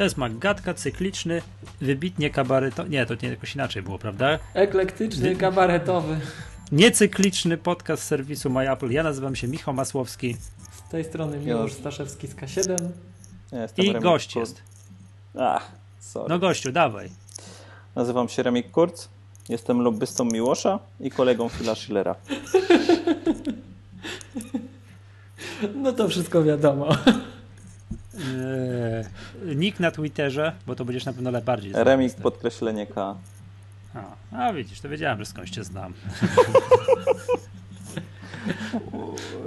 To jest magatka cykliczny, wybitnie kabaretowy. Nie, to nie jakoś inaczej było, prawda? Eklektyczny, kabaretowy. Niecykliczny podcast serwisu MyApple. Ja nazywam się Michał Masłowski. Z tej strony Miłosz Staszewski z K7. Ja I gość jest. Ach, sorry. No gościu, dawaj. Nazywam się Remik Kurz. Jestem lobbystą Miłosza i kolegą Phila Schillera. No to wszystko wiadomo. Eee, nick na Twitterze, bo to będziesz na pewno bardziej znany. Remik podkreślenie K. A, a widzisz, to wiedziałem, że skądś cię znam.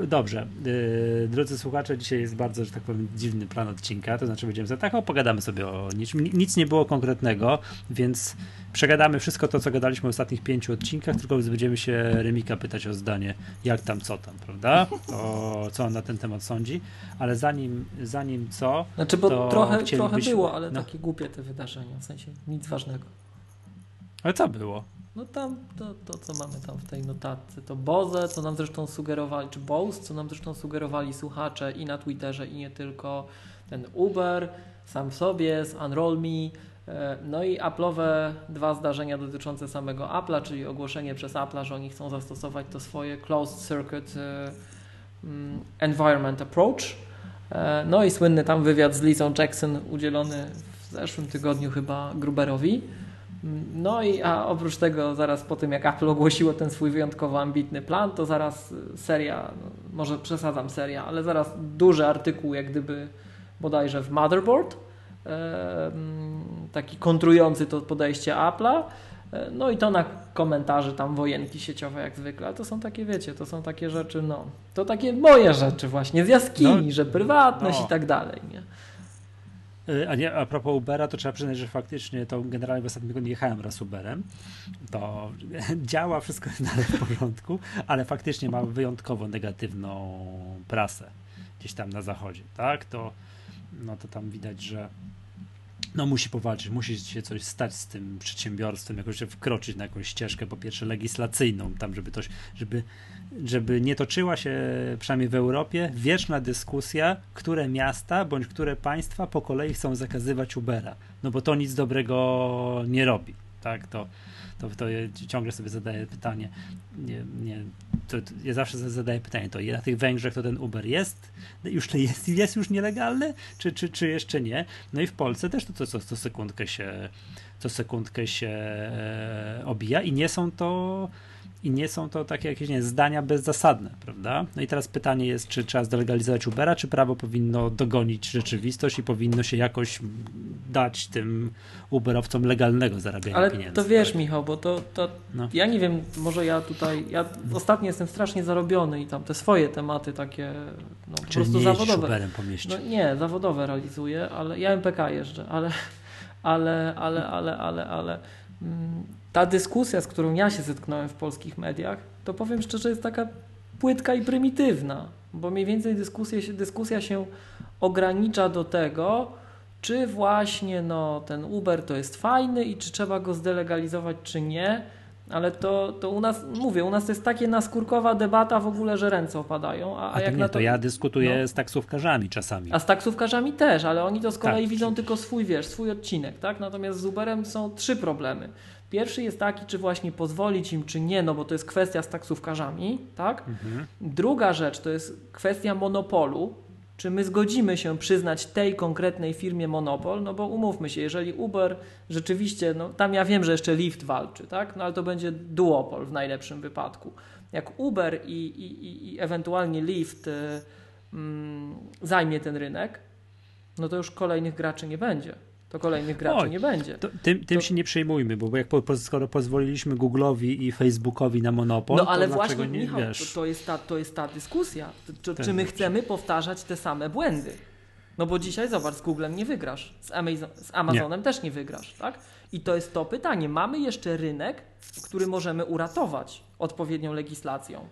Dobrze. Yy, drodzy słuchacze, dzisiaj jest bardzo, że tak powiem, dziwny plan odcinka. To znaczy, będziemy za tak, opogadamy sobie o niczym. Nic nie było konkretnego, więc przegadamy wszystko to, co gadaliśmy w ostatnich pięciu odcinkach, tylko będziemy się Remika pytać o zdanie, jak tam, co tam, prawda? O, co on na ten temat sądzi. Ale zanim, zanim co. Znaczy, bo trochę, trochę było, ale no. takie głupie te wydarzenia, w sensie nic ważnego. Ale co było? No tam to, to, co mamy tam w tej notatce, to Boze, co nam zresztą sugerowali, czy Bose, co nam zresztą sugerowali słuchacze i na Twitterze, i nie tylko, ten Uber, sam w sobie, z Unroll Me, e, no i Apple'owe dwa zdarzenia dotyczące samego Apple'a, czyli ogłoszenie przez Apple'a, że oni chcą zastosować to swoje Closed Circuit e, mm, Environment Approach. E, no i słynny tam wywiad z Lizą Jackson udzielony w zeszłym tygodniu chyba Gruberowi. No i a oprócz tego zaraz po tym jak Apple ogłosiło ten swój wyjątkowo ambitny plan, to zaraz seria, no, może przesadzam seria, ale zaraz duży artykuł jak gdyby bodajże w Motherboard, taki kontrujący to podejście Apple'a, e, no i to na komentarzy tam wojenki sieciowe jak zwykle, ale to są takie, wiecie, to są takie rzeczy, no, to takie moje rzeczy właśnie z jaskini, no, że prywatność no. i tak dalej, nie? Y, a, nie, a propos Ubera, to trzeba przyznać, że faktycznie to generalnie w ostatnim tygodniu jechałem raz Uberem. To działa, wszystko jest dalej w porządku, ale faktycznie ma wyjątkowo negatywną prasę gdzieś tam na zachodzie, tak? To, no to tam widać, że no musi powalczyć, musi się coś stać z tym przedsiębiorstwem, jakoś wkroczyć na jakąś ścieżkę, po pierwsze legislacyjną, tam żeby coś, żeby żeby nie toczyła się, przynajmniej w Europie, wieczna dyskusja, które miasta bądź które państwa po kolei chcą zakazywać Ubera. No bo to nic dobrego nie robi. Tak, to, to, to ja ciągle sobie zadaję pytanie. Nie, nie, to, to ja zawsze zadaję pytanie, to na tych Węgrzech to ten Uber jest, już jest, jest już nielegalny, czy, czy, czy jeszcze nie? No i w Polsce też to co, co sekundkę się co sekundkę się e, obija i nie są to i nie są to takie jakieś nie, zdania bezzasadne, prawda? No i teraz pytanie jest, czy trzeba zdelegalizować Ubera, czy prawo powinno dogonić rzeczywistość i powinno się jakoś dać tym Uberowcom legalnego zarabiania Ale pieniędzy. to wiesz, tak? Michał, bo to, to no. ja nie wiem, może ja tutaj, ja ostatnio jestem strasznie zarobiony i tam te swoje tematy takie no, po prostu nie zawodowe. Uberem po mieście. No, nie, zawodowe realizuję, ale ja MPK jeżdżę, ale ale, ale, ale, ale, ale mm, ta dyskusja, z którą ja się zetknąłem w polskich mediach, to powiem szczerze, jest taka płytka i prymitywna, bo mniej więcej dyskusja, dyskusja się ogranicza do tego, czy właśnie no, ten Uber to jest fajny i czy trzeba go zdelegalizować, czy nie. Ale to, to u nas, mówię, u nas to jest takie naskórkowa debata w ogóle, że ręce opadają. A, a, a jak nie, to, to, ja dyskutuję no. z taksówkarzami czasami. A z taksówkarzami też, ale oni to z kolei tak. widzą tylko swój, wiesz, swój odcinek, tak? Natomiast z Uberem są trzy problemy. Pierwszy jest taki, czy właśnie pozwolić im, czy nie, no bo to jest kwestia z taksówkarzami, tak? Mhm. Druga rzecz to jest kwestia monopolu, czy my zgodzimy się przyznać tej konkretnej firmie monopol, no bo umówmy się, jeżeli Uber rzeczywiście, no tam ja wiem, że jeszcze Lyft walczy, tak, no ale to będzie duopol w najlepszym wypadku. Jak Uber i, i, i ewentualnie Lyft y, mm, zajmie ten rynek, no to już kolejnych graczy nie będzie to kolejnych graczy Oj, nie będzie. To, tym, tym to... się nie przejmujmy, bo jak po, skoro pozwoliliśmy Google'owi i Facebookowi na monopol, no ale właśnie, nie, Michał, to, to, jest ta, to jest ta dyskusja. Czy, czy my chcemy powtarzać te same błędy? No bo dzisiaj zobacz, z Googlem nie wygrasz, z, Amazon, z Amazonem nie. też nie wygrasz, tak? I to jest to pytanie. Mamy jeszcze rynek, który możemy uratować odpowiednią legislacją.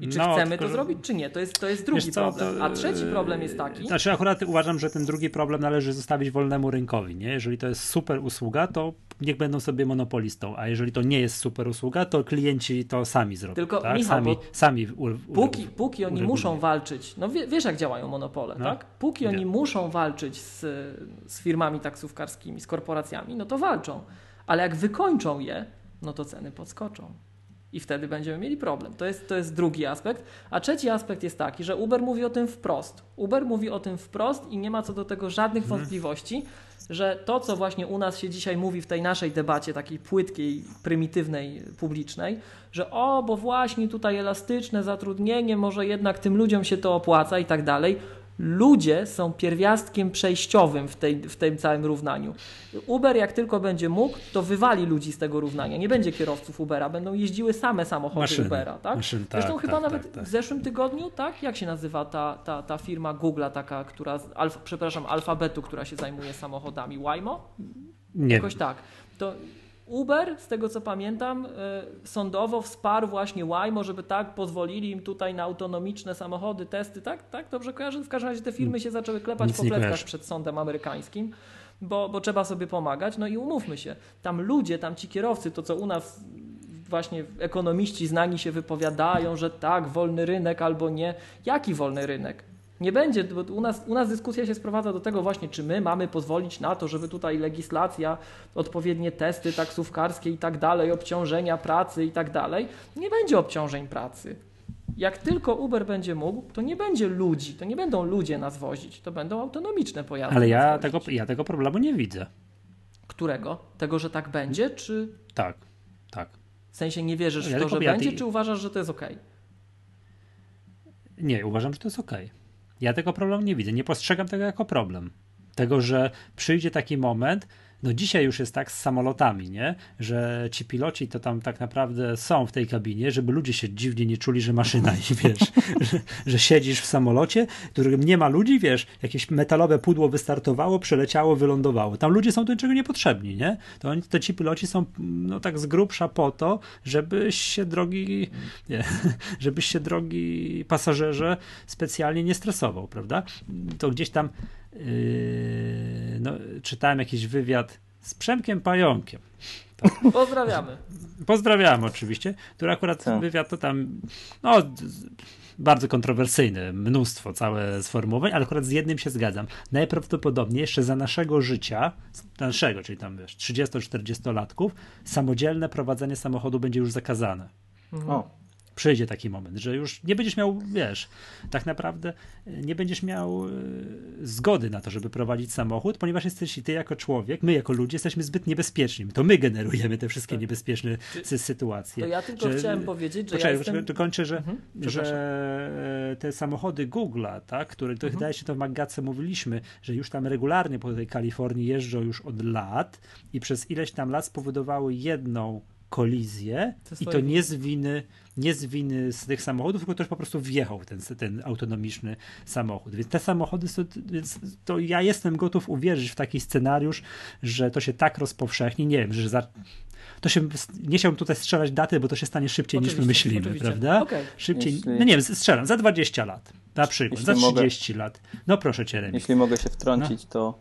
I czy no, chcemy tylko, to zrobić, czy nie? To jest, to jest drugi co, problem. To, A trzeci problem jest taki. Znaczy, akurat uważam, że ten drugi problem należy zostawić wolnemu rynkowi. Nie? Jeżeli to jest super usługa, to niech będą sobie monopolistą, a jeżeli to nie jest super usługa, to klienci to sami zrobią. Tylko, tak? Michał, sami, sami u, u, Póki, póki oni muszą walczyć, no wie, wiesz jak działają monopole, No, tak? Póki wiem. oni muszą walczyć z, z firmami taksówkarskimi, z korporacjami, no to walczą. Ale jak wykończą je, no to ceny podskoczą. I wtedy będziemy mieli problem. To jest, to jest drugi aspekt. A trzeci aspekt jest taki, że Uber mówi o tym wprost. Uber mówi o tym wprost i nie ma co do tego żadnych wątpliwości, że to, co właśnie u nas się dzisiaj mówi w tej naszej debacie, takiej płytkiej, prymitywnej, publicznej, że o, bo właśnie tutaj elastyczne zatrudnienie, może jednak tym ludziom się to opłaca i tak dalej. Ludzie są pierwiastkiem przejściowym w, tej, w tym całym równaniu. Uber, jak tylko będzie mógł, to wywali ludzi z tego równania. Nie będzie kierowców Ubera, będą jeździły same samochody Maszyny. Ubera. Tak? Maszyny, Zresztą tak, chyba tak, nawet tak, tak. w zeszłym tygodniu, tak? Jak się nazywa ta, ta, ta firma Google'a, taka, która, z alf, przepraszam, alfabetu, która się zajmuje samochodami? Waymo? Nie Jakoś tak. To Uber, z tego co pamiętam, y, sądowo wsparł właśnie Waymo, żeby tak pozwolili im tutaj na autonomiczne samochody, testy, tak? Tak, dobrze kojarzę? W każdym razie te firmy się zaczęły klepać Nic po pleckach przed sądem amerykańskim, bo, bo trzeba sobie pomagać. No i umówmy się, tam ludzie, tam ci kierowcy, to co u nas właśnie ekonomiści znani się wypowiadają, że tak, wolny rynek albo nie. Jaki wolny rynek? Nie będzie, bo u nas, u nas dyskusja się sprowadza do tego właśnie, czy my mamy pozwolić na to, żeby tutaj legislacja, odpowiednie testy taksówkarskie i tak dalej, obciążenia pracy i tak dalej. Nie będzie obciążeń pracy. Jak tylko Uber będzie mógł, to nie będzie ludzi, to nie będą ludzie nas wozić, to będą autonomiczne pojazdy. Ale ja tego, ja tego problemu nie widzę. Którego? Tego, że tak będzie, czy Tak, tak. w sensie nie wierzysz Ja w to, że ja- będzie, czy uważasz, że to jest ok? Nie, uważam, że to jest ok. Ja tego problemu nie widzę. Nie postrzegam tego jako problem. Tego, że przyjdzie taki moment, no dzisiaj już jest tak z samolotami, nie? Że ci piloci to tam tak naprawdę są w tej kabinie, żeby ludzie się dziwnie nie czuli, że maszyna i wiesz, że, że siedzisz w samolocie, w którym nie ma ludzi, wiesz, jakieś metalowe pudło wystartowało, przeleciało, wylądowało. Tam ludzie są do niczego niepotrzebni, nie? To, oni, to ci piloci są no tak z grubsza po to, żebyś się drogi, nie, żebyś się drogi pasażerze specjalnie nie stresował, prawda? To gdzieś tam no, czytałem jakiś wywiad z Przemkiem Pająkiem. Pozdrawiamy. Pozdrawiam oczywiście, który akurat Tak. wywiad to tam no, bardzo kontrowersyjny, mnóstwo całe sformułowań, ale akurat z jednym się zgadzam. Najprawdopodobniej jeszcze za naszego życia, naszego, czyli tam wiesz, 30-40 latków, samodzielne prowadzenie samochodu będzie już zakazane. O, Przyjdzie taki moment, że już nie będziesz miał, wiesz, tak naprawdę y, nie będziesz miał y, zgody na to, żeby prowadzić samochód, ponieważ jesteś ty jako człowiek, my jako ludzie jesteśmy zbyt niebezpieczni. To my generujemy te wszystkie Tak. niebezpieczne sy- sytuacje. To ja tylko że- chciałem powiedzieć, że Poczekaj, ja jestem... to kończę, że, Mhm, że te samochody Google'a, tak, które to Mhm. wydaje się, to w Maggatce mówiliśmy, że już tam regularnie po tej Kalifornii jeżdżą już od lat i przez ileś tam lat spowodowały jedną kolizję i to nie z winy, nie z winy z tych samochodów, tylko ktoś po prostu wjechał w ten, ten autonomiczny samochód. Więc te samochody, są, więc to ja jestem gotów uwierzyć w taki scenariusz, że to się tak rozpowszechni, nie wiem, że za, to się, nie chciałbym tutaj strzelać daty, bo to się stanie szybciej niż my Oczywiście, myślimy, oczywiście. prawda? Okej. Szybciej, Jeśli- no nie wiem, strzelam, za 20 lat, na przykład, za mogę- 30 lat. No proszę cię, Remi. jeśli mogę się wtrącić, to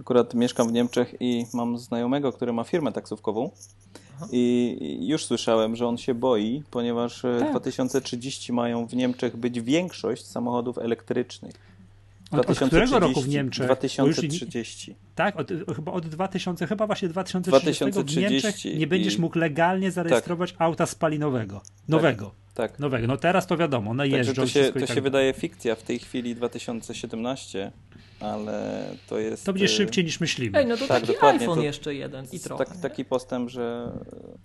akurat mieszkam w Niemczech i mam znajomego, który ma firmę taksówkową. I już słyszałem, że on się boi, ponieważ e, Tak. 2030 mają w Niemczech być większość samochodów elektrycznych. Od, od którego roku w Niemczech? Bo już nie- 2030. Tak, od, chyba od 2000, chyba właśnie 2030, w 2030 Niemczech nie będziesz i- mógł legalnie zarejestrować auta spalinowego. Nowego. Tak. Nowego. No teraz to wiadomo, one Także jeżdżą. to się, to tak się dalej. wydaje fikcja w tej chwili 2017, ale to jest. To będzie e, szybciej niż myślimy. Ej, no to Tak, taki dokładnie, iPhone to- jeszcze jeden i trochę. Tak, taki postęp, że.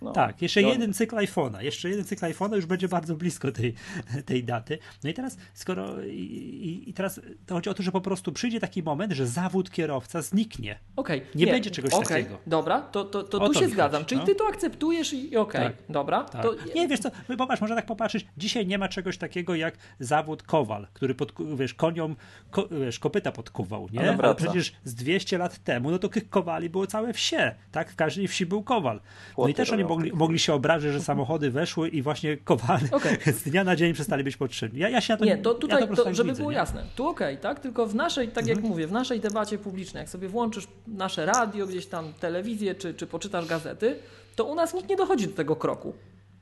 No, Tak, jeszcze no, jeden cykl iPhone'a. Jeszcze jeden cykl iPhone'a już będzie bardzo blisko tej, tej daty. No i teraz, skoro. I, i, teraz to chodzi o to, że po prostu przyjdzie taki moment, że zawód kierowca zniknie. Okej, Nie będzie czegoś okej, takiego. Dobra, to, to, to O tu to się zgadzam. chodzi, Czyli no. ty to akceptujesz i, okej, Tak. dobra. Tak. To, Nie, wiesz co, popatrz, można tak popatrzeć. Dzisiaj nie ma czegoś takiego jak zawód kowal, który pod, wiesz, koniom, ko, wiesz, kopyta podkuwa. Kował, nie? Ale Ale, przecież z 200 lat temu, no to tych kowali było całe wsie, tak? W każdej wsi był kowal. No Płoty i też oni mogli, mogli się obrazić, że samochody weszły i właśnie kowale Okej. z dnia na dzień przestali być potrzebni. Ja, ja się na to Nie, to ja tutaj, po prostu to, tak żeby widzę, było nie? jasne, tu okej, tak? Tylko w naszej, tak Mhm. jak mówię, w naszej debacie publicznej, jak sobie włączysz nasze radio, gdzieś tam telewizję, czy, czy poczytasz gazety, to u nas nikt nie dochodzi do tego kroku.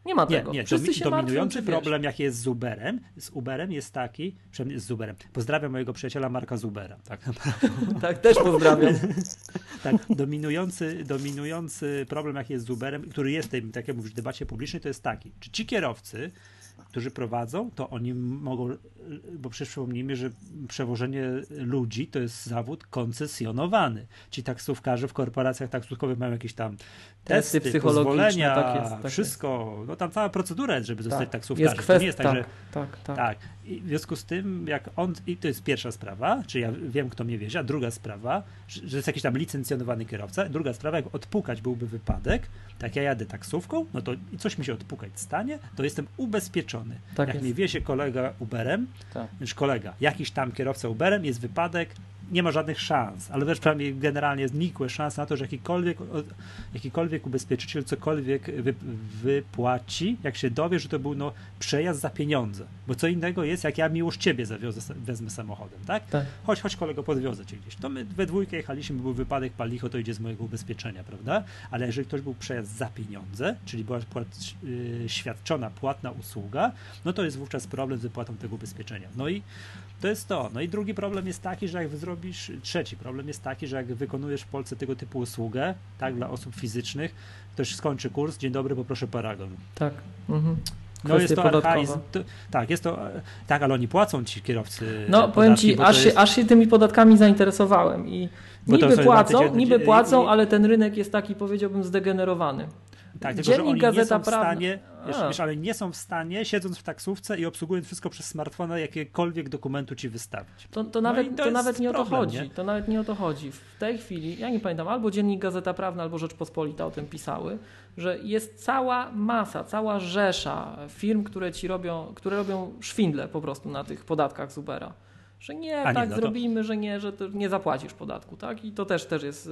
Nie ma Nie, tego. nie, Wszyscy domi- się martwią, dominujący wiesz. problem, jaki jest z Uberem, z Uberem jest taki, przynajmniej z Uberem. Pozdrawiam mojego przyjaciela Marka Zubera. Tak, Tak, też pozdrawiam. tak dominujący, dominujący problem, jaki jest z Uberem, który jest w tej, tak jak mówisz, debacie publicznej, to jest taki, czy ci kierowcy, którzy prowadzą, to oni mogą, bo przecież przypomnijmy, że przewożenie ludzi to jest zawód koncesjonowany. Ci taksówkarze w korporacjach taksówkowych mają jakieś tam Testy testy, psychologiczne, pozwolenia, tak jest, tak jest. wszystko, no tam cała procedura jest, żeby zostać Tak, taksówkarzem. jest to kwestia, nie jest tak, tak, że tak, tak, tak. I w związku z tym, jak on, i to jest pierwsza sprawa, czy ja wiem, kto mnie wiezie, a druga sprawa, że, jest jakiś tam licencjonowany kierowca, druga sprawa, jak odpukać byłby wypadek, tak ja jadę taksówką, no to i coś mi się odpukać stanie, to jestem ubezpieczony. Tak jak jest. mnie wiezie kolega Uberem, Tak. znaczy kolega, jakiś tam kierowca Uberem, jest wypadek, nie ma żadnych szans, ale wręcz prawie generalnie znikłe szanse na to, że jakikolwiek, jakikolwiek ubezpieczyciel cokolwiek wy, wypłaci, jak się dowie, że to był no, przejazd za pieniądze. Bo co innego jest, jak ja miłość ciebie zawiozę, wezmę samochodem, tak? Tak. Chodź, chodź kolego, podwiozę cię gdzieś. To my we dwójkę jechaliśmy, był wypadek, palicho, to idzie z mojego ubezpieczenia, prawda? Ale jeżeli ktoś był przejazd za pieniądze, czyli była płat, yy, świadczona płatna usługa, no to jest wówczas problem z wypłatą tego ubezpieczenia. No i to jest to. No i drugi problem jest taki, że jak zrobisz, trzeci problem jest taki, że jak wykonujesz w Polsce tego typu usługę, tak, dla osób fizycznych, ktoś skończy kurs, dzień dobry, poproszę paragon. tak. Mhm. No jest to podatkowe. archaizm. To, tak, jest to, tak, ale oni płacą ci kierowcy. No, te powiem podatki, Ci, aż się, jest- aż się tymi podatkami zainteresowałem i niby płacą, bardzo niby płacą, i- ale ten rynek jest taki, powiedziałbym, zdegenerowany. Tak, tylko że Dziennik oni Gazeta nie są w stanie, wiesz, ale nie są w stanie, siedząc w taksówce i obsługując wszystko przez smartfona, jakiekolwiek dokumentu ci wystawić. To, to, No nawet, i to to, nawet nie o to problem, chodzi. nie? To nawet nie o to chodzi. W tej chwili, ja nie pamiętam, albo Dziennik Gazeta Prawna, albo Rzeczpospolita o tym pisały, że jest cała masa, cała rzesza firm, które ci robią, które robią szwindle po prostu na tych podatkach z Ubera. Że nie, A nie, tak no to- zrobimy, że nie, że nie zapłacisz podatku, tak? I to też, też jest e,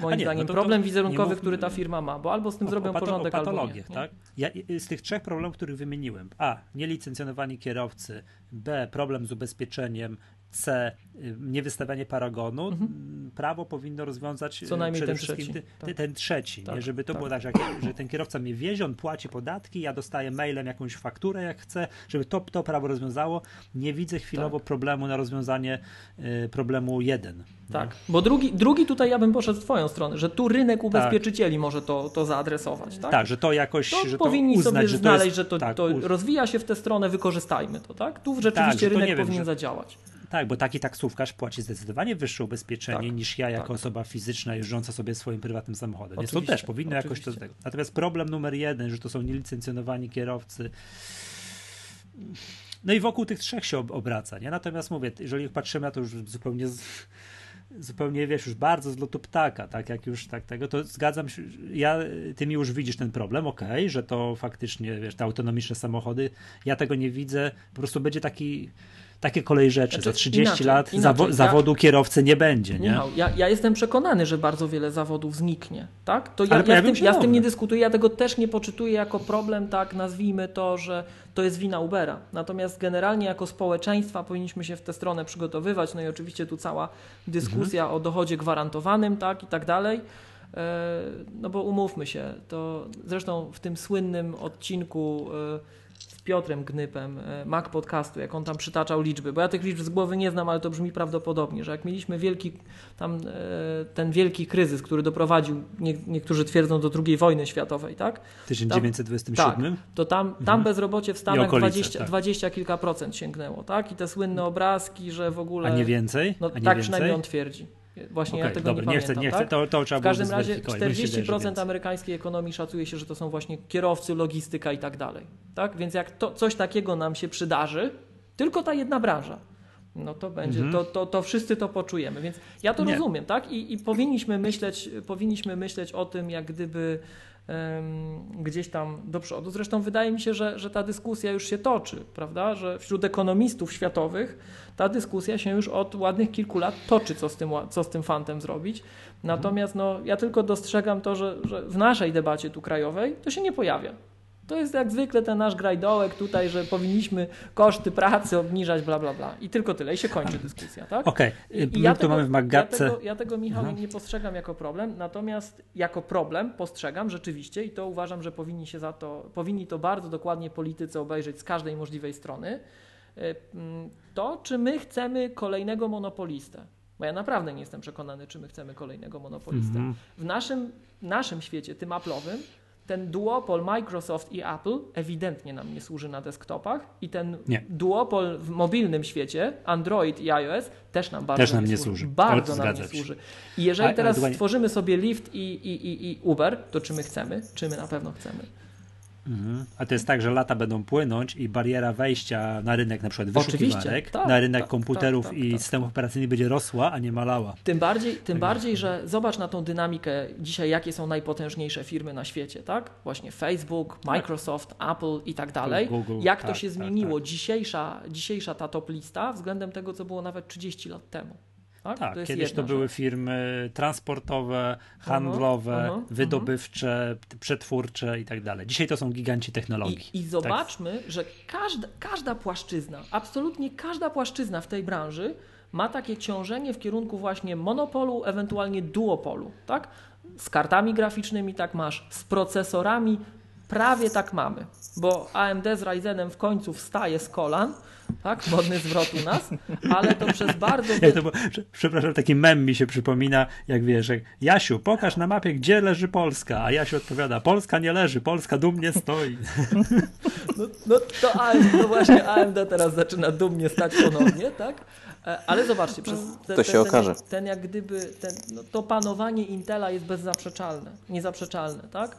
moim nie, no zdaniem to- to problem nie wizerunkowy, mówmy- który ta firma ma, bo albo z tym O- zrobią o, pato- porządek, o albo nie. patologiach, tak? Ja, i- z tych trzech problemów, których wymieniłem, a, nielicencjonowani kierowcy, b, problem z ubezpieczeniem, c, y, niewystawianie paragonu, m, prawo powinno rozwiązać Mhm. Co y, najmniej przede ten wszystkim trzeci, ty- tak. ten trzeci, Tak, nie? żeby to tak. było tak, że, że ten kierowca mnie wiezie, on płaci podatki, ja dostaję mailem jakąś fakturę jak chcę, żeby to, to prawo rozwiązało. Nie widzę chwilowo problemu na rozwiązanie y, problemu jeden. Tak, bo drugi, drugi tutaj ja bym poszedł w twoją stronę, że tu rynek ubezpieczycieli może to, to zaadresować, tak? Tak, że to jakoś, To że powinni to uznać, sobie że to znaleźć, jest, że to, tak, to rozwija się w tę stronę, wykorzystajmy to, tak? Tu rzeczywiście Tak, to rynek wiem, powinien że- zadziałać. Tak, bo taki taksówkarz płaci zdecydowanie wyższe ubezpieczenie Tak, niż ja jako tak. osoba fizyczna jeżdżąca sobie swoim prywatnym samochodem. Więc to Oczywiście, też powinno jakoś to oczywiście. tego. Natomiast problem numer jeden, że to są nielicencjonowani kierowcy. No i wokół tych trzech się ob- obraca, nie? Natomiast mówię, jeżeli patrzymy na to już zupełnie z, zupełnie, wiesz, już bardzo z lotu ptaka, tak jak już tak tego, to zgadzam się, ja, ty mi już widzisz ten problem, okej, że to faktycznie, wiesz, te autonomiczne samochody, ja tego nie widzę, po prostu będzie taki, takie kolej rzeczy, Znaczy, za 30 inaczej, lat inaczej. zawo- Ja- zawodu kierowcy nie będzie, nie? Michał, ja, ja jestem przekonany, że bardzo wiele zawodów zniknie, tak? To ja, ja, pojawią tym, ja w tym nie dyskutuję, ja tego też nie poczytuję jako problem, tak nazwijmy to, że to jest wina Ubera. Natomiast generalnie jako społeczeństwa powinniśmy się w tę stronę przygotowywać, no i oczywiście tu cała dyskusja Mhm. o dochodzie gwarantowanym, tak, i tak dalej. E, No bo umówmy się, to zresztą w tym słynnym odcinku e, z Piotrem Gnypem, e, Mac Podcastu, jak on tam przytaczał liczby, bo ja tych liczb z głowy nie znam, ale to brzmi prawdopodobnie, że jak mieliśmy wielki, tam e, ten wielki kryzys, który doprowadził, nie, niektórzy twierdzą, do II wojny światowej, tak? W 1927? To tam, tam bezrobocie w Stanach okolice, 20, tak. 20 kilka procent sięgnęło, tak? I te słynne obrazki, że w ogóle... A nie więcej? No A nie tak więcej? przynajmniej on twierdzi. Właśnie ja Okej, tego dobra, nie nie chcę, pamiętam, nie chcę, tak? to, to trzeba W każdym razie zweryfikować. Mi się wydaje, że 40% więcej. amerykańskiej ekonomii szacuje się, że to są właśnie kierowcy, logistyka i tak dalej. Tak? Więc jak to, coś takiego nam się przydarzy, tylko ta jedna branża, no to będzie, to, to, to wszyscy to poczujemy. Więc ja to Mhm. Nie. rozumiem, tak? I, I powinniśmy myśleć, powinniśmy myśleć o tym, jak gdyby gdzieś tam do przodu. Zresztą wydaje mi się, że, że ta dyskusja już się toczy, prawda? Że wśród ekonomistów światowych ta dyskusja się już od ładnych kilku lat toczy, co z tym, co z tym fantem zrobić. Natomiast no, ja tylko dostrzegam to, że, że w naszej debacie tu krajowej to się nie pojawia. To jest jak zwykle ten nasz grajdołek tutaj, że powinniśmy koszty pracy obniżać, bla, bla, bla. I tylko tyle. I się kończy dyskusja, tak? Okej, okay. ja tu tego, mamy w Magatce... Ja tego, ja tego Michał, nie postrzegam jako problem, natomiast jako problem postrzegam rzeczywiście i to uważam, że powinni się za to, powinni to bardzo dokładnie politycy obejrzeć z każdej możliwej strony, e, to czy my chcemy kolejnego monopolistę. Bo ja naprawdę nie jestem przekonany, czy my chcemy kolejnego monopolistę. Mm -hmm. W naszym, naszym świecie, tym Apple'owym, ten duopol Microsoft i Apple ewidentnie nam nie służy na desktopach i ten nie. duopol w mobilnym świecie, Android i iOS, też nam bardzo też nam nie, nie służy. Bardzo nam nie służy. I jeżeli teraz stworzymy sobie Lyft i, i, i, i Uber, to czy my chcemy? Czy my na pewno chcemy? Mhm. A to jest tak, że lata będą płynąć i bariera wejścia na rynek na przykład wyszukiwarek, tak, na rynek tak, komputerów tak, i tak. systemów operacyjnych będzie rosła, a nie malała. Tym bardziej, tym bardziej, że zobacz na tą dynamikę dzisiaj, jakie są najpotężniejsze firmy na świecie, tak? Właśnie Facebook, tak. Microsoft, Apple i tak dalej. Google, Jak to tak, się zmieniło? Dzisiejsza, dzisiejsza ta top lista względem tego, co było nawet 30 lat temu. Tak, tak to kiedyś to rzecz. były firmy transportowe, handlowe, uh -huh, uh -huh, wydobywcze, uh -huh. przetwórcze i tak dalej. Dzisiaj to są giganci technologii. I, i zobaczmy, tak. że każda, każda płaszczyzna, absolutnie każda płaszczyzna w tej branży ma takie ciążenie w kierunku właśnie monopolu, ewentualnie duopolu. Tak? Z kartami graficznymi tak masz, z procesorami prawie tak mamy, bo AMD z Ryzenem w końcu wstaje z kolan, tak? Modny zwrot u nas, ale to przez bardzo... Jak to było, przepraszam, taki mem mi się przypomina, jak wiesz, jak Jasiu, pokaż na mapie, gdzie leży Polska, a Jasiu odpowiada, Polska nie leży, Polska dumnie stoi. No, no to, AMD, to właśnie AMD teraz zaczyna dumnie stać ponownie, tak? E, ale zobaczcie, przez ten, to się ten, okaże. Ten, ten jak gdyby, ten, no, to panowanie Intela jest bezzaprzeczalne, niezaprzeczalne, tak?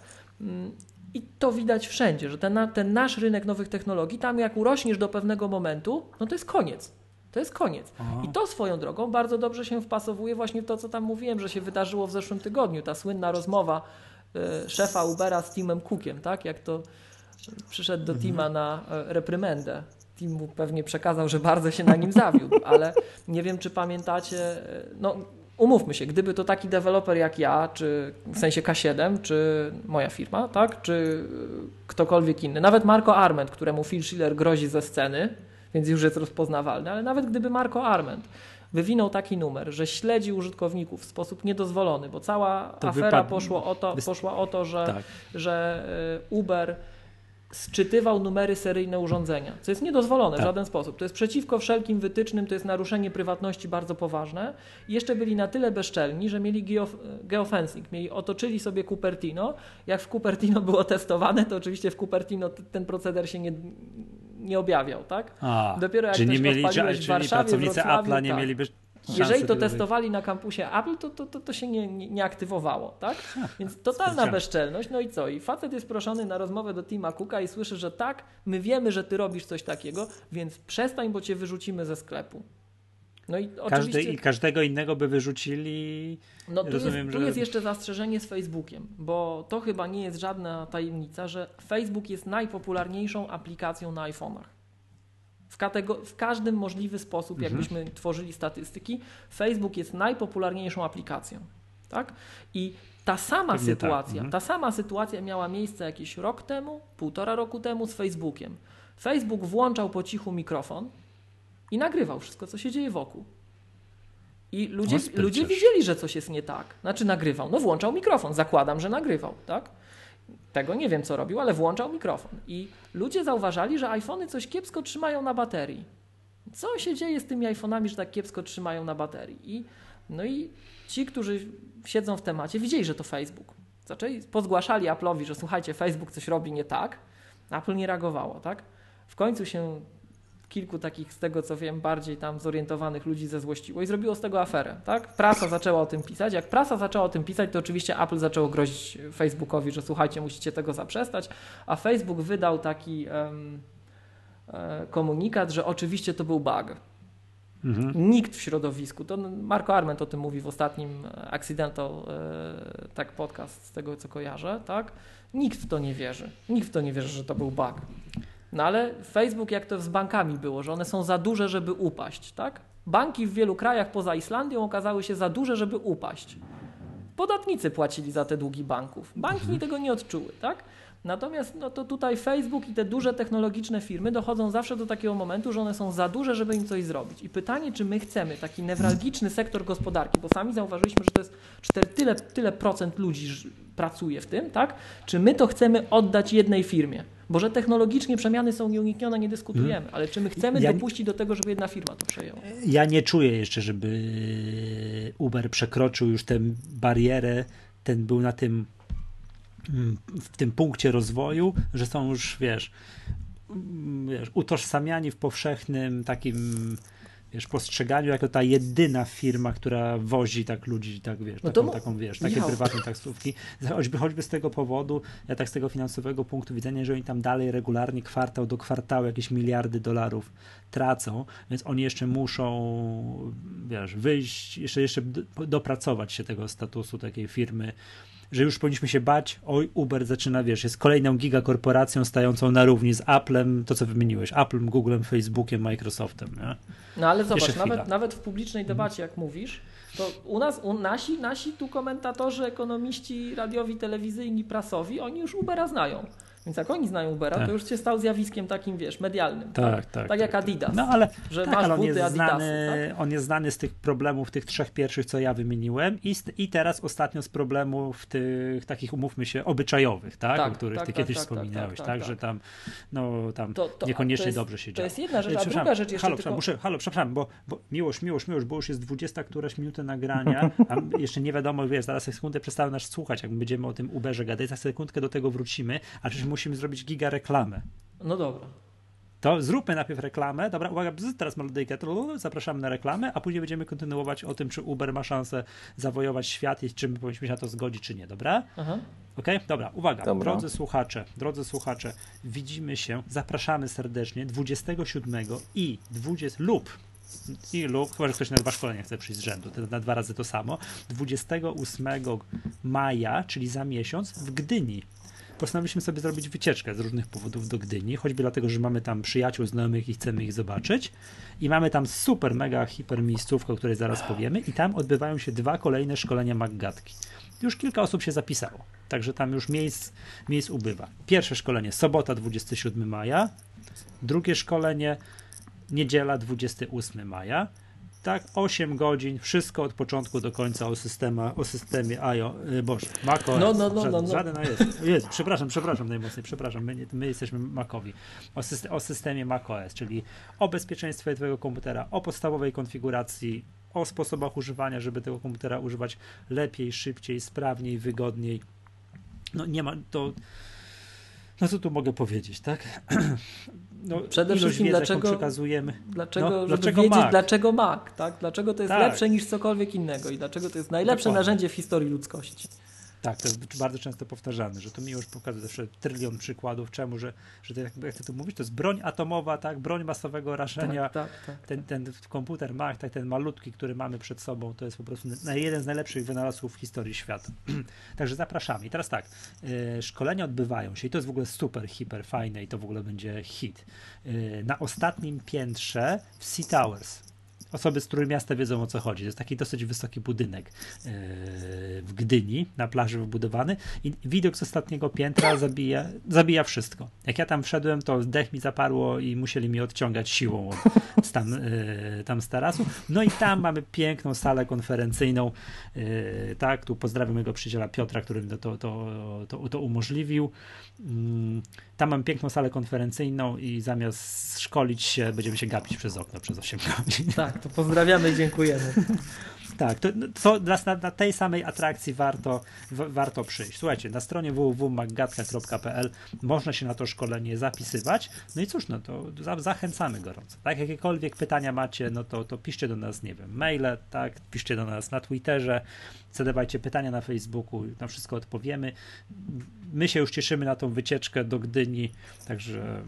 I to widać wszędzie, że ten, ten nasz rynek nowych technologii, tam jak urośniesz do pewnego momentu, no to jest koniec. To jest koniec. Aha. I to swoją drogą bardzo dobrze się wpasowuje właśnie w to, co tam mówiłem, że się wydarzyło w zeszłym tygodniu. Ta słynna rozmowa y, szefa Ubera z Timem Cookiem, tak? Jak to przyszedł do mhm. Tima na y, reprymendę. Tim mu pewnie przekazał, że bardzo się na nim zawiódł, ale nie wiem, czy pamiętacie, no umówmy się, gdyby to taki deweloper jak ja, czy w sensie K7, czy moja firma, tak, czy ktokolwiek inny, nawet Marco Arment, któremu Phil Schiller grozi ze sceny, więc już jest rozpoznawalny, ale nawet gdyby Marco Arment wywinął taki numer, że śledzi użytkowników w sposób niedozwolony, bo cała to afera poszło o to, poszła o to, że, tak. że e, Uber sczytywał numery seryjne urządzenia, co jest niedozwolone tak. w żaden sposób. To jest przeciwko wszelkim wytycznym, to jest naruszenie prywatności bardzo poważne. I jeszcze byli na tyle bezczelni, że mieli geof geofencing, mieli, otoczyli sobie Cupertino. Jak w Cupertino było testowane, to oczywiście w Cupertino ten proceder się nie, nie objawiał, tak? A, Dopiero jak czy nie mieli, czy, w Warszawie, pracownicy Apple'a nie tak. mieliby jeżeli to testowali na kampusie Apple, to, to, to, to się nie, nie, nie, aktywowało, tak? Więc totalna bezczelność. No i co? I facet jest proszony na rozmowę do Tima Cooka i słyszy, że tak, my wiemy, że ty robisz coś takiego, więc przestań, bo cię wyrzucimy ze sklepu. No i oczywiście... I każdego innego by wyrzucili. No tu, Rozumiem, jest, tu że... jest jeszcze zastrzeżenie z Facebookiem, bo to chyba nie jest żadna tajemnica, że Facebook jest najpopularniejszą aplikacją na iPhone'ach w, w każdym możliwy sposób, mhm. jakbyśmy tworzyli statystyki, Facebook jest najpopularniejszą aplikacją. Tak? I ta sama Pewnie tak, sytuacja, tak. ta sama sytuacja miała miejsce jakiś rok temu, półtora roku temu z Facebookiem. Facebook włączał po cichu mikrofon i nagrywał wszystko, co się dzieje wokół. I ludzie, ludzie widzieli, że coś jest nie tak. Znaczy nagrywał. No włączał mikrofon, zakładam, że nagrywał, tak? Tego nie wiem, co robił, ale włączał mikrofon. I ludzie zauważali, że iPhony coś kiepsko trzymają na baterii. Co się dzieje z tymi iPhone'ami, że tak kiepsko trzymają na baterii? I, no i ci, którzy siedzą w temacie, widzieli, że to Facebook. Zaczęli, pozgłaszali Apple'owi, że słuchajcie, Facebook coś robi nie tak. Apple nie reagowało, tak? W końcu się kilku takich, z tego co wiem, bardziej tam zorientowanych ludzi zezłościło i zrobiło z tego aferę. Tak? Prasa zaczęła o tym pisać. Jak prasa zaczęła o tym pisać, to oczywiście Apple zaczęło grozić Facebookowi, że słuchajcie, musicie tego zaprzestać, a Facebook wydał taki um, komunikat, że oczywiście to był bug. Mhm. Nikt w środowisku, to Marco Arment o tym mówi w ostatnim Accidental e, tak podcast, z tego co kojarzę, tak? Nikt w to nie wierzy. Nikt w to nie wierzy, że to był bug. No ale Facebook, jak to z bankami było, że one są za duże, żeby upaść, tak? Banki w wielu krajach poza Islandią okazały się za duże, żeby upaść. Podatnicy płacili za te długi banków. Banki mhm. tego nie odczuły, tak? Natomiast no to tutaj Facebook i te duże technologiczne firmy dochodzą zawsze do takiego momentu, że one są za duże, żeby im coś zrobić. I pytanie, czy my chcemy taki newralgiczny sektor gospodarki, bo sami zauważyliśmy, że to jest 4, tyle, tyle procent ludzi pracuje w tym, tak? Czy my to chcemy oddać jednej firmie? Bo że technologicznie przemiany są nieuniknione, nie dyskutujemy, hmm. ale czy my chcemy ja, dopuścić do tego, żeby jedna firma to przejęła? Ja nie czuję jeszcze, żeby Uber przekroczył już tę barierę, ten był na tym w tym punkcie rozwoju, że są już, wiesz, wiesz utożsamiani w powszechnym takim wiesz, postrzeganiu jako ta jedyna firma, która wozi tak ludzi, tak wiesz, no taką, taką, wiesz, takie prywatne taksówki. Choćby, choćby z tego powodu, ja tak z tego finansowego punktu widzenia, że oni tam dalej regularnie kwartał do kwartału jakieś miliardy dolarów tracą, więc oni jeszcze muszą, wiesz, wyjść, jeszcze, jeszcze dopracować się tego statusu takiej firmy że już powinniśmy się bać, oj, Uber zaczyna, wiesz, jest kolejną gigakorporacją stającą na równi z Applem, to co wymieniłeś, Applem, Googlem, Facebookiem, Microsoftem, nie? No ale zobacz, nawet, nawet w publicznej mhm. debacie, jak mówisz, to u nas, u, nasi, nasi tu komentatorzy, ekonomiści radiowi, telewizyjni, prasowi, oni już Ubera znają. Więc jak oni znają Ubera, tak. to już się stał zjawiskiem takim, wiesz, medialnym. Tak, tak. Tak, tak jak tak, tak. Adidas. No ale, że tak, masz ale on, jest znany, tak? on jest znany z tych problemów, tych trzech pierwszych, co ja wymieniłem i, i teraz ostatnio z problemów tych takich, umówmy się, obyczajowych, tak? tak o których ty kiedyś wspominałeś, tak, że tam, no, tam to, to, niekoniecznie jest, dobrze się dzieje. To jest jedna rzecz, a druga rzecz jeszcze halo, tylko... muszę, halo, przepraszam, bo, bo miłość, miłość, miłość, bo już jest 20 któraś minuty nagrania, a jeszcze nie wiadomo, wiesz, zaraz sekundę przestały nas słuchać, jak będziemy o tym Uberze gadać, za sekundkę do tego wrócimy, a przecież musimy zrobić giga reklamę. No dobra. To zróbmy najpierw reklamę. Dobra, uwaga, teraz melodyjkę, zapraszamy na reklamę, a później będziemy kontynuować o tym, czy Uber ma szansę zawojować świat i czy my powinniśmy się na to zgodzić, czy nie, dobra? Aha. Okej, okay? dobra, uwaga, dobra. drodzy słuchacze, drodzy słuchacze, widzimy się, zapraszamy serdecznie 27 i 20 lub i lub, chyba że ktoś na dwa szkolenia chce przyjść z rzędu, to na dwa razy to samo, 28 maja, czyli za miesiąc w Gdyni postanowiliśmy sobie zrobić wycieczkę z różnych powodów do Gdyni, choćby dlatego, że mamy tam przyjaciół, znajomych i chcemy ich zobaczyć. I mamy tam super, mega, hiper miejscówkę, o której zaraz powiemy. I tam odbywają się dwa kolejne szkolenia Maggatki. Już kilka osób się zapisało, także tam już miejsc, miejsc ubywa. Pierwsze szkolenie sobota 27 maja, drugie szkolenie niedziela 28 maja tak, 8 godzin, wszystko od początku do końca o, systema, o systemie IO, y, boże, macOS, no, no, no, żaden, no, no. żaden jest. jest, przepraszam, przepraszam najmocniej, przepraszam, my, my jesteśmy Macowi, o, system, o systemie macOS, czyli o bezpieczeństwie twojego komputera, o podstawowej konfiguracji, o sposobach używania, żeby tego komputera używać lepiej, szybciej, sprawniej, wygodniej. No nie ma, to no co tu mogę powiedzieć, tak? No, Przede wszystkim dlaczego, przekazujemy. Dlaczego, no, żeby dlaczego wiedzieć, Mac? dlaczego Mac, tak? Dlaczego to jest tak. lepsze niż cokolwiek innego i dlaczego to jest najlepsze Dokładnie. narzędzie w historii ludzkości. Tak, to jest bardzo często powtarzane, że to mi już pokazuje zawsze trylion przykładów, czemu, że, że to, jak, jak ty tu mówisz, to jest broń atomowa, tak, broń masowego rażenia. Tak, tak, tak, ten, ten komputer Mac, tak, ten malutki, który mamy przed sobą, to jest po prostu jeden z najlepszych wynalazków w historii świata. Także zapraszamy. I teraz tak, yy, szkolenia odbywają się i to jest w ogóle super, hiper fajne i to w ogóle będzie hit. Yy, na ostatnim piętrze w Sea Towers osoby z Trójmiasta wiedzą o co chodzi. To jest taki dosyć wysoki budynek e, w Gdyni, na plaży wybudowany i widok z ostatniego piętra zabija, zabija wszystko. Jak ja tam wszedłem, to dech mi zaparło i musieli mi odciągać siłą od, tam, e, tam z tarasu. No i tam mamy piękną salę konferencyjną. E, tak, tu pozdrawiam mojego przyjaciela Piotra, który to, to, to, to umożliwił. Mm, tam mam piękną salę konferencyjną i zamiast szkolić się, będziemy się gapić przez okno przez 8 godzin. Tak, to pozdrawiamy i dziękujemy. Tak, to, to na, na, tej samej atrakcji warto, w, warto przyjść. Słuchajcie, na stronie www.maggatka.pl można się na to szkolenie zapisywać. No i cóż, no to za, zachęcamy gorąco. Tak, jakiekolwiek pytania macie, no to, to piszcie do nas, nie wiem, maile, tak, piszcie do nas na Twitterze, zadawajcie pytania na Facebooku, na wszystko odpowiemy. My się już cieszymy na tą wycieczkę do Gdyni, także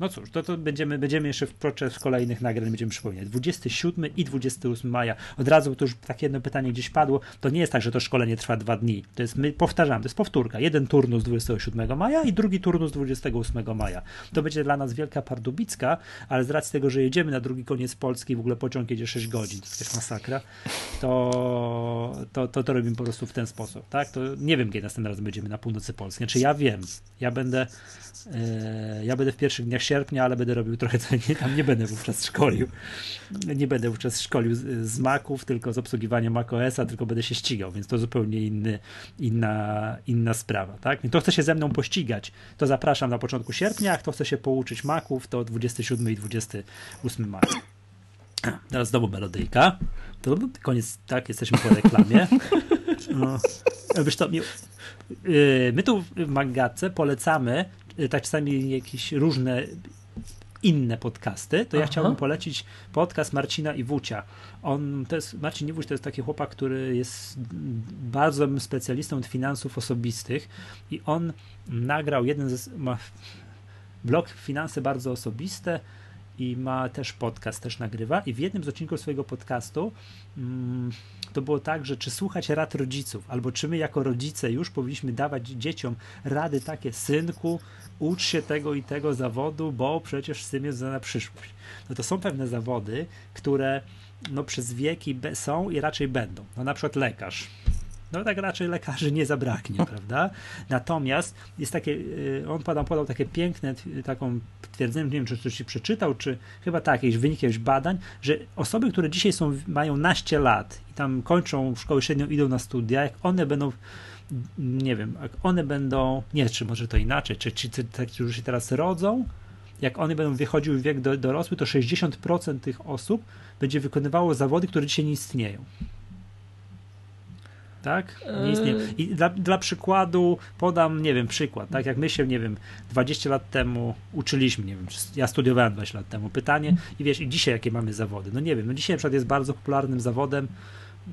no cóż, to, to będziemy, będziemy jeszcze w proces kolejnych nagrań będziemy przypominać. 27 i 28 maja. Od razu to już takie jedno pytanie gdzieś padło. To nie jest tak, że to szkolenie trwa dwa dni. To jest, my powtarzamy, to jest powtórka. Jeden turnus 27 maja i drugi turnus 28 maja. To będzie dla nas wielka pardubicka, ale z racji tego, że jedziemy na drugi koniec Polski, w ogóle pociąg jedzie 6 godzin, to jest masakra, to, to, to, to robimy po prostu w ten sposób, tak? To nie wiem, kiedy następnym razem będziemy na północy Polski. Znaczy ja wiem, ja będę e, ja będę w pierwszych dniach sierpnia, ale będę robił trochę nie, tam nie będę wówczas szkolił. Nie będę wówczas szkolił z, z Maców, tylko z obsługiwania macOSa, tylko będę się ścigał, więc to zupełnie inny, inna, inna sprawa, tak? Kto chce się ze mną pościgać, to zapraszam na początku sierpnia, kto chce się pouczyć Maców, to 27 i 28 maja. Teraz znowu melodyjka. To koniec, tak, jesteśmy po reklamie. No. Wiesz to, my tu w Mangatce polecamy tak czasami jakieś różne inne podcasty, to ja Aha. chciałbym polecić podcast Marcina Iwucia. On, to jest, Marcin Iwuć to jest taki chłopak, który jest bardzo specjalistą od finansów osobistych i on nagrał jeden z, ma blog Finanse Bardzo Osobiste i ma też podcast, też nagrywa i w jednym z odcinków swojego podcastu mm, to było tak, że czy słuchać rad rodziców, albo czy my jako rodzice już powinniśmy dawać dzieciom rady takie, synku, ucz się tego i tego zawodu, bo przecież tym jest na przyszłość. No to są pewne zawody, które no przez wieki są i raczej będą. No na przykład lekarz no tak raczej lekarzy nie zabraknie, prawda? Natomiast jest takie, y, on podał, podał takie piękne, taką twierdzenie, nie wiem, czy ktoś się przeczytał, czy chyba tak, jakieś wyniki jakichś badań, że osoby, które dzisiaj są, mają naście lat i tam kończą szkołę średnią, idą na studia, jak one będą nie wiem, jak one będą, nie, czy może to inaczej, czy ci, którzy się teraz rodzą, jak one będą wychodziły w wiek do, dorosły, to 60% tych osób będzie wykonywało zawody, które dzisiaj nie istnieją tak? Nie istnieje. Yy. I dla, dla przykładu podam, nie wiem, przykład, tak? Jak my się, nie wiem, 20 lat temu uczyliśmy, nie wiem, ja studiowałem 20 lat temu, pytanie i wiesz, i dzisiaj jakie mamy zawody? No nie wiem, no dzisiaj na przykład jest bardzo popularnym zawodem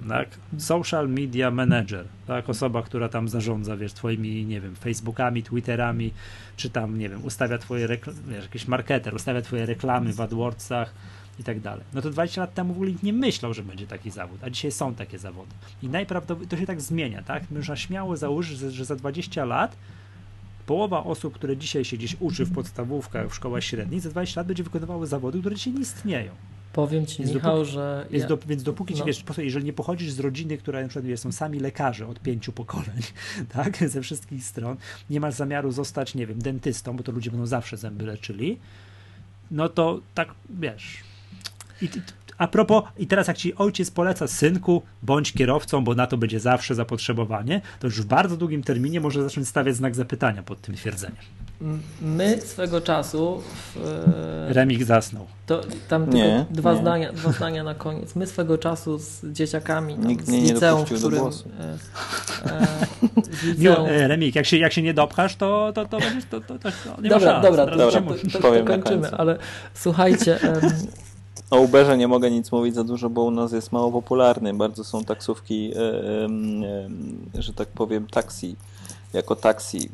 tak? Social media manager, tak? Osoba, która tam zarządza, wiesz, twoimi, nie wiem, Facebookami, Twitterami, czy tam, nie wiem, ustawia twoje, wiesz, jakiś marketer, ustawia twoje reklamy w AdWordsach, i tak dalej. No to 20 lat temu w ogóle nikt nie myślał, że będzie taki zawód, a dzisiaj są takie zawody. I najprawdopodobniej to się tak zmienia, tak? Można śmiało założyć, że za 20 lat połowa osób, które dzisiaj się gdzieś uczy w podstawówkach, w szkołach średnich, za 20 lat będzie wykonywały zawody, które dzisiaj nie istnieją. Powiem ci, więc Michał, dopóki, że. Ja... Do, więc dopóki no. wiesz, jeżeli nie pochodzisz z rodziny, która na przykład są sami lekarze od pięciu pokoleń, tak, ze wszystkich stron, nie masz zamiaru zostać, nie wiem, dentystą, bo to ludzie będą zawsze zęby leczyli, no to tak wiesz, i a propos, i teraz jak ci ojciec poleca synku, bądź kierowcą, bo na to będzie zawsze zapotrzebowanie, to już w bardzo długim terminie może zacząć stawiać znak zapytania pod tym twierdzeniem. My swego czasu. W, e, Remik zasnął. To, tam nie, dwa, nie. Zdania, dwa zdania na koniec. My swego czasu z dzieciakami Nikt z liceum, w którym. E, e, liceum... E, Remik, jak się, jak się nie dopchasz, to, to, to będziesz. To, to, to, nie dobra, dobra, to, dobra, to, to, to kończymy, ale słuchajcie. O Uberze nie mogę nic mówić za dużo, bo u nas jest mało popularny. Bardzo są taksówki, e, e, że tak powiem, taksi, jako taksi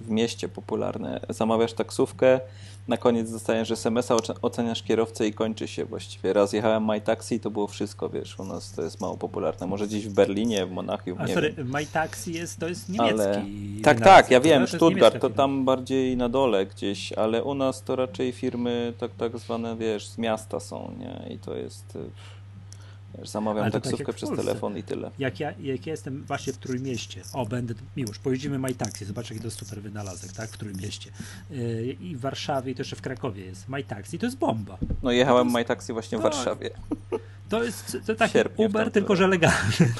w mieście popularne. Zamawiasz taksówkę, na koniec dostajesz SMS-a, oceniasz kierowcę i kończy się właściwie. Raz jechałem My Taxi to było wszystko, wiesz, u nas to jest mało popularne. Może gdzieś w Berlinie, w Monachium, A nie sorry, wiem. My Taxi jest, to jest niemiecki. Ale... Tak, tak, ja wiem, to Stuttgart to tam bardziej na dole gdzieś, ale u nas to raczej firmy tak, tak zwane, wiesz, z miasta są, nie? I to jest... Zamawiam tak taksówkę tak przez telefon i tyle. Jak ja, jak ja jestem właśnie w Trójmieście, o będę, miłość, pojedziemy My Taxi, zobacz jaki to jest super wynalazek, tak, w Trójmieście. Yy, I w Warszawie, i to jeszcze w Krakowie jest. My Taxi to jest bomba. No jechałem jest, My Taxi właśnie w Warszawie. To jest to taki Uber, tylko że legalny.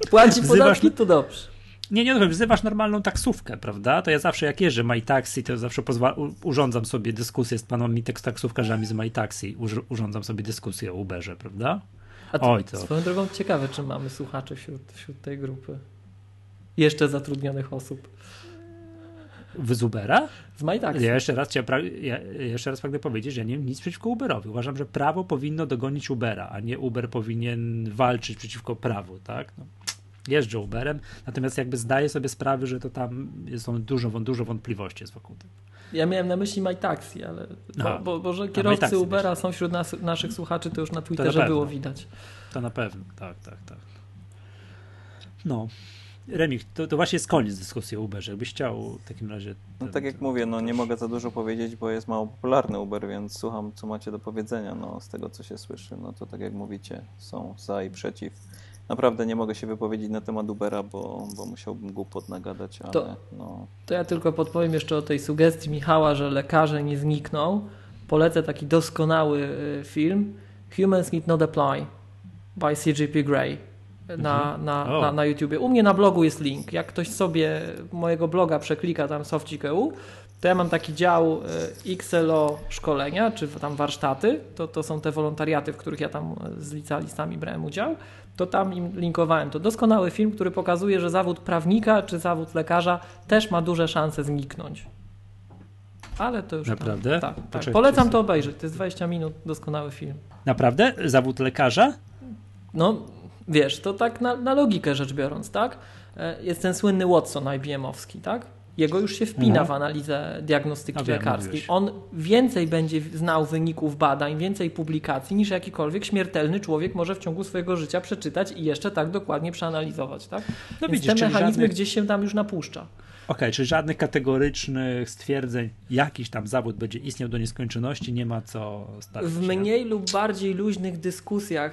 Tak? Płaci podatki, to dobrze. Nie, nie, no, wzywasz normalną taksówkę, prawda? To ja zawsze jak jeżdżę My Taxi, to zawsze pozwa- urządzam sobie dyskusję z panami taksówkarzami z My Taxi, urządzam sobie dyskusję o Uberze, prawda? A to, Oj, to Swoją drogą ciekawe, czy mamy słuchaczy wśród, wśród tej grupy. Jeszcze zatrudnionych osób. z Ubera? Z MyTaxi. Ja jeszcze raz, pra- ja jeszcze raz pragnę powiedzieć, że nie mam nic przeciwko Uberowi. Uważam, że prawo powinno dogonić Ubera, a nie Uber powinien walczyć przeciwko prawu, tak? No, jeżdżę Uberem, natomiast jakby zdaję sobie sprawę, że to tam są dużo, dużo wątpliwości jest wokół tego. Ja miałem na myśli MyTaxi, ale bo, A. bo, bo że kierowcy Ubera są wśród nas, naszych słuchaczy, to już na Twitterze pewno. było widać. To na pewno, tak, tak, tak. No. Remik, to, to właśnie jest koniec dyskusji o Uberze. Jakbyś chciał w takim razie. No ten- tak jak mówię, no nie mogę za dużo powiedzieć, bo jest mało popularny Uber, więc słucham, co macie do powiedzenia, no z tego, co się słyszy. No to tak jak mówicie, są za i przeciw. Naprawdę nie mogę się wypowiedzieć na temat Ubera, bo, bo musiałbym głupot nagadać, ale To- no... To ja tylko podpowiem jeszcze o tej sugestii Michała, że lekarze nie znikną. Polecę taki doskonały y, film Humans Need Not Apply by CGP Grey na, na, O. na, na YouTubie. U mnie na blogu jest link. Jak ktoś sobie mojego bloga przeklika tam sofcik.eu, to ja mam taki dział y, XLO szkolenia, czy tam warsztaty, to, to są te wolontariaty, w których ja tam y, z licealistami brałem udział, to tam im linkowałem. To doskonały film, który pokazuje, że zawód prawnika czy zawód lekarza też ma duże szanse zniknąć. Ale to już. Naprawdę? Tam, tak, tak. Poczekaj, Polecam to obejrzeć. To jest 20 minut, doskonały film. Naprawdę? Zawód lekarza? No, wiesz, to tak na, na logikę rzecz biorąc, tak? E, Jest ten słynny Watson IBM-owski, tak? Jego już się wpina Mhm. w analizę diagnostyki wiem, lekarskiej. On więcej będzie znał wyników badań, więcej publikacji niż jakikolwiek śmiertelny człowiek może w ciągu swojego życia przeczytać i jeszcze tak dokładnie przeanalizować, tak? No Więc widzisz, te mechanizmy żadnych- gdzieś się tam już napuszcza. Okej, czyli żadnych kategorycznych stwierdzeń, jakiś tam zawód będzie istniał do nieskończoności, nie ma co starać W się. mniej lub bardziej luźnych dyskusjach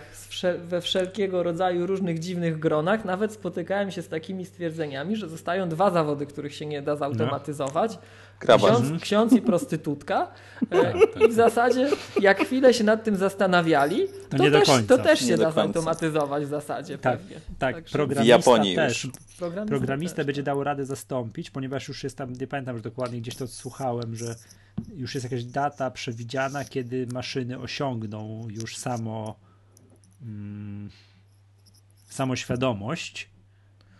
we wszelkiego rodzaju różnych dziwnych gronach nawet spotykałem się z takimi stwierdzeniami, że zostają dwa zawody, których się nie da zautomatyzować. Ksiądz, ksiądz i prostytutka. E, I w zasadzie, jak chwilę się nad tym zastanawiali, To to, nie do też, końca. to też Nie się do da zautomatyzować w zasadzie Tak, pewnie. Tak, Także programista W Japonii też. już. programista Programistę też, będzie tak. dało radę zastąpić, ponieważ już jest tam, nie pamiętam już dokładnie, gdzieś to słuchałem, że już jest jakaś data przewidziana, kiedy maszyny osiągną już samo mm, samoświadomość,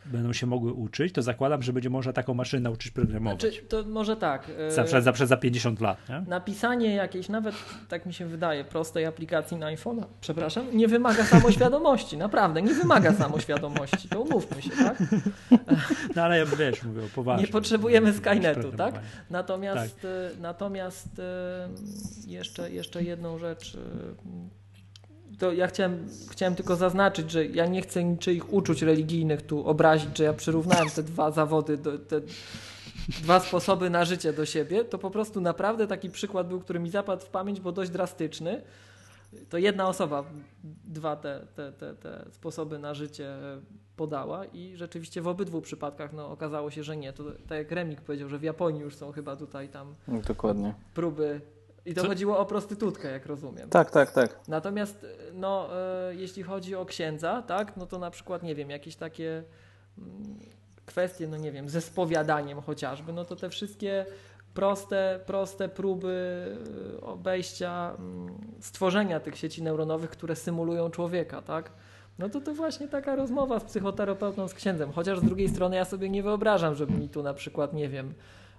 będą się mogły uczyć, to zakładam, że będzie można taką maszynę nauczyć programować. Znaczy, to może tak. e, Zawsze, zawsze za 50 lat, nie? Napisanie jakiejś, nawet tak mi się wydaje, prostej aplikacji na iPhone'a, przepraszam, nie wymaga samoświadomości, naprawdę, nie wymaga samoświadomości, to umówmy się, tak? No ale ja wiesz, mówię poważnie. Nie potrzebujemy Skynetu, tak? Natomiast, e, natomiast e, jeszcze, jeszcze jedną rzecz. To ja chciałem, chciałem tylko zaznaczyć, że ja nie chcę niczyich uczuć religijnych tu obrazić, że ja przyrównałem te dwa zawody, do, te dwa sposoby na życie do siebie. To po prostu naprawdę taki przykład był, który mi zapadł w pamięć, bo dość drastyczny. To jedna osoba dwa te, te, te, te sposoby na życie podała i rzeczywiście w obydwu przypadkach no, okazało się, że nie. To tak jak Remik powiedział, że w Japonii już są chyba tutaj tam Dokładnie. próby i to Co? chodziło o prostytutkę, jak rozumiem. Tak, tak, tak. Natomiast no, e, jeśli chodzi o księdza, tak, no to na przykład, nie wiem, jakieś takie mm, kwestie, no nie wiem, ze spowiadaniem chociażby, no to te wszystkie proste, proste próby e, obejścia mm, stworzenia tych sieci neuronowych, które symulują człowieka, tak? No to to właśnie taka rozmowa z psychoterapeutą, z księdzem. Chociaż z drugiej strony ja sobie nie wyobrażam, żeby mi tu na przykład, nie wiem,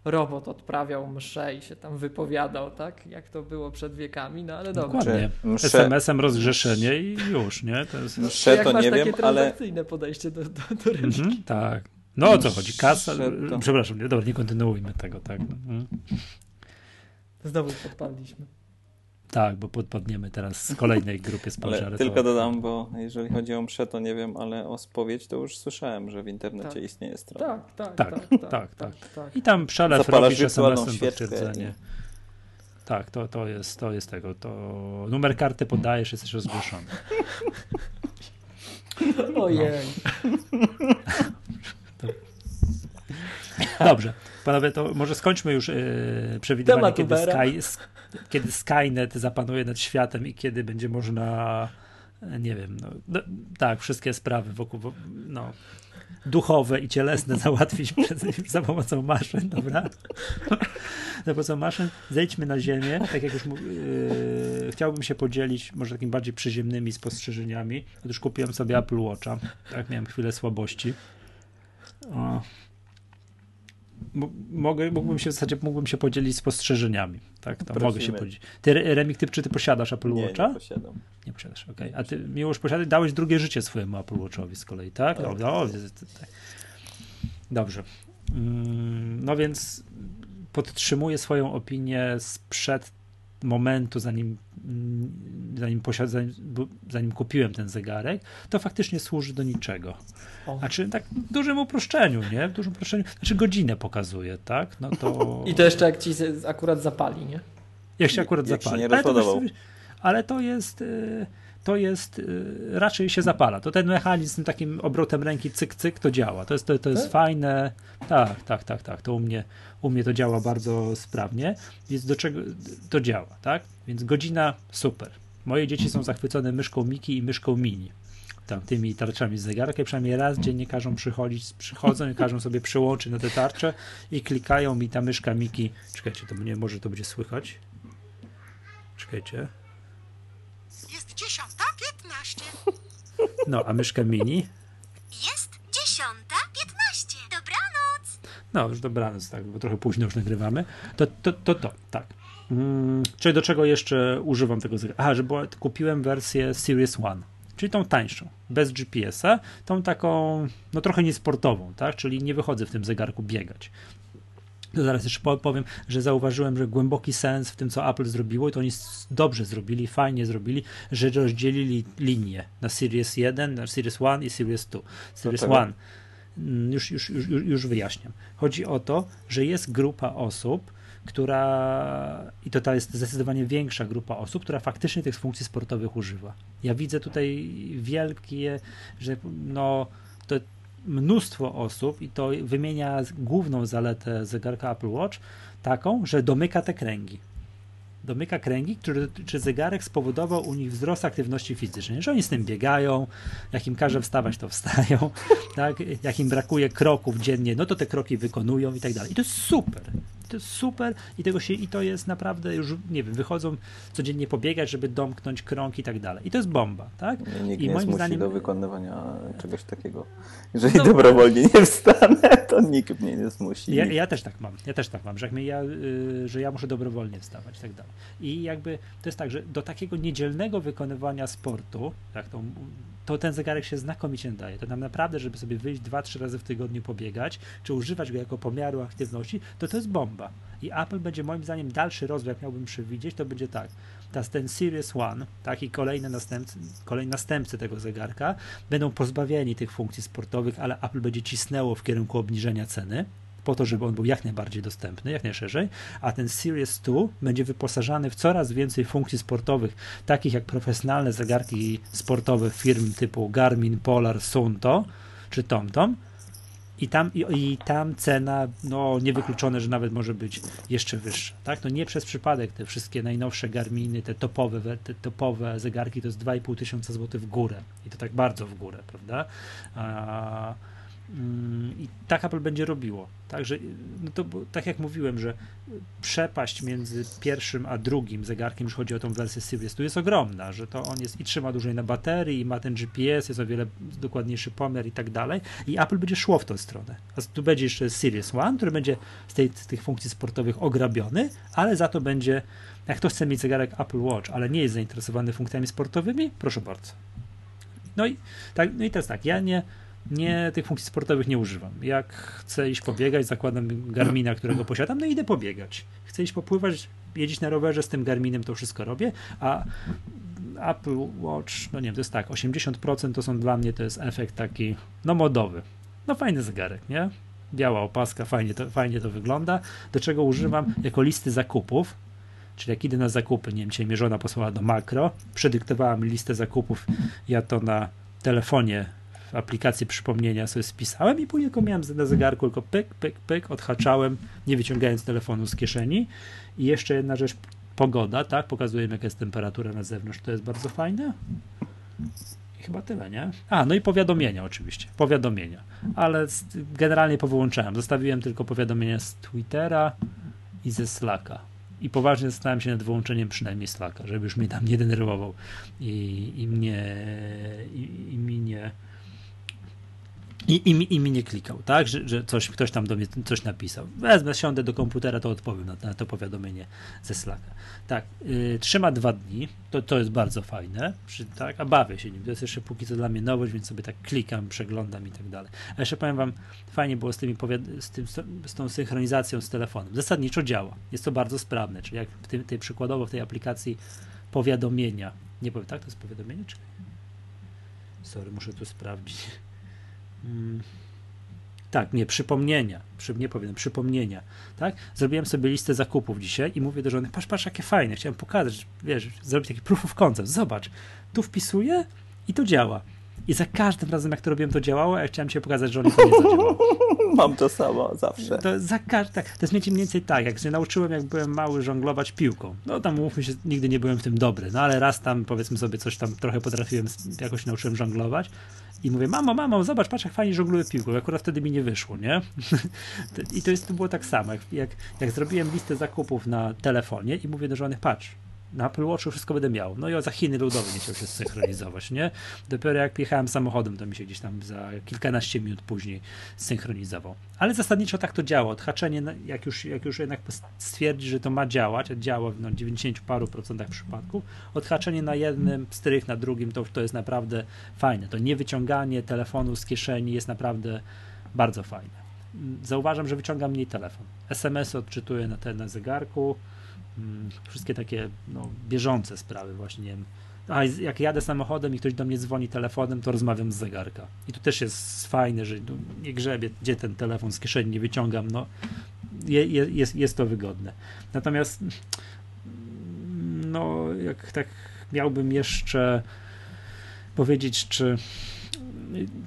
robot odprawiał mszę i się tam wypowiadał, tak? Jak to było przed wiekami, no ale dobra. Dokładnie. Msze- SMS-em rozgrzeszenie i już, nie? To jest... Msze jak to masz nie takie wiem, ale podejście do, do, do religii. Mhm, tak. No o co chodzi? Kasa. To- Przepraszam, nie, dobra, nie kontynuujmy tego, tak. Mhm. Znowu podpadliśmy. Tak, bo podpadniemy teraz z kolejnej grupie społecznej. ale to- tylko dodam, bo jeżeli chodzi o mszę, to nie wiem, ale o spowiedź to już słyszałem, że w internecie Tak. istnieje strona. Tak, tak, Tak, tak, tak, tak, tak, tak. I tam przelew robisz SMS-em potwierdzenie. Tak, to, to, jest, to jest tego. To numer karty podajesz, jesteś rozgłoszony. Ojej. Dobrze, panowie, to może skończmy już yy, przewidywanie, kiedy. Sky, sk- kiedy Skynet zapanuje nad światem i kiedy będzie można, e, nie wiem, no, no, tak, wszystkie sprawy wokół, wo- no, duchowe i cielesne załatwić przez, za pomocą maszyn, dobra? za pomocą maszyn zejdźmy na ziemię, tak jak już yy, chciałbym się podzielić może takimi bardziej przyziemnymi spostrzeżeniami. Otóż kupiłem sobie Apple Watcha, tak, miałem chwilę słabości. O. Mogę, mógłbym się w zasadzie mógłbym się podzielić spostrzeżeniami. Tak, to mogę się podzielić. Ty, Remik, ty, czy ty posiadasz Apple nie, Watcha? Nie, posiadam. Nie posiadasz, okej. Okay. A ty, Miłosz, posiadać, dałeś drugie życie swojemu Apple Watchowi z kolei, tak? tak. O, o, tak. Dobrze. Mm, no więc podtrzymuję swoją opinię sprzed momentu, zanim, zanim, posiad, zanim, zanim kupiłem ten zegarek, to faktycznie służy do niczego. O. Znaczy, tak w dużym uproszczeniu, nie? W dużym uproszczeniu. Znaczy, godzinę pokazuje, tak? No to... I to jeszcze jak ci akurat zapali, nie? Jak się akurat jak zapali. Się nie ale, to, ale to jest. Yy to jest, y, raczej się zapala. To ten mechanizm takim obrotem ręki cyk, cyk, to działa. To jest, to, to jest tak? fajne. Tak, tak, tak, tak. To u mnie, u mnie to działa bardzo sprawnie, więc do czego to działa, tak? Więc godzina super. Moje dzieci są zachwycone myszką Miki i myszką Mini. Tam tymi tarczami z zegarka przynajmniej raz dziennie każą przychodzić, przychodzą i każą sobie przyłączyć na te tarcze i klikają mi ta myszka Miki. Czekajcie, to nie może to będzie słychać. Czekajcie. Jest dziesiąta piętnaście. No, a myszka mini? Jest dziesiąta piętnaście. Dobranoc. No, już dobranoc, tak, bo trochę późno już nagrywamy. To, to, to, to tak. Hmm, czyli do czego jeszcze używam tego zegarka? Aha, że kupiłem wersję Series One, czyli tą tańszą, bez GPS-a, tą taką, no trochę niesportową, tak, czyli nie wychodzę w tym zegarku biegać. To zaraz jeszcze powiem, że zauważyłem, że głęboki sens w tym, co Apple zrobiło, i to oni dobrze zrobili, fajnie zrobili, że rozdzielili linie na Series 1, na Series 1 i Series 2. Series 1 mm, już, już, już, już wyjaśniam. Chodzi o to, że jest grupa osób, która, i to ta jest zdecydowanie większa grupa osób, która faktycznie tych funkcji sportowych używa. Ja widzę tutaj wielkie, że no, to mnóstwo osób i to wymienia główną zaletę zegarka Apple Watch taką, że domyka te kręgi. Domyka kręgi, który, czy zegarek spowodował u nich wzrost aktywności fizycznej, że oni z tym biegają, jak im każe wstawać, to wstają, tak? jak im brakuje kroków dziennie, no to te kroki wykonują i tak dalej. I to jest super to jest super i tego się, i to jest naprawdę już, nie wiem, wychodzą codziennie pobiegać, żeby domknąć krąg i tak dalej. I to jest bomba, tak? Nikt I nie moim zdaniem do wykonywania czegoś takiego. Jeżeli no, dobrowolnie nie wstanę, to nikt mnie nie zmusi. Ja, ja też tak mam, ja też tak mam, że, ja, y, że ja muszę dobrowolnie wstawać i tak dalej. I jakby to jest tak, że do takiego niedzielnego wykonywania sportu, tak, tą to ten zegarek się znakomicie daje. To nam naprawdę, żeby sobie wyjść dwa, trzy razy w tygodniu pobiegać, czy używać go jako pomiaru aktywności, to to jest bomba. I Apple będzie moim zdaniem dalszy rozwój, jak miałbym przewidzieć, to będzie tak. Ten Series One, tak i kolejne następcy, kolejne następcy tego zegarka będą pozbawieni tych funkcji sportowych, ale Apple będzie cisnęło w kierunku obniżenia ceny po to, żeby on był jak najbardziej dostępny, jak najszerzej, a ten Series 2 będzie wyposażany w coraz więcej funkcji sportowych, takich jak profesjonalne zegarki sportowe firm typu Garmin, Polar, Sunto czy TomTom, i tam, i, i, tam cena, no niewykluczone, że nawet może być jeszcze wyższa. Tak? No nie przez przypadek te wszystkie najnowsze Garminy, te topowe, te topowe zegarki to jest 2,5 tysiąca złotych w górę. I to tak bardzo w górę, prawda? A, I tak Apple będzie robiło. Także, no to, tak jak mówiłem, że przepaść między pierwszym a drugim zegarkiem, jeśli chodzi o tą wersję Series, tu jest ogromna, że to on jest i trzyma dłużej na baterii, i ma ten GPS, jest o wiele dokładniejszy pomiar i tak dalej. I Apple będzie szło w tą stronę. A tu będzie jeszcze Series One, który będzie z, tej, z tych funkcji sportowych ograbiony, ale za to będzie, jak ktoś chce mieć zegarek Apple Watch, ale nie jest zainteresowany funkcjami sportowymi, proszę bardzo. No i, tak, no i teraz tak, ja nie nie, tych funkcji sportowych nie używam. Jak chcę iść pobiegać, zakładam Garmina, którego posiadam, no idę pobiegać. Chcę iść popływać, jeździć na rowerze z tym Garminem, to wszystko robię, a Apple Watch, no nie wiem, to jest tak, 80% to są dla mnie, to jest efekt taki, no modowy. No fajny zegarek, nie? Biała opaska, fajnie to, fajnie to wygląda. Do czego używam? Jako listy zakupów, czyli jak idę na zakupy, nie wiem, dzisiaj mnie żona posłała do makro, przedyktowała mi listę zakupów, ja to na telefonie aplikację przypomnienia sobie spisałem i później tylko miałem na zegarku tylko pyk, pyk, pyk, odhaczałem, nie wyciągając telefonu z kieszeni. I jeszcze jedna rzecz, pogoda, tak? Pokazuję, jaka jest temperatura na zewnątrz, to jest bardzo fajne. I chyba tyle, nie? A, no i powiadomienia oczywiście, powiadomienia, ale generalnie powyłączałem. Zostawiłem tylko powiadomienia z Twittera i ze Slacka i poważnie zastanawiam się nad wyłączeniem przynajmniej Slacka, żeby już mnie tam nie denerwował i, i mnie i, i mi nie i, i, I mi nie klikał, tak? Że, że coś, ktoś tam do mnie coś napisał. Wezmę, siądę do komputera, to odpowiem na, na to powiadomienie ze Slacka. Tak, yy, trzyma dwa dni, to, to jest bardzo fajne, przy, tak? a bawię się nim. To jest jeszcze póki co dla mnie nowość, więc sobie tak klikam, przeglądam i tak dalej. A jeszcze powiem Wam, fajnie było z, tymi z, tym, z tą synchronizacją z telefonem. Zasadniczo działa, jest to bardzo sprawne, czyli jak w tej przykładowo w tej aplikacji powiadomienia, nie powiem, tak, to jest powiadomienie, czy Sorry, muszę tu sprawdzić. Tak, nie, przypomnienia, przy, nie powiem, przypomnienia, tak? Zrobiłem sobie listę zakupów dzisiaj i mówię do żony, patrz, patrz, jakie fajne, chciałem pokazać, wiesz, zrobić taki proof of concept, zobacz, tu wpisuję i to działa. I za każdym razem, jak to robiłem, to działało, a ja chciałem ci pokazać, że oni to nie zadziałało. Mam to samo zawsze. To, za każ- tak, to jest mniej więcej tak, jak się nauczyłem, jak byłem mały, żonglować piłką. No tam, mówmy się, nigdy nie byłem w tym dobry, no ale raz tam, powiedzmy sobie, coś tam trochę potrafiłem, jakoś nauczyłem żonglować i mówię, mamo, mamo, zobacz, patrz, jak fajnie żongluję piłką. Akurat wtedy mi nie wyszło, nie? I to, jest, to było tak samo, jak, jak, jak zrobiłem listę zakupów na telefonie i mówię do żony, patrz, na Apple Watchu wszystko będę miał. No i za Chiny ludowe nie chciał się synchronizować, nie? Dopiero jak jechałem samochodem, to mi się gdzieś tam za kilkanaście minut później synchronizował. Ale zasadniczo tak to działa. Odhaczenie, jak już, jak już jednak stwierdzi, że to ma działać, a działa w no, 90 paru procentach przypadków, odhaczenie na jednym strych, na drugim, to, to jest naprawdę fajne. To niewyciąganie telefonu z kieszeni jest naprawdę bardzo fajne. Zauważam, że wyciągam mniej telefon. SMS-y odczytuję na, te, na zegarku, wszystkie takie no, bieżące sprawy właśnie, nie wiem. A jak jadę samochodem i ktoś do mnie dzwoni telefonem, to rozmawiam z zegarka. I tu też jest fajne, że nie grzebie, gdzie ten telefon z kieszeni nie wyciągam, no je, je, jest, jest to wygodne. Natomiast no, jak tak miałbym jeszcze powiedzieć, czy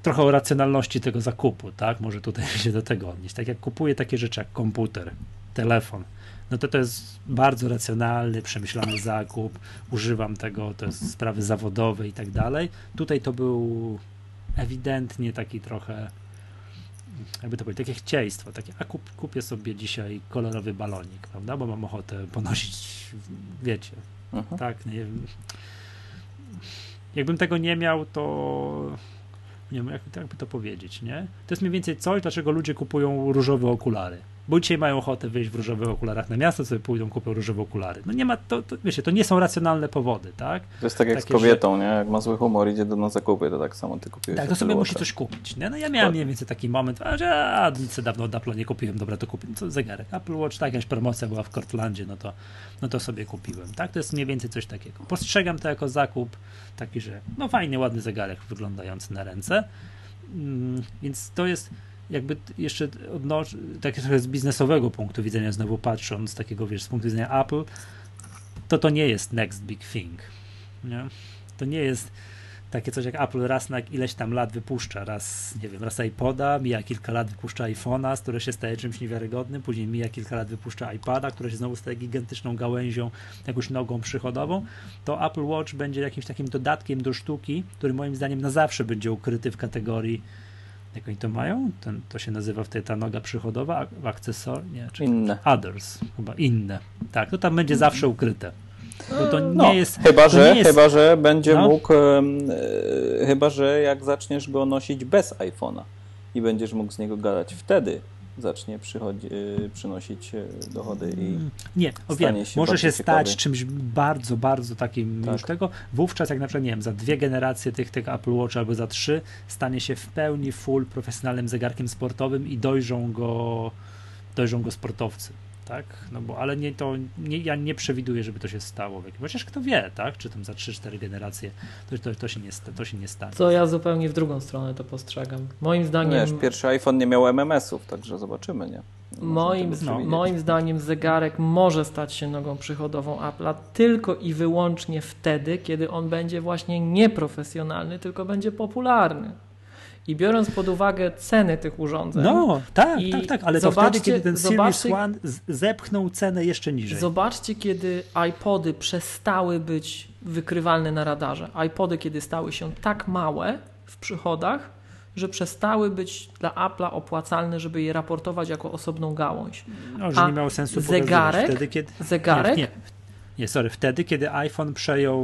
trochę o racjonalności tego zakupu, tak? Może tutaj się do tego odnieść. Tak jak kupuję takie rzeczy jak komputer, telefon, no to to jest bardzo racjonalny, przemyślany zakup, używam tego, to jest sprawy zawodowe i tak dalej. Tutaj to był ewidentnie taki trochę, jakby to powiedzieć, takie chcieństwo, takie, a kup, kupię sobie dzisiaj kolorowy balonik, prawda, bo mam ochotę ponosić, wiecie, uh-huh. tak, nie wiem. Jakbym tego nie miał, to nie wiem, jak, jakby to powiedzieć, nie? To jest mniej więcej coś, dlaczego ludzie kupują różowe okulary bo dzisiaj mają ochotę wyjść w różowych okularach na miasto, sobie pójdą, kupią różowe okulary. No nie ma, to, to wiecie, to nie są racjonalne powody, tak? To jest tak jak Takie, z kobietą, że... nie? Jak ma zły humor, idzie do na zakupy, to tak samo ty kupiłeś. Tak, to sobie musi coś kupić, nie? No ja miałem mniej więcej taki moment, a, że a, nic dawno od Apple nie kupiłem, dobra, to kupię, co zegarek. Apple Watch, tak, jakaś promocja była w Cortlandzie, no to, no to sobie kupiłem, tak? To jest mniej więcej coś takiego. Postrzegam to jako zakup taki, że no fajnie, ładny zegarek wyglądający na ręce, mm, więc to jest jakby jeszcze odnosz, tak trochę z biznesowego punktu widzenia, znowu patrząc, takiego wiesz, z punktu widzenia Apple, to to nie jest next big thing. Nie? To nie jest takie coś jak Apple raz na ileś tam lat wypuszcza, raz, nie wiem, raz iPoda, mija kilka lat wypuszcza iPhone'a, które się staje czymś niewiarygodnym, później mija kilka lat wypuszcza iPada, które się znowu staje gigantyczną gałęzią, jakąś nogą przychodową, to Apple Watch będzie jakimś takim dodatkiem do sztuki, który moim zdaniem na zawsze będzie ukryty w kategorii jak oni to mają? Ten, to się nazywa wtedy ta noga przychodowa, akcesor, nie, czy inne. Others, chyba inne. Tak, to tam będzie mm. zawsze ukryte. Bo to nie no, jest. Chyba, że, jest, chyba, że będzie no. mógł, e, chyba, że jak zaczniesz go nosić bez iPhone'a i będziesz mógł z niego gadać, wtedy zacznie przynosić y, dochody i mm, Nie, o wiem, się może się stać czymś bardzo, bardzo takim tak. już tego. Wówczas jak na przykład, nie wiem, za dwie generacje tych, tych Apple Watch albo za trzy stanie się w pełni full profesjonalnym zegarkiem sportowym i dojrzą go, dojrzą go sportowcy tak? No bo, ale nie, to, nie, ja nie przewiduję, żeby to się stało. Chociaż kto wie, tak? Czy tam za 3-4 generacje to, to, to, się nie, to się nie stanie. To ja zupełnie w drugą stronę to postrzegam. Moim zdaniem... Wiesz, pierwszy iPhone nie miał MMS-ów, także zobaczymy, nie? moim, no, moim zdaniem zegarek może stać się nogą przychodową Apple'a tylko i wyłącznie wtedy, kiedy on będzie właśnie nie tylko będzie popularny. I biorąc pod uwagę ceny tych urządzeń. No, tak, tak, tak, ale to wtedy, kiedy ten Series One zepchnął cenę jeszcze niżej. Zobaczcie, kiedy iPody przestały być wykrywalne na radarze. iPody, kiedy stały się tak małe w przychodach, że przestały być dla Apple'a opłacalne, żeby je raportować jako osobną gałąź. No, że A nie miało sensu zegarek? Wtedy, kiedy... Zegarek? Nie, nie, nie, sorry, wtedy, kiedy iPhone przejął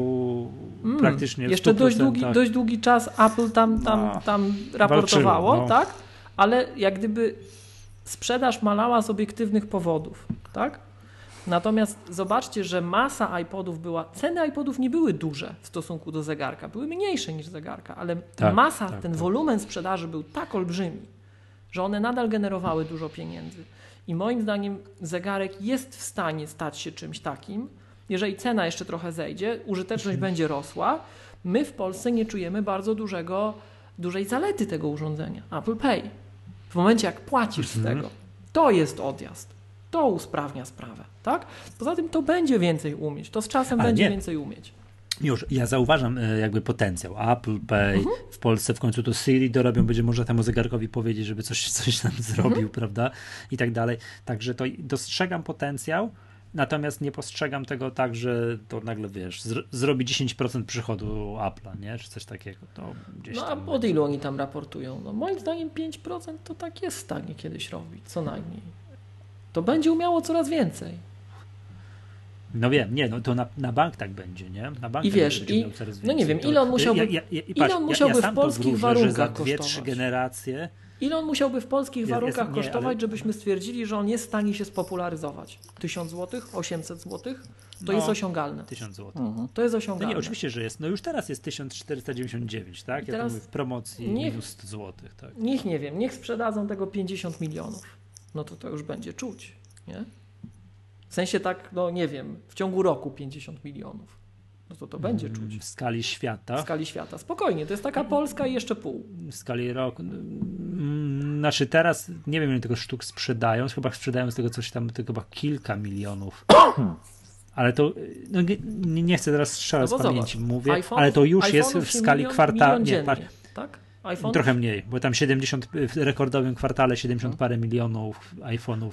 Mm, praktycznie Jeszcze dość 100%, długi, dość długi czas Apple tam, tam, No, tam raportowało, walczyło, no. tak? Ale jak gdyby sprzedaż malała z obiektywnych powodów, tak? Natomiast zobaczcie, że masa iPodów była, ceny iPodów nie były duże w stosunku do zegarka, były mniejsze niż zegarka, ale Tak, masa, tak, ten tak. wolumen sprzedaży był tak olbrzymi, że one nadal generowały dużo pieniędzy. I moim zdaniem zegarek jest w stanie stać się czymś takim, jeżeli cena jeszcze trochę zejdzie, użyteczność będzie rosła. My w Polsce nie czujemy bardzo dużego, dużej zalety tego urządzenia. Apple Pay. W momencie, jak płacisz z Mhm. tego, to jest odjazd. To usprawnia sprawę, tak? Poza tym to będzie więcej umieć. To z czasem Ale będzie nie. więcej umieć. Już, ja zauważam e, jakby potencjał. Apple Pay, Mhm. w Polsce w końcu to Siri dorobią, będzie można temu zegarkowi powiedzieć, żeby coś, coś tam zrobił, Mhm. prawda? I tak dalej. Także to dostrzegam potencjał, natomiast nie postrzegam tego tak, że to nagle, wiesz, zr- zrobi 10% przychodu Apple'a, nie? Czy coś takiego. To gdzieś No a tam od ilu oni tam raportują? No moim zdaniem 5% to tak jest w stanie kiedyś robić, co najmniej. To będzie umiało coraz więcej. No wiem, nie, no to na, na bank tak będzie, nie? Na bank I tak wiesz, będzie i- no nie wiem, ile on musiałby- ja, ja, ja, i ile on musiałby w polskich że za warunkach dwie, trzy kosztować? generacje Ile on musiałby w polskich warunkach jest- nie, kosztować, ale- żebyśmy stwierdzili, że on jest w stanie się spopularyzować? 1000 zł? 800 zł? To No. jest osiągalne. 1000 zł. Mhm. To jest No osiągalne. nie, oczywiście, że jest. No już teraz jest 1499, tak? I Ja teraz w promocji niech- minus 100 zł, tak. Niech nie wiem, niech sprzedadzą tego 50 milionów. No to to już będzie czuć, nie? W sensie tak, no nie wiem, w ciągu roku 50 milionów. No to to będzie czuć. W skali W świata, skali świata. Spokojnie, to jest taka Polska i jeszcze pół. w skali roku. mm, Znaczy teraz nie wiem ile tego sztuk sprzedają, chyba sprzedają z tego coś tam tylko chyba kilka milionów. Ale to no, nie, nie chcę teraz strzelać No z pamięci, zobacz, mówię, iPhone- ale to już jest w skali kwartału. Nie, tak? iPhone trochę mniej, bo tam 70 w rekordowym kwartale 70 parę milionów iPhone'ów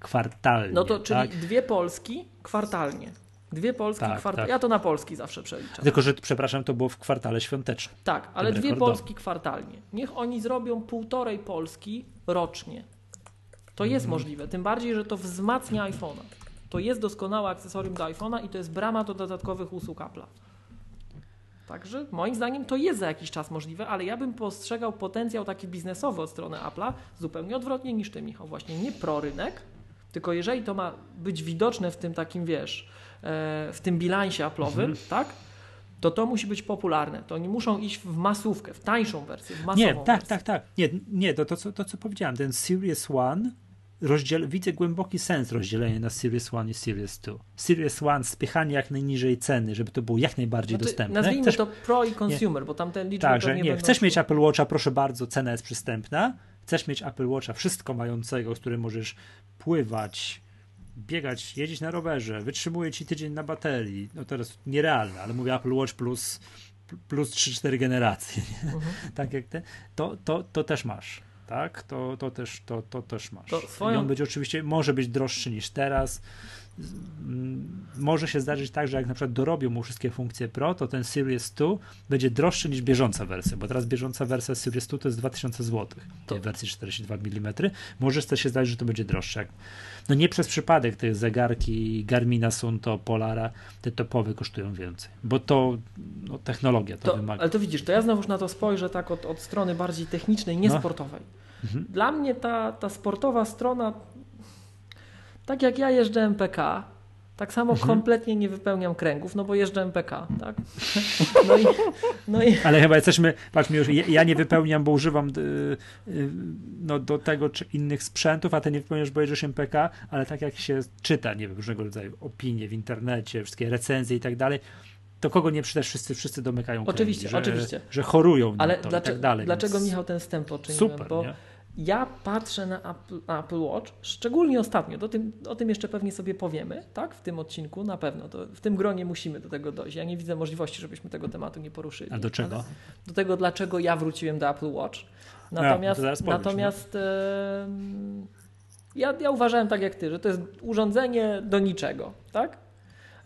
kwartalnie. No to czyli tak? dwie Polski kwartalnie. Dwie Polski Tak, kwartalnie. tak. Ja to na Polski zawsze przeliczam. Tylko, że przepraszam, to było w kwartale świątecznym. Tak, ale dwie. Polski kwartalnie. Niech oni zrobią półtorej Polski rocznie. To jest Mhm. możliwe. Tym bardziej, że to wzmacnia iPhone'a. To jest doskonałe akcesorium do iPhone'a i to jest brama do dodatkowych usług Apple'a. Także moim zdaniem to jest za jakiś czas możliwe, ale ja bym postrzegał potencjał taki biznesowy od strony Apple'a zupełnie odwrotnie niż ty, Michał. Właśnie nie prorynek, tylko jeżeli to ma być widoczne w tym takim, wiesz, w tym bilansie Apple'owym, Mhm. tak? To to musi być popularne. To oni muszą iść w masówkę, w tańszą wersję, w masową Nie, tak, wersję. tak, tak. Nie, nie to, to, co, to co powiedziałem, ten Series One, rozdziel, widzę głęboki sens rozdzielenia na Series One i Series 2. Series One, spychanie jak najniżej ceny, żeby to było jak najbardziej Znaczy, dostępne. nazwijmy Chcesz, to pro i consumer, bo tam te liczby tak, że nie, będą chcesz mieć Apple Watcha, proszę bardzo, cena jest przystępna. Chcesz mieć Apple Watcha wszystko mającego, z którym możesz pływać, biegać, jeździć na rowerze, wytrzymuje ci tydzień na baterii. No teraz nierealne, ale mówię Apple Watch plus, plus 3-4 generacje. Mhm. Tak jak te, to, to, to też masz. Tak, to, to, też, to, to też masz. To swoją- I on będzie oczywiście, może być droższy niż teraz. Mm, Może się zdarzyć tak, że jak na przykład dorobią mu wszystkie funkcje Pro, to ten Series 2 będzie droższy niż bieżąca wersja, bo teraz bieżąca wersja Series 2 to jest 2000 zł w wersji 42 mm. Może też się zdarzyć, że to będzie droższe. No nie przez przypadek te zegarki Garmina, Sunto, Polara, te topowe kosztują więcej, bo to no, technologia to, To, wymaga. ale to widzisz, to ja znowuż na to spojrzę tak od, od strony bardziej technicznej, nie No. Mhm. Dla mnie ta, ta sportowa strona, tak jak ja jeżdżę MPK, tak samo Mhm. kompletnie nie wypełniam kręgów, no bo jeżdżę MPK, tak? No i, no i Ale chyba jesteśmy, patrz mi już, ja, nie wypełniam, bo używam y, y, no, do tego czy innych sprzętów, a ty nie wypełniasz, bo jedziesz MPK, ale tak jak się czyta, nie wiem, różnego rodzaju opinie w internecie, wszystkie recenzje i tak dalej, to kogo nie przydasz, wszyscy, wszyscy domykają kręgi, Oczywiście, że, oczywiście. że chorują ale to dlaczego, i tak dalej. dlaczego Michał ten wstęp poczyniłem? Super, bo nie? Ja patrzę na Apple, na Apple Watch, szczególnie ostatnio, do tym, o tym jeszcze pewnie sobie powiemy, tak, w tym odcinku, na pewno, to w tym gronie musimy do tego dojść. Ja nie widzę możliwości, żebyśmy tego tematu nie poruszyli. A do czego? Ale Do tego, dlaczego ja wróciłem do Apple Watch. Natomiast, to zaraz powiesz, natomiast em, ja, ja uważałem tak jak ty, że to jest urządzenie do niczego, tak?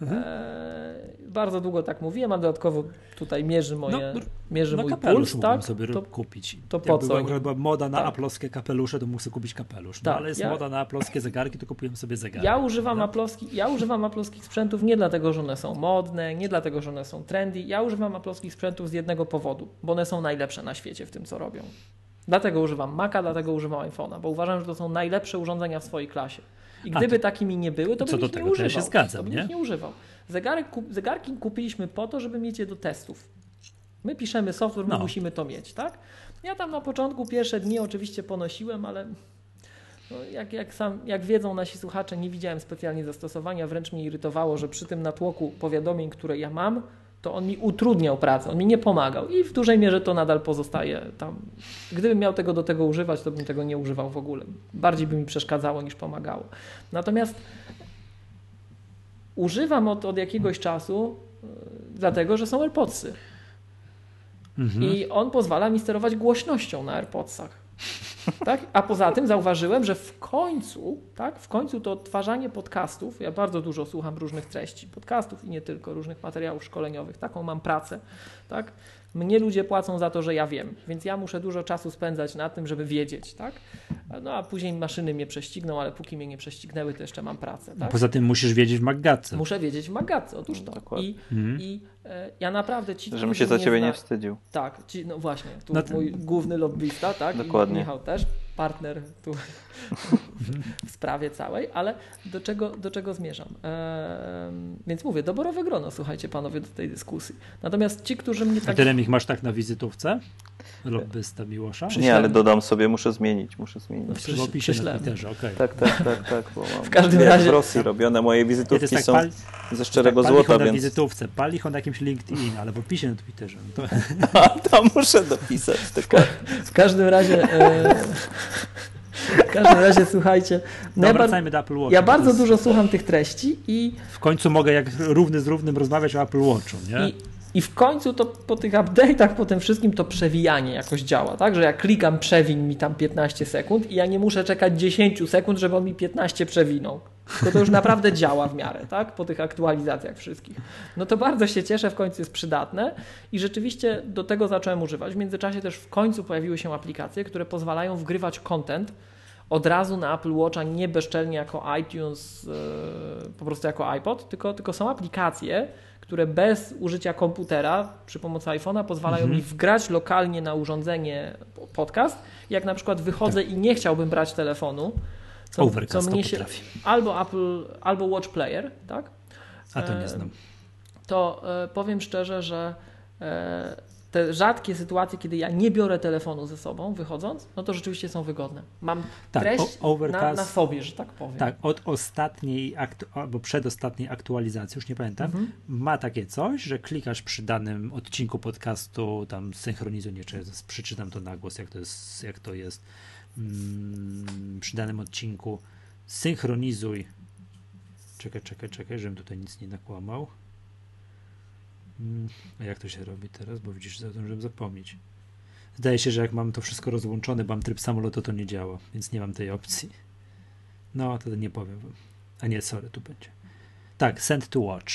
E, bardzo długo tak mówiłem, a dodatkowo tutaj mierzy moje, No, mierzy No mój puls, tak? sobie To, kupić. to po co? Była, jak była moda na Tak. aploskie kapelusze, to sobie kupić kapelusz. No Tak, ale jest ja- moda na aploskie zegarki, to kupiłem sobie zegarek. ja używam, prawda? aploski, ja używam aploskich sprzętów nie dlatego, że one są modne, nie dlatego, że one są trendy. Ja używam aploskich sprzętów z jednego powodu, bo one są najlepsze na świecie w tym, co robią. Dlatego używam Maca, dlatego używam iPhone'a, bo uważam, że to są najlepsze urządzenia w swojej klasie. I A, gdyby to- takimi nie były, to co bym do ich tego, nie to ja używał. się zgadzam, to bym nie? nie używał. Zegarek, zegarki kupiliśmy po to, żeby mieć je do testów. My piszemy software, my No. musimy to mieć, tak? Ja tam na początku pierwsze dni oczywiście ponosiłem, ale no, jak, jak, sam, jak wiedzą nasi słuchacze, nie widziałem specjalnie zastosowania, wręcz mnie irytowało, że przy tym natłoku powiadomień, które ja mam, to on mi utrudniał pracę, on mi nie pomagał i w dużej mierze to nadal pozostaje tam. Gdybym miał tego do tego używać, to bym tego nie używał w ogóle. Bardziej by mi przeszkadzało niż pomagało. Natomiast używam od, od jakiegoś czasu, yy, dlatego że są AirPodsy. Mhm. I on pozwala mi sterować głośnością na AirPodsach. Tak? A poza tym zauważyłem, że w końcu, tak, w końcu to odtwarzanie podcastów, ja bardzo dużo słucham różnych treści, podcastów i nie tylko, różnych materiałów szkoleniowych, taką mam pracę, tak? Mnie ludzie płacą za to, że ja wiem, więc ja muszę dużo czasu spędzać na tym, żeby wiedzieć, tak? No a później maszyny mnie prześcigną, ale póki mnie nie prześcignęły, to jeszcze mam pracę, tak? Poza tym musisz wiedzieć w Maggatce. Muszę wiedzieć w Magatce, otóż to. Dokładnie. I, Mhm. i e, ja naprawdę ci, Żebym się za ciebie zna- nie wstydził. tak, ci, no właśnie, tu No to- mój główny lobbysta, tak? Dokładnie. I Michał też, partner tu w sprawie całej, ale do czego, do czego zmierzam? Ehm, więc mówię, doborowe grono, słuchajcie panowie, do tej dyskusji. Natomiast ci, którzy mnie A tak... ty Remik masz tak na wizytówce? Lobbysta Miłosza? Nie, ale dodam sobie, muszę zmienić, muszę zmienić. No, W opisie na prześlemy. Twitterze, okej. Tak, tak, tak, tak. Bo mam W każdym razie- w Rosji robione moje to wizytówki tak, są pal, ze szczerego tak, złota, palicho na więc wizytówce, palicho na jakimś LinkedIn, ale w opisie na Twitterze. No to, A, tam muszę dopisać. Dokładnie. W każdym razie... E, w każdym razie, słuchajcie, no ja, wracajmy do Apple Watch. ja bardzo dużo słucham tych treści i W końcu mogę jak równy z równym rozmawiać o Apple Watchu, nie? I, I w końcu to po tych update'ach, po tym wszystkim to przewijanie jakoś działa, tak? Że ja klikam przewiń mi tam 15 sekund i ja nie muszę czekać 10 sekund, żeby on mi 15 przewinął. Tylko to już naprawdę działa w miarę, tak? Po tych aktualizacjach wszystkich. No to bardzo się cieszę, w końcu jest przydatne i rzeczywiście do tego zacząłem używać. W międzyczasie też w końcu pojawiły się aplikacje, które pozwalają wgrywać content od razu na Apple Watcha, nie bezczelnie jako iTunes, yy, po prostu jako iPod, tylko, tylko są aplikacje, które bez użycia komputera przy pomocy iPhone'a pozwalają mi wgrać lokalnie na urządzenie podcast. Jak na przykład wychodzę i nie chciałbym brać telefonu, co, Overcast to mnie się, albo Apple, albo Watch Player, tak? A to nie e, znam. To e, powiem szczerze, że e, te rzadkie sytuacje, kiedy ja nie biorę telefonu ze sobą wychodząc, no to rzeczywiście są wygodne. Mam Tak, treść Overcast- na, na sobie, że tak powiem. Tak, od ostatniej, aktu- albo przedostatniej aktualizacji, już nie pamiętam, Mhm. ma takie coś, że klikasz przy danym odcinku podcastu, tam synchronizuje, czy przeczytam to na głos, jak to jest, jak to jest przy danym odcinku, synchronizuj, czekaj, czekaj, czekaj, żebym tutaj nic nie nakłamał. Mm, A jak to się robi teraz, bo widzisz, zdążyłem zapomnieć. Zdaje się, że jak mam to wszystko rozłączone, mam tryb samolotu, to nie działa, więc nie mam tej opcji. No, to nie powiem wam. A nie, sorry, tu będzie. Tak, send to watch.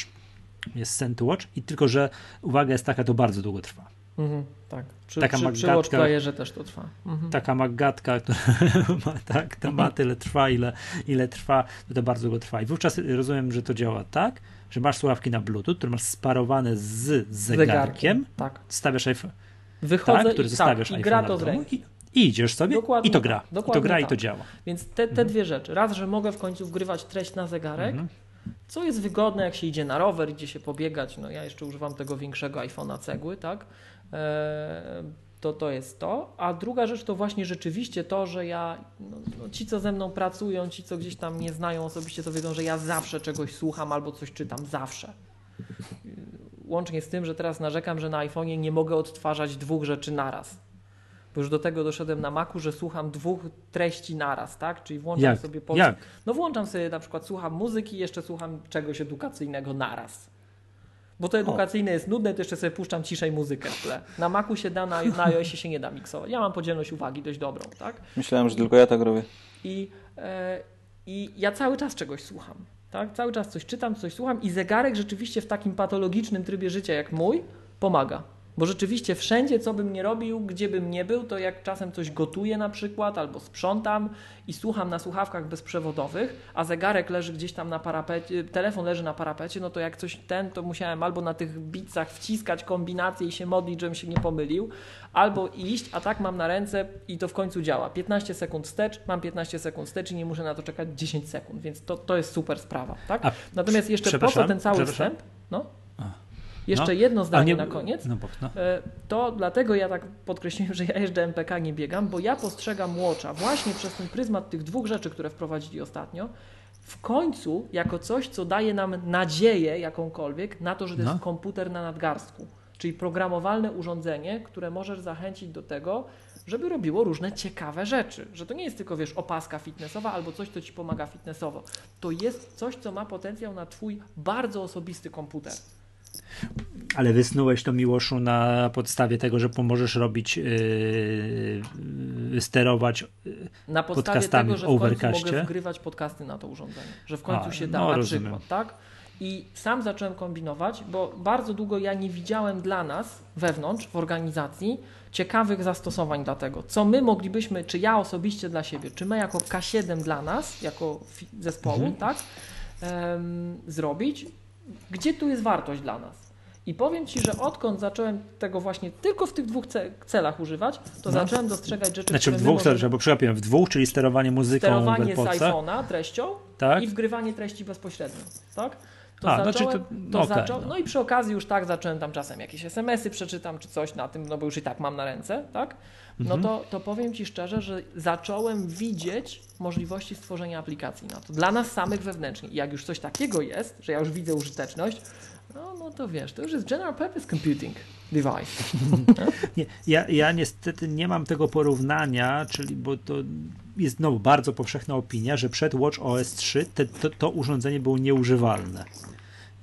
Jest send to watch i tylko, że uwaga jest taka, to bardzo długo trwa. Mhm, tak. Przy, Taka przy, przy magatka- Playerze też to trwa. Mhm. Taka magatka, która ma, tak, to ma tyle trwa, ile, ile trwa, to to bardzo długo trwa. I wówczas rozumiem, że to działa tak, że masz słuchawki na Bluetooth, które masz sparowane z zegarkiem, Tak. stawiasz iPhone, Wychodzę tak, który i, zostawiasz tak, i gra w to z domu ręki. i, i idziesz sobie Dokładnie i to tak, gra. I to gra i tak. to działa. Więc te, te dwie rzeczy. Raz, że mogę w końcu wgrywać treść na zegarek, Mhm. co jest wygodne, jak się idzie na rower, idzie się pobiegać. No ja jeszcze używam tego większego iPhone'a cegły, tak? Eee, to to jest to. A druga rzecz to właśnie rzeczywiście to, że ja, no, no, ci co ze mną pracują, ci co gdzieś tam mnie znają osobiście, to wiedzą, że ja zawsze czegoś słucham albo coś czytam, zawsze. Łącznie z tym, że teraz narzekam, że na iPhone'ie nie mogę odtwarzać dwóch rzeczy naraz. Bo już do tego doszedłem na Macu, że słucham dwóch treści naraz, tak? Czyli włączam Jak? sobie polski- Jak? no włączam sobie na przykład, słucham muzyki jeszcze słucham czegoś edukacyjnego naraz. Bo to edukacyjne jest nudne, to jeszcze sobie puszczam ciszej muzykę w tle. Na Macu się da, na, na iOSie się nie da miksować. Ja mam podzielność uwagi dość dobrą, tak? Myślałem, że tylko ja tak robię. I, e, I ja cały czas czegoś słucham. Tak? Cały czas coś czytam, coś słucham i zegarek rzeczywiście w takim patologicznym trybie życia jak mój pomaga. Bo rzeczywiście wszędzie, co bym nie robił, gdzie bym nie był, to jak czasem coś gotuję na przykład, albo sprzątam i słucham na słuchawkach bezprzewodowych, a zegarek leży gdzieś tam na parapecie, telefon leży na parapecie, no to jak coś ten, to musiałem albo na tych bicach wciskać kombinacje i się modlić, żebym się nie pomylił, albo iść, a tak mam na ręce i to w końcu działa. 15 sekund wstecz, mam 15 sekund wstecz i nie muszę na to czekać 10 sekund, więc to, to jest super sprawa, tak? A, Natomiast jeszcze po co ten cały wstęp? No. Jeszcze No. jedno zdanie nie- na koniec. No, no. E, To dlatego ja tak podkreśliłem, że ja jeżdżę MPK, nie biegam, bo ja postrzegam Watcha właśnie przez ten pryzmat tych dwóch rzeczy, które wprowadzili ostatnio, w końcu jako coś, co daje nam nadzieję jakąkolwiek na to, że to No. jest komputer na nadgarstku. Czyli programowalne urządzenie, które możesz zachęcić do tego, żeby robiło różne ciekawe rzeczy. Że to nie jest tylko, wiesz, opaska fitnessowa albo coś, co ci pomaga fitnessowo. To jest coś, co ma potencjał na twój bardzo osobisty komputer. Ale wysnułeś to Miłoszu na podstawie tego, że pomożesz robić, yy, sterować. Na podstawie podcastami tego, że w Overcastie? mogę wgrywać podcasty na to urządzenie. Że w końcu A, się da, no, na rozumiem. przykład, tak? I sam zacząłem kombinować, bo bardzo długo ja nie widziałem dla nas wewnątrz, w organizacji, ciekawych zastosowań dla tego. Co my moglibyśmy, czy ja osobiście dla siebie, czy my jako K7 dla nas, jako zespołu, Mhm. tak? Zrobić, gdzie tu jest wartość dla nas. I powiem Ci, że odkąd zacząłem tego właśnie tylko w tych dwóch ce- celach używać, to No. zacząłem dostrzegać rzeczy, Znaczy w które my dwóch, możemy- znaczy, bo przegapiłem, w dwóch, czyli sterowanie muzyką w sterowanie z iPhone'a treścią Tak? i wgrywanie treści bezpośrednio, tak? To A, znaczy zacząłem, to- to okej, zaczął, no. no i przy okazji już tak zacząłem tam czasem jakieś SMS-y przeczytam czy coś na tym, no bo już i tak mam na ręce, tak? No Mhm. to, to powiem Ci szczerze, że zacząłem widzieć możliwości stworzenia aplikacji na to. Dla nas samych wewnętrznie. I jak już coś takiego jest, że ja już widzę użyteczność, no, no to wiesz, to już jest General Purpose Computing Device. Nie, ja, ja niestety nie mam tego porównania, czyli bo to jest znowu bardzo powszechna opinia, że przed Watch OS 3 te, to, to urządzenie było nieużywalne.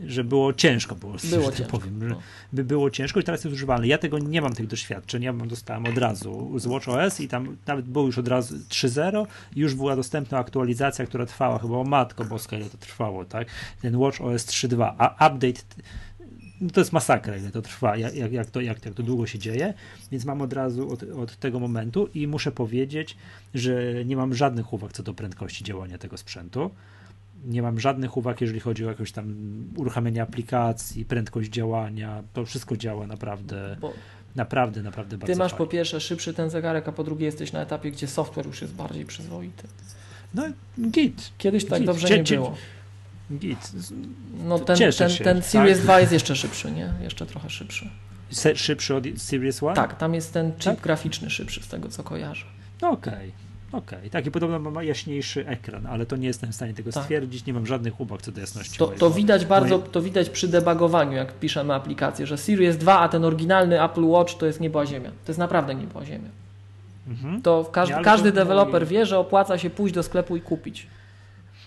Że było ciężko, było, Było tak ciężko, powiem, że no. by było ciężko i teraz jest używalne. Ja tego nie mam tych doświadczeń, ja mam dostałem od razu z Watch OS i tam nawet było już od razu 3.0 i już była dostępna aktualizacja, która trwała chyba o matko boska, ile to trwało, tak? Ten Watch OS 3.2, a update no to jest masakra, ile to trwa, jak, jak, jak, to, jak, jak to długo się dzieje, więc mam od razu od, od tego momentu i muszę powiedzieć, że nie mam żadnych uwag co do prędkości działania tego sprzętu. Nie mam żadnych uwag, jeżeli chodzi o jakieś tam uruchamianie aplikacji, prędkość działania. To wszystko działa naprawdę, Bo naprawdę, naprawdę bardzo Ty masz fajnie. po pierwsze szybszy ten zegarek, a po drugie jesteś na etapie, gdzie software już jest bardziej przyzwoity. No, git, Kiedyś tak Git. dobrze Cie- nie było. git. No ten, Cieszę ten, się, ten tak? Series 2 jest jeszcze szybszy, nie? Jeszcze trochę szybszy. Se, szybszy od Series One? Tak, tam jest ten chip Tak? graficzny szybszy z tego co kojarzę. No Okej, okej. Taki podobno ma jaśniejszy ekran, ale to nie jestem w stanie tego Tak. stwierdzić. Nie mam żadnych uwag co do jasności. To, to widać bardzo, moje- to widać przy debugowaniu, jak piszemy aplikację, że Series 2, a ten oryginalny Apple Watch to jest nieba ziemia. To jest naprawdę nieba ziemia. Mhm. To każdy, Nie, każdy to- deweloper wie, że opłaca się pójść do sklepu i kupić.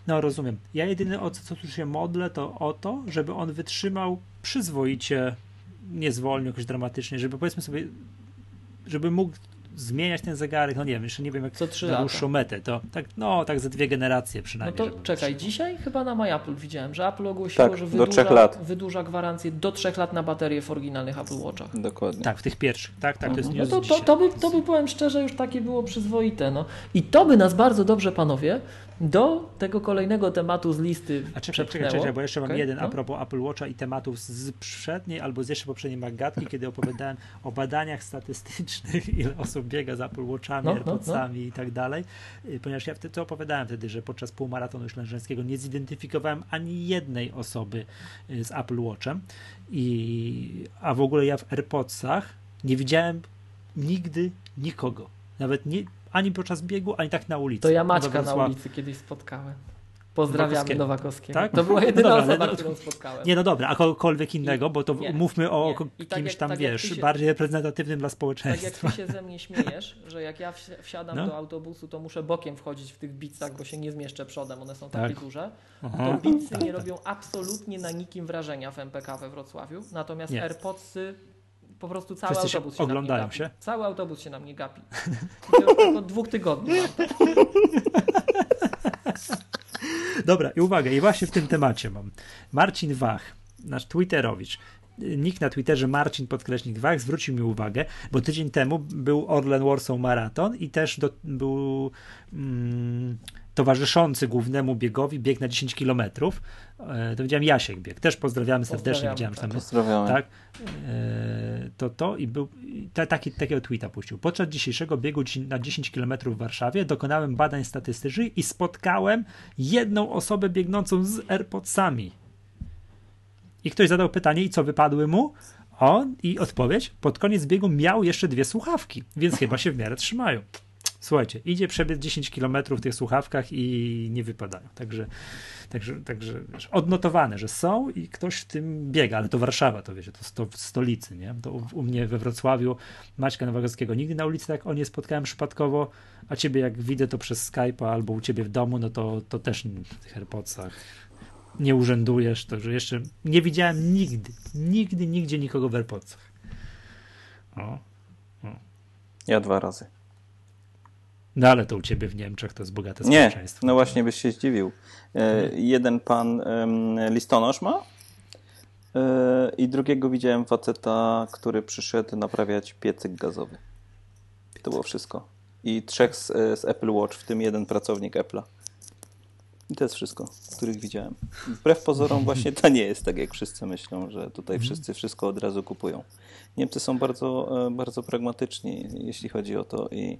No rozumiem. Ja jedyne o co, co tu się modlę, to o to, żeby on wytrzymał przyzwoicie, nie zwolnił jakoś dramatycznie, żeby powiedzmy sobie, żeby mógł zmieniać ten zegarek, no nie wiem, jeszcze nie wiem jak Co trzy na lata. dłuższą metę, to tak, no tak ze dwie generacje No przynajmniej. to żeby czekaj, dzisiaj chyba na MyApple widziałem, że Apple ogłosiło, Tak, że wydłuża, trzech lat. wydłuża gwarancję do 3 lat na baterię w oryginalnych Apple Watchach. Dokładnie. Tak, w tych pierwszych, tak, tak, to jest No news to, to, to, by, to by powiem szczerze, już takie było przyzwoite. No. I to by nas bardzo dobrze, panowie, do tego kolejnego tematu z listy A czekaj, czekaj, czekaj, bo jeszcze mam Okej, jeden no. a propos Apple Watcha i tematów z przedniej albo z jeszcze poprzedniej Magatki, kiedy opowiadałem o badaniach statystycznych, ile osób biega z Apple Watchami, No, no, AirPodsami i tak dalej, Y, ponieważ ja wtedy to opowiadałem wtedy, że podczas półmaratonu ślężeńskiego nie zidentyfikowałem ani jednej osoby y, z Apple Watchem, i, a w ogóle ja w AirPodsach nie widziałem nigdy nikogo, nawet nie, ani podczas biegu, ani tak na ulicy. To ja Maćka na ulicy kiedyś spotkałem. Pozdrawiamy Nowakowskiego. Nowakowskiego. Tak? To była No jedyna dobra, osoba, no- którą spotkałem. Nie, no dobra, a kogokolwiek innego, bo to nie, mówmy o nie. tak kimś jak- tam, tak wiesz, się- bardziej reprezentatywnym dla Tak jak społeczeństwa. ty się ze mnie śmiejesz, że jak ja wsi- wsiadam No. do autobusu, to muszę bokiem wchodzić w tych bicach, bo się nie zmieszczę przodem, one są takie Tak. duże. Aha. To bicy Tak, nie tak. robią absolutnie na nikim wrażenia w MPK we Wrocławiu, natomiast Nie. AirPodsy po prostu cały Wszyscy autobus się oglądają na mnie się? Cały autobus się na mnie gapi. I to już od dwóch tygodni. Dobra, i uwaga, i właśnie w tym temacie mam. Marcin Wach, nasz Twitterowicz, nick na Twitterze Marcin podkreśnik Wach zwrócił mi uwagę, bo tydzień temu był Orlen Warsaw Marathon i też do, był mm, towarzyszący głównemu biegowi bieg na 10 km. E, to widziałem Jasiek bieg. Też pozdrawiamy serdecznie, Pozdrawiamy, widziałem, że tam tak. jest Pozdrawiamy. tak, e, to to i był ta, taki, takiego tweeta puścił. Podczas dzisiejszego biegu na 10 km w Warszawie dokonałem badań statystycznych i spotkałem jedną osobę biegnącą z AirPodsami. I ktoś zadał pytanie, i co wypadły mu? On i odpowiedź, pod koniec biegu miał jeszcze dwie słuchawki, więc chyba się w miarę trzymają. Słuchajcie, idzie przebiec 10 km w tych słuchawkach i nie wypadają. Także, także, także odnotowane, że są i ktoś w tym biega, ale to Warszawa, to wiecie, to sto, stolicy, nie? To u, u mnie we Wrocławiu Maćka Nowogórskiego nigdy na ulicy tak o nie spotkałem przypadkowo, a ciebie jak widzę to przez Skype'a albo u ciebie w domu, no to, to też w tych AirPodsach nie urzędujesz, to że jeszcze nie widziałem nigdy, nigdy, nigdzie nikogo w AirPodsach. O. Ja dwa razy. No ale to u ciebie w Niemczech to jest bogate Nie, społeczeństwo. no właśnie byś się zdziwił. E, jeden pan em, listonosz ma e, i drugiego widziałem faceta, który przyszedł naprawiać piecyk gazowy. To było wszystko. I trzech z, e, z Apple Watch, w tym jeden pracownik Apple'a. I to jest wszystko, których widziałem. Wbrew pozorom właśnie to nie jest tak, jak wszyscy myślą, że tutaj wszyscy wszystko od razu kupują. Niemcy są bardzo, e, bardzo pragmatyczni, jeśli chodzi o to i,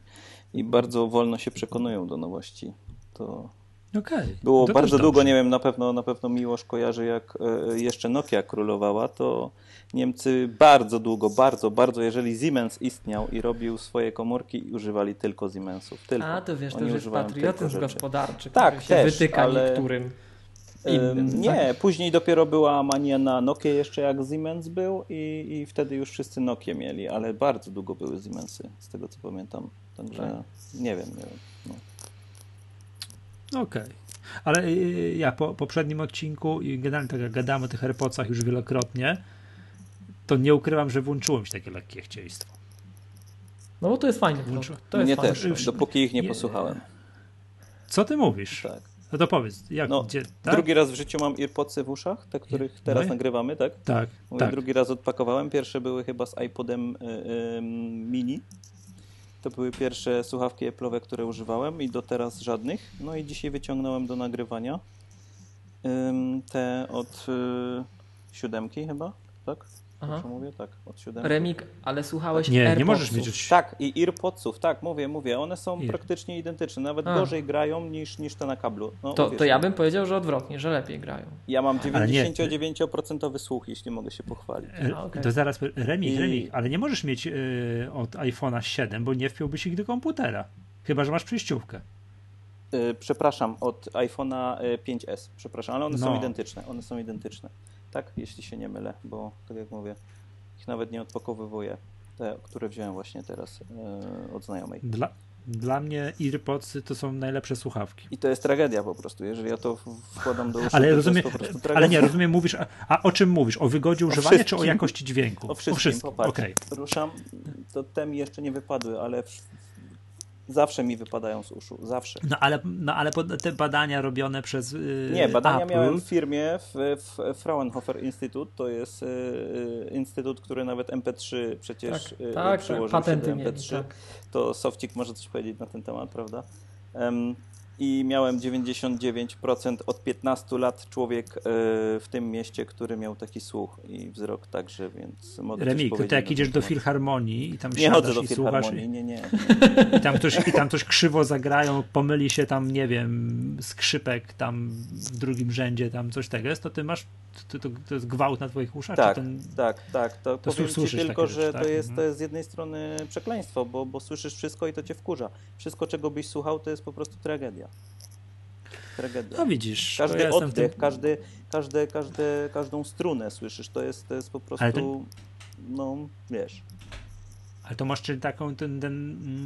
i bardzo wolno się przekonują do nowości. To Okej. było to bardzo długo, nie wiem, na pewno, na pewno Miłosz kojarzy, jak e, jeszcze Nokia królowała, to Niemcy bardzo długo, bardzo, bardzo, jeżeli Siemens istniał i robił swoje komórki, używali tylko Siemensów. Tylko. A, to wiesz, to Oni już jest używają tylko patriotyzm gospodarczy, Tak, który się też, wytyka ale- niektórym Ym, innym. Nie, tak? później dopiero była mania na Nokia jeszcze jak Siemens był i, i wtedy już wszyscy Nokie mieli, ale bardzo długo były Siemensy, z tego co pamiętam. Także Tak. nie wiem, nie wiem. No. Okej. Ale y, ja po poprzednim odcinku i generalnie tak jak gadamy o tych AirPodsach już wielokrotnie, to nie ukrywam, że włączyło mi się takie lekkie chcieństwo. No bo to jest fajny Włączył- produkt. To jest Mnie fajny też, produkt. dopóki ich nie Nie- posłuchałem. Co ty mówisz? Tak. No to powiedz, jak, No, gdzie, tak? Drugi raz w życiu mam AirPodsy w uszach, te, których No teraz i- nagrywamy, tak? Tak, Mówię, tak. drugi raz odpakowałem. Pierwsze były chyba z iPodem y, y, mini. To były pierwsze słuchawki Apple'owe, które używałem i do teraz żadnych. No i dzisiaj wyciągnąłem do nagrywania te od y, siódemki chyba, tak? Aha. Dobrze mówię? Tak, od siódemki. Remik, ale słuchałeś Nie, nie AirPodsów. możesz mieć od Tak, i AirPodsów, tak, mówię, mówię. One są Ear. praktycznie identyczne. Nawet A. gorzej grają niż, niż te na kablu. No, To, to ja bym powiedział, że odwrotnie, że lepiej grają. Ja mam Ale nie. 99% słuch, jeśli mogę się pochwalić. E, A, okej. To zaraz, remik, I- remik, ale nie możesz mieć y, od iPhone'a 7, bo nie wpiąłbyś ich do komputera. Chyba, że masz przejściówkę. Y, przepraszam, od iPhone'a y, 5S, przepraszam, ale one są No. identyczne, one są identyczne. Tak, jeśli się nie mylę, bo tak jak mówię, ich nawet nie odpakowywuję, te, które wziąłem właśnie teraz y, od znajomej. Dla, dla mnie AirPodsy to są najlepsze słuchawki. I to jest tragedia po prostu, jeżeli ja to wkładam do uszu, Ale to, rozumiem, to ale nie, rozumiem, mówisz, a, a o czym mówisz? O wygodzie używania, czy o wszystkim. jakości dźwięku? O wszystkim, popatrz, okej. ruszam, to te mi jeszcze nie wypadły, ale w, zawsze mi wypadają z uszu, zawsze. No ale, no, ale te badania robione przez yy, Nie, badania Apple, miałem w firmie, w, w Fraunhofer Institut, to jest y, y, instytut, który nawet MP3 przecież Tak, y, tak, tak, przyłożył patenty się do mieli, MP3. tak. To Sofcik może coś powiedzieć na ten temat, prawda? Em, I miałem 99% od 15 lat człowiek y, w tym mieście, który miał taki słuch i wzrok także, więc mogę Remik, to jak idziesz do filharmonii i tam Nie chodzę do i słuchasz filharmonii, nie, nie. i tam, ktoś, i tam ktoś krzywo zagrają, pomyli się tam, nie wiem, skrzypek tam w drugim rzędzie, tam coś tego jest, to ty masz, to, to, to jest gwałt na twoich uszach? Tak, ten... tak, tak. To, To powiem ci tylko, że rzeczy, to, tak? jest, to Mhm. jest z jednej strony przekleństwo, bo, bo słyszysz wszystko i to cię wkurza. Wszystko, czego byś słuchał, to jest po prostu tragedia. Tragedia. No widzisz, Każdy oddech, tym- każdy, każdy, każdy, każdą strunę słyszysz. To jest, to jest po prostu, to- no wiesz. Ale to masz czyli taką, ten, ten,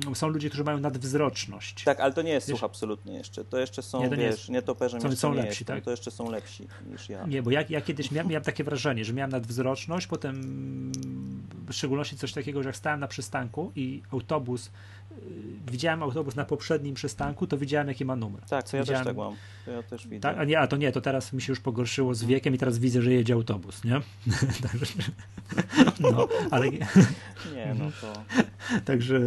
mm, są ludzie, którzy mają nadwzroczność. Tak, ale to nie jest Wiesz- słuch absolutnie jeszcze. To jeszcze są, Nie, to nie wiesz, jest- są- są lepsi, jestem, tak? to jeszcze są lepsi niż ja. Nie, bo ja, ja kiedyś miałem, miałem takie wrażenie, że miałem nadwzroczność, potem w szczególności coś takiego, że jak stałem na przystanku i autobus, widziałem autobus na poprzednim przystanku, to widziałem jaki ma numer. Tak, to ja Widziałem- też tak mam. To ja też widzę. Tak, a nie, a to nie, to teraz mi się już pogorszyło z wiekiem i teraz widzę, że jedzie autobus, nie? Także, no, ale nie- no to... także,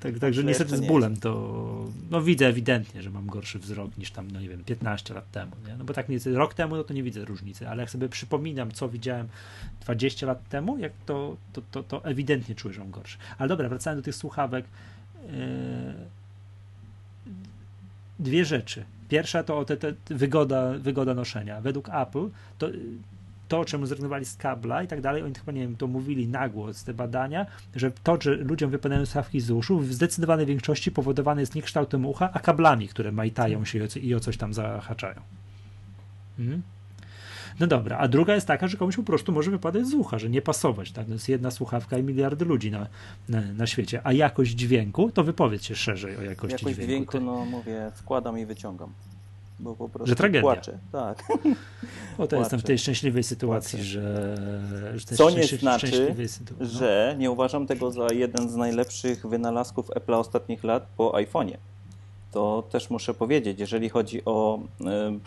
tak, także To niestety z bólem to no widzę ewidentnie, że mam gorszy wzrok niż tam, no nie wiem, 15 lat temu, nie? No bo tak nie, rok temu no to nie widzę różnicy, ale jak sobie przypominam, co widziałem 20 lat temu, jak to, to, to, to ewidentnie czuję, że mam gorszy. Ale dobra, wracając do tych słuchawek, dwie rzeczy. Pierwsza to te, te wygoda, wygoda noszenia. Według Apple to, to, o czym zrezygnowali z kabla i tak dalej, oni chyba, nie wiem, to mówili na głos, te badania, że to, że ludziom wypadają słuchawki z uszu, w zdecydowanej większości powodowane jest nie kształtem ucha, a kablami, które majtają się i o co- i o coś tam zahaczają. Mhm. No dobra, a druga jest taka, że komuś po prostu może wypadać z ucha, że nie pasować. Tak? To jest jedna słuchawka i miliardy ludzi na, na, na świecie. A jakość dźwięku, to wypowiedz się szerzej o jakości Jakoś dźwięku. dźwięku, no mówię, wkładam i wyciągam. Bo po prostu Że tragedia. płaczę. Tak. O, to jestem w tej szczęśliwej sytuacji, Płaczę. że, że Co nie znaczy. No. Że nie uważam tego za jeden z najlepszych wynalazków Apple'a ostatnich lat po iPhone'ie. To też muszę powiedzieć, jeżeli chodzi o, em,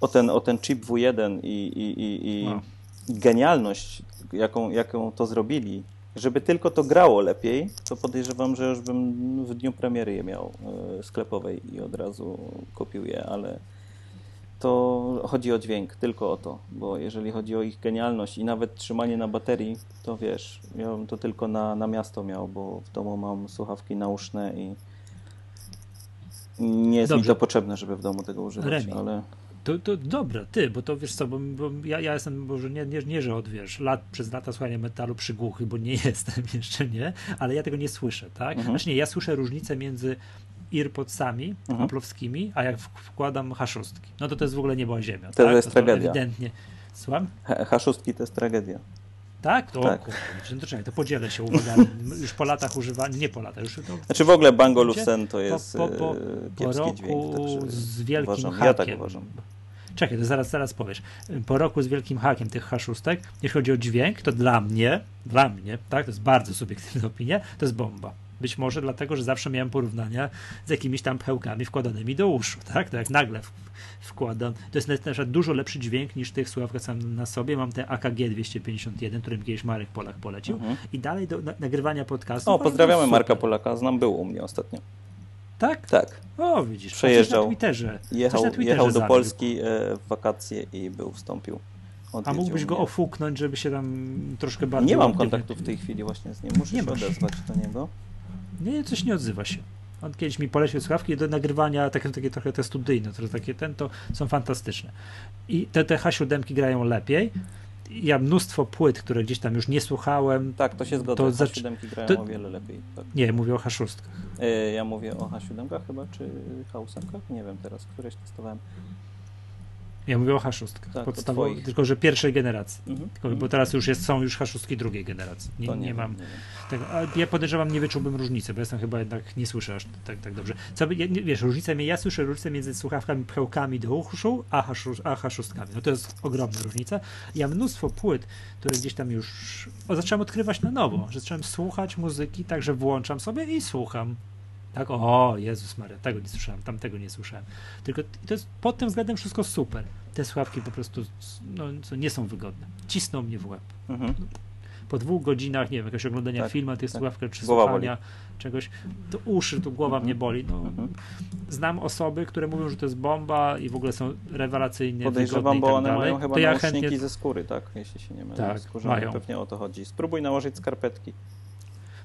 o, ten, o ten chip W1 i, i, i, i No. genialność, jaką, jaką to zrobili, żeby tylko to grało lepiej, to podejrzewam, że już bym w dniu premiery je miał e, sklepowej i od razu kupił je, ale to chodzi o dźwięk, tylko o to, bo jeżeli chodzi o ich genialność i nawet trzymanie na baterii, to wiesz, ja bym to tylko na, na miasto miał, bo w domu mam słuchawki nauszne i nie jest mi Dobrze. to potrzebne, żeby w domu tego używać, Remi. ale To, to dobra, ty, bo to wiesz co, bo, bo ja, ja jestem, może nie, nie, nie, że od wiesz, lat przez lata słuchania metalu przygłuchy, bo nie jestem jeszcze nie, ale ja tego nie słyszę, tak? Mhm. Znaczy nie, ja słyszę różnicę między earpodsami Mhm. aplowskimi, a jak wkładam H6. No to to jest w ogóle nieba ziemia. To tak? jest tragedia. Ewidentnie. Słucham? H- H6 to jest tragedia. Tak? To, Tak. tak. Kurde, to czekaj, to podzielę się uwagami. Już po latach używania, nie po latach, już to Znaczy w ogóle Bang Wiecie? Olufsen to po, jest po, po, e, po roku dźwięk. Także z wielkim uważam, hakiem. Ja tak uważam. Czekaj, to zaraz, zaraz powiesz. Po roku z wielkim hakiem tych H6, jeśli chodzi o dźwięk, to dla mnie, dla mnie, tak, to jest bardzo subiektywna opinia, to jest bomba. Być może dlatego, że zawsze miałem porównania z jakimiś tam pchełkami wkładanymi do uszu, tak? To jak nagle wkładam, to jest na przykład dużo lepszy dźwięk niż tych słuchawkach sam na sobie. Mam te AKG 251, którym kiedyś Marek Polak polecił Mhm. i dalej do na, nagrywania podcastu. O, pozdrawiamy Marka. Polaka, znam, był u mnie ostatnio. Tak? Tak, O, widzisz. Przejeżdżał. Na Twitterze. jechał, na Twitterze jechał do zabił. Polski e, w wakacje i był, wstąpił. A mógłbyś go ofuknąć, żeby się tam troszkę bardziej... Nie mam kontaktu w tej chwili właśnie z nim, muszę Nie się masz. odezwać do niego. Nie, coś nie odzywa się. On kiedyś mi polecił słuchawki do nagrywania, takie, takie trochę te studyjne, które takie ten, to są fantastyczne. I te, te H7 grają lepiej. Ja mnóstwo płyt, które gdzieś tam już nie słuchałem. Tak, to się zgodzę, To to zac- H7 grają to- o wiele lepiej. Tak. Nie, mówię o H6. E, Ja mówię o H7 chyba, czy H8? Nie wiem teraz, któreś testowałem. Ja mówię o H6. Tak, o podstawowych, twoich. tylko że pierwszej generacji. Mhm. Tylko, bo teraz już jest, są już H6 drugiej generacji. Nie, nie, wiem, mam nie tego. Ja podejrzewam, nie wyczułbym różnicy, bo jestem chyba jednak nie słyszę aż tak, tak dobrze. Co, ja, nie- wiesz, różnicę, mi- ja słyszę różnicę między słuchawkami pchełkami do uszu, a, H6, a H6. No to jest ogromna różnica. Ja mnóstwo płyt, które gdzieś tam już o, zacząłem odkrywać na nowo, że zacząłem słuchać muzyki, także włączam sobie i słucham. Tak, o Jezus Maria, tego nie słyszałem, tamtego nie słyszałem. Tylko to jest pod tym względem wszystko super. Te słuchawki po prostu no, nie są wygodne. Cisną mnie w łeb Mhm. po dwóch godzinach, nie wiem, jakiegoś oglądania Tak, filmu, tych tak. czy Głowa słuchania czegoś, to uszy, tu głowa Mhm. mnie boli. No, Mhm. Znam osoby, które mówią, że to jest bomba i w ogóle są rewelacyjnie Podejrzewam, bo tak one dalej. mają chyba to ja chętnie... ze skóry, tak? Jeśli się nie mylę. Tak, Skórzane, mają. Pewnie o to chodzi. Spróbuj nałożyć skarpetki.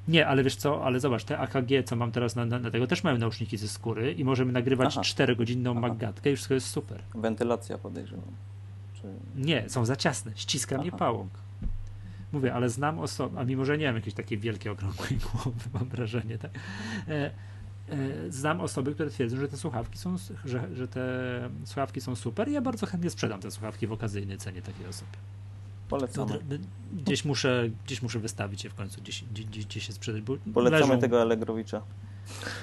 Nie, ale wiesz co, ale zobacz, te AKG, co mam teraz na, na, na tego, też mają nauczniki ze skóry i możemy nagrywać Aha. 4-godzinną Aha. magatkę i wszystko jest super. Wentylacja podejrzewam. Czy... Nie, są za ciasne, ściska mnie pałąk. Mówię, ale znam osoby, a mimo, że nie mam jakiejś takiej wielkiej, okrągłej głowy, mam wrażenie, tak? E, e, znam osoby, które twierdzą, że te słuchawki są, że, że te słuchawki są super i ja bardzo chętnie sprzedam te słuchawki w okazyjnej cenie takiej osobie. Polecamy. To d- Gdzieś muszę, gdzieś muszę wystawić je w końcu, gdzieś, gdzieś, gdzieś, się sprzedać. Bo Polecamy leżą- tego Allegrowicza.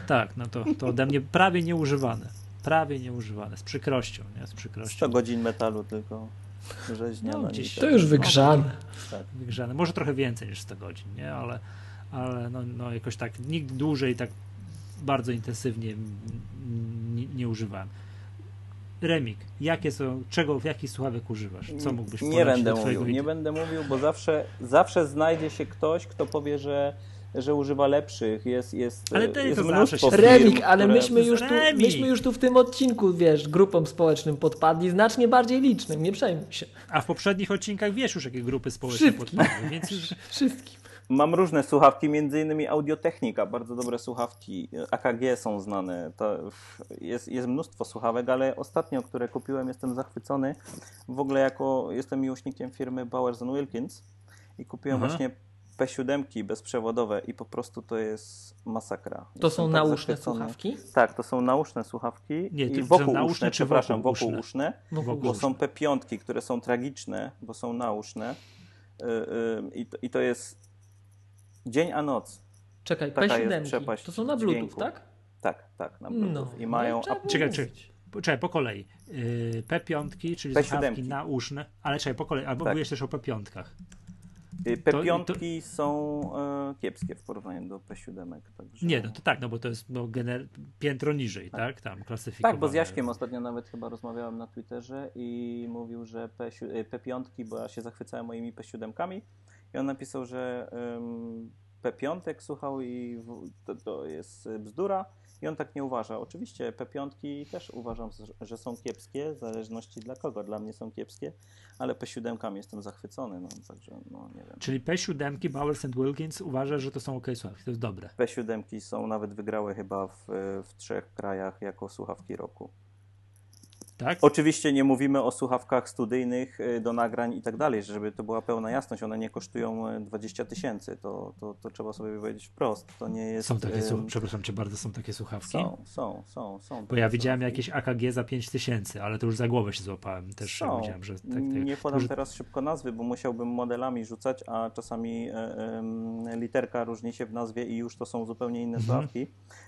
Tak, no to, to ode mnie prawie nieużywane. Prawie nieużywane, z przykrością, nie? Z przykrością. 100 godzin metalu tylko rzeźnia No, gdzieś-. To już wygrzane. Tak. wygrzane. Może trochę więcej niż 100 godzin, nie? Ale, ale no, no jakoś tak nigdy dłużej tak bardzo intensywnie nie, nie używałem. Remik, jakie są, czego, w jakich słuchawek używasz? Co mógłbyś Nie będę mówił, nie będę mówił, bo zawsze, zawsze znajdzie się ktoś, kto powie, że, że używa lepszych. Jest, jest, Ale to- jest to mnóstwo się- firm, Remik, ale które... myśmy już, tu, myśmy już tu w tym odcinku, wiesz, grupom społecznym podpadli, znacznie bardziej licznym, nie przejmuj się. A w poprzednich odcinkach wiesz już, jakie grupy społeczne Wszystkim. podpadły, więc już Wszystkim. Mam różne słuchawki, między innymi Audiotechnika, bardzo dobre słuchawki, AKG są znane, to jest, jest mnóstwo słuchawek, ale ostatnio, które kupiłem, jestem zachwycony. W ogóle jako jestem miłośnikiem firmy Bowers Wilkins i kupiłem Aha. właśnie P7 bezprzewodowe i po prostu to jest masakra. To są tak nauszne zachwycony. słuchawki? Tak, to są nauszne słuchawki Nie, i wokół nauszne uszne, czy przepraszam, wokół uszne? uszne, Wokół bo uszne. są P5, które są tragiczne, bo są nauszne y, y, i to, i to jest dzień a noc. Czekaj, Taka jest P7. przepaść To są na Bluetooth, dźwięku. tak? Tak, tak, na Bluetooth. No. I mają... No i Czekaj, mówić. Czekaj, po kolei. Yy, P5, czyli P7. słuchawki nauszne, ale czekaj, po kolei, albo Tak. mówisz też o P5. y, P5 są e, kiepskie w porównaniu do P7. Także... Nie, no to tak, no bo to jest no, gener- piętro niżej, tak? Tam klasyfikowane. Tak, bo z Jaśkiem ostatnio nawet chyba rozmawiałem na Twitterze i mówił, że P7, y, P5, bo ja się zachwycałem moimi P7 i on napisał, że ym, P5 słuchał i w, to, to jest bzdura i on tak nie uważa. Oczywiście P5 też uważam, że- że są kiepskie, w zależności dla kogo. Dla mnie są kiepskie, ale P7 jestem zachwycony, no także no nie wiem. Czyli P7 Bowers and Wilkins uważa, że to są ok słuchawki, to jest dobre. P7 są nawet wygrały chyba w, w trzech krajach jako słuchawki roku. Tak? Oczywiście nie mówimy o słuchawkach studyjnych y, do nagrań i tak dalej, żeby to była pełna jasność. One nie kosztują y, 20 tysięcy. To, to, to trzeba sobie powiedzieć wprost. To nie jest. Są takie, słu- przepraszam cię bardzo, są takie słuchawki? Są, są, są, są. Bo ja widziałem słuchawki. jakieś AKG za 5000, ale to już za głowę się złapałem. Też Są. widziałem, że tak, tak, Nie podam że- teraz szybko nazwy, bo musiałbym modelami rzucać, a czasami e, literka różni się w nazwie i już to są zupełnie inne Mhm. słuchawki.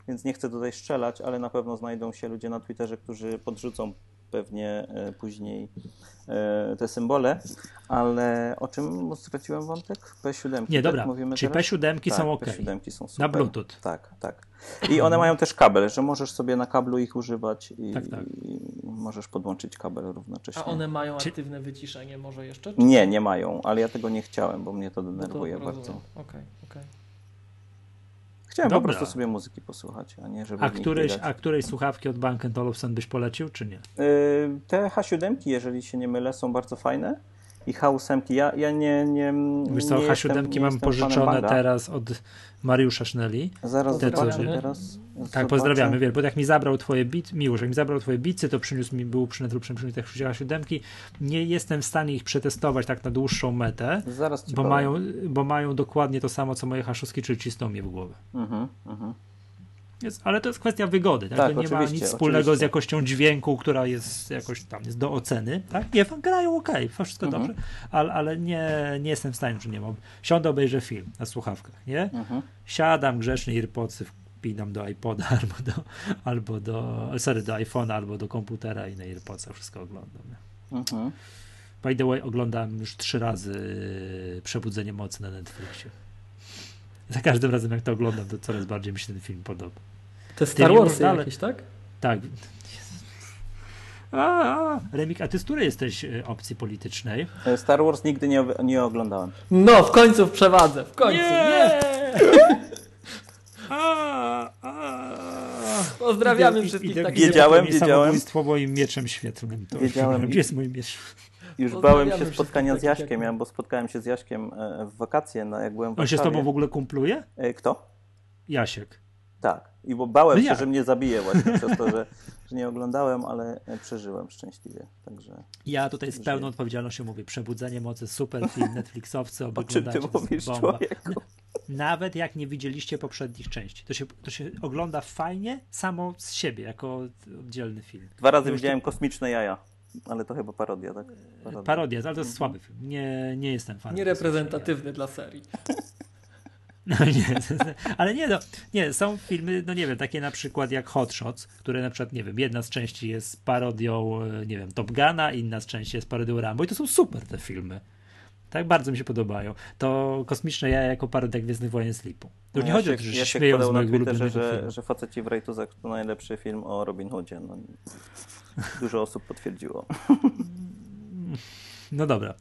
Więc nie chcę tutaj strzelać, ale na pewno znajdą się ludzie na Twitterze, którzy podrzucą pewnie e, później e, te symbole. Ale o czym straciłem wątek? P7. Nie, tak dobra. Mówimy Czyli teraz? P7 tak, są ok. P7 są super. Na Bluetooth. Tak, tak. I one mają też kabel, że możesz sobie na kablu ich używać i, Tak, tak. i możesz podłączyć kabel równocześnie. A one mają Czy- aktywne wyciszenie może jeszcze? czy- Nie, nie mają, ale ja tego nie chciałem, bo mnie to No to denerwuje bardzo. Okej, okej. Chciałem Dobra. po prostu sobie muzyki posłuchać, a nie żeby A któreś, a której słuchawki od Bank Olufsen byś polecił, czy nie? Y, Te H7, jeżeli się nie mylę, są bardzo fajne. I H8, ja, ja nie, nie. Wiesz co, nie H7 jestem, nie mam pożyczone teraz od Mariusza Szneli. Zaraz Te, co- zobaczę teraz. Tak, zobaczę. pozdrawiamy, wiesz, bo jak mi zabrał twoje bit, Miłosz, jak mi zabrał twoje bicy, to przyniósł mi, był przy przyniósł tych H7. Nie jestem w stanie ich przetestować tak na dłuższą metę, bo powiem. mają, bo mają dokładnie to samo, co moje H6, czyli cisną mnie w głowę. Mhm, mhm. Jest, ale to jest kwestia wygody, tak? Tak, to nie ma nic wspólnego z oczywiście. jakością dźwięku, która jest jakoś tam jest do oceny, tak? Nie, grają ok, wszystko Mhm. dobrze, ale, ale nie, nie jestem w stanie, że nie mam. Siądę, obejrzę film na słuchawkach, nie? Mhm. Siadam grzecznie, AirPodsy wpinam do iPoda albo do, albo do, sorry, do iPhone'a, albo do komputera i na AirPodsach wszystko oglądam. Mhm. By the way, oglądam już trzy razy yy, Przebudzenie Mocy na Netflixie. Za każdym razem, jak to oglądam, to coraz bardziej mi się ten film podoba. Te Star mi Warsy dalej- jakieś, tak? Tak. A, a. Remik, a ty z której jesteś e, opcji politycznej? E, Star Wars nigdy nie, nie oglądałem. No, w końcu w przewadze, w końcu, nie! A, a. Pozdrawiamy Idę- wszystkich idę- takich Wiedziałem, wiedziałem. moim mieczem świetlnym. To Wiedziałem. Gdzie jest mój miecz? Już bałem się spotkania z jak Jaśkiem, my. ja, bo spotkałem się z Jaśkiem e, w wakacje, no, jak byłem w On się z tobą w ogóle kumpluje? E, Kto? Jasiek. Tak. I bo bałem No się, że mnie zabije właśnie przez to, że, że nie oglądałem, ale e, przeżyłem szczęśliwie. Także Ja tutaj z Żyję. pełną odpowiedzialnością mówię. Przebudzenie mocy, super film, Netflixowcy, o czym ty oglądacie, to jest mówisz, bomba. człowieku? Nawet jak nie widzieliście poprzednich części. To się, to się ogląda fajnie samo z siebie, jako oddzielny film. Dwa razy Już widziałem kosmiczne jaja. Ale to chyba parodia, tak? Parodia, ale to jest słaby film. Nie, nie jestem fanem. Niereprezentatywny dla serii. No nie, ale nie, no, nie, są filmy, no nie wiem, takie na przykład jak Hot Shots, które na przykład, nie wiem, jedna z części jest parodią, e, nie wiem, Top Guna, inna z części jest parodią Rambo i to są super te filmy. Tak bardzo mi się podobają. To Kosmiczne Jaja jako parodia Gwiezdnych Wojen Slipu. To No nie ja chodzi o się, to, że ja śmieją z mojego ulubionego że, filmu. że Faceci w Rejtuzach to najlepszy film o Robin Hoodzie. No, dużo osób potwierdziło. No dobra.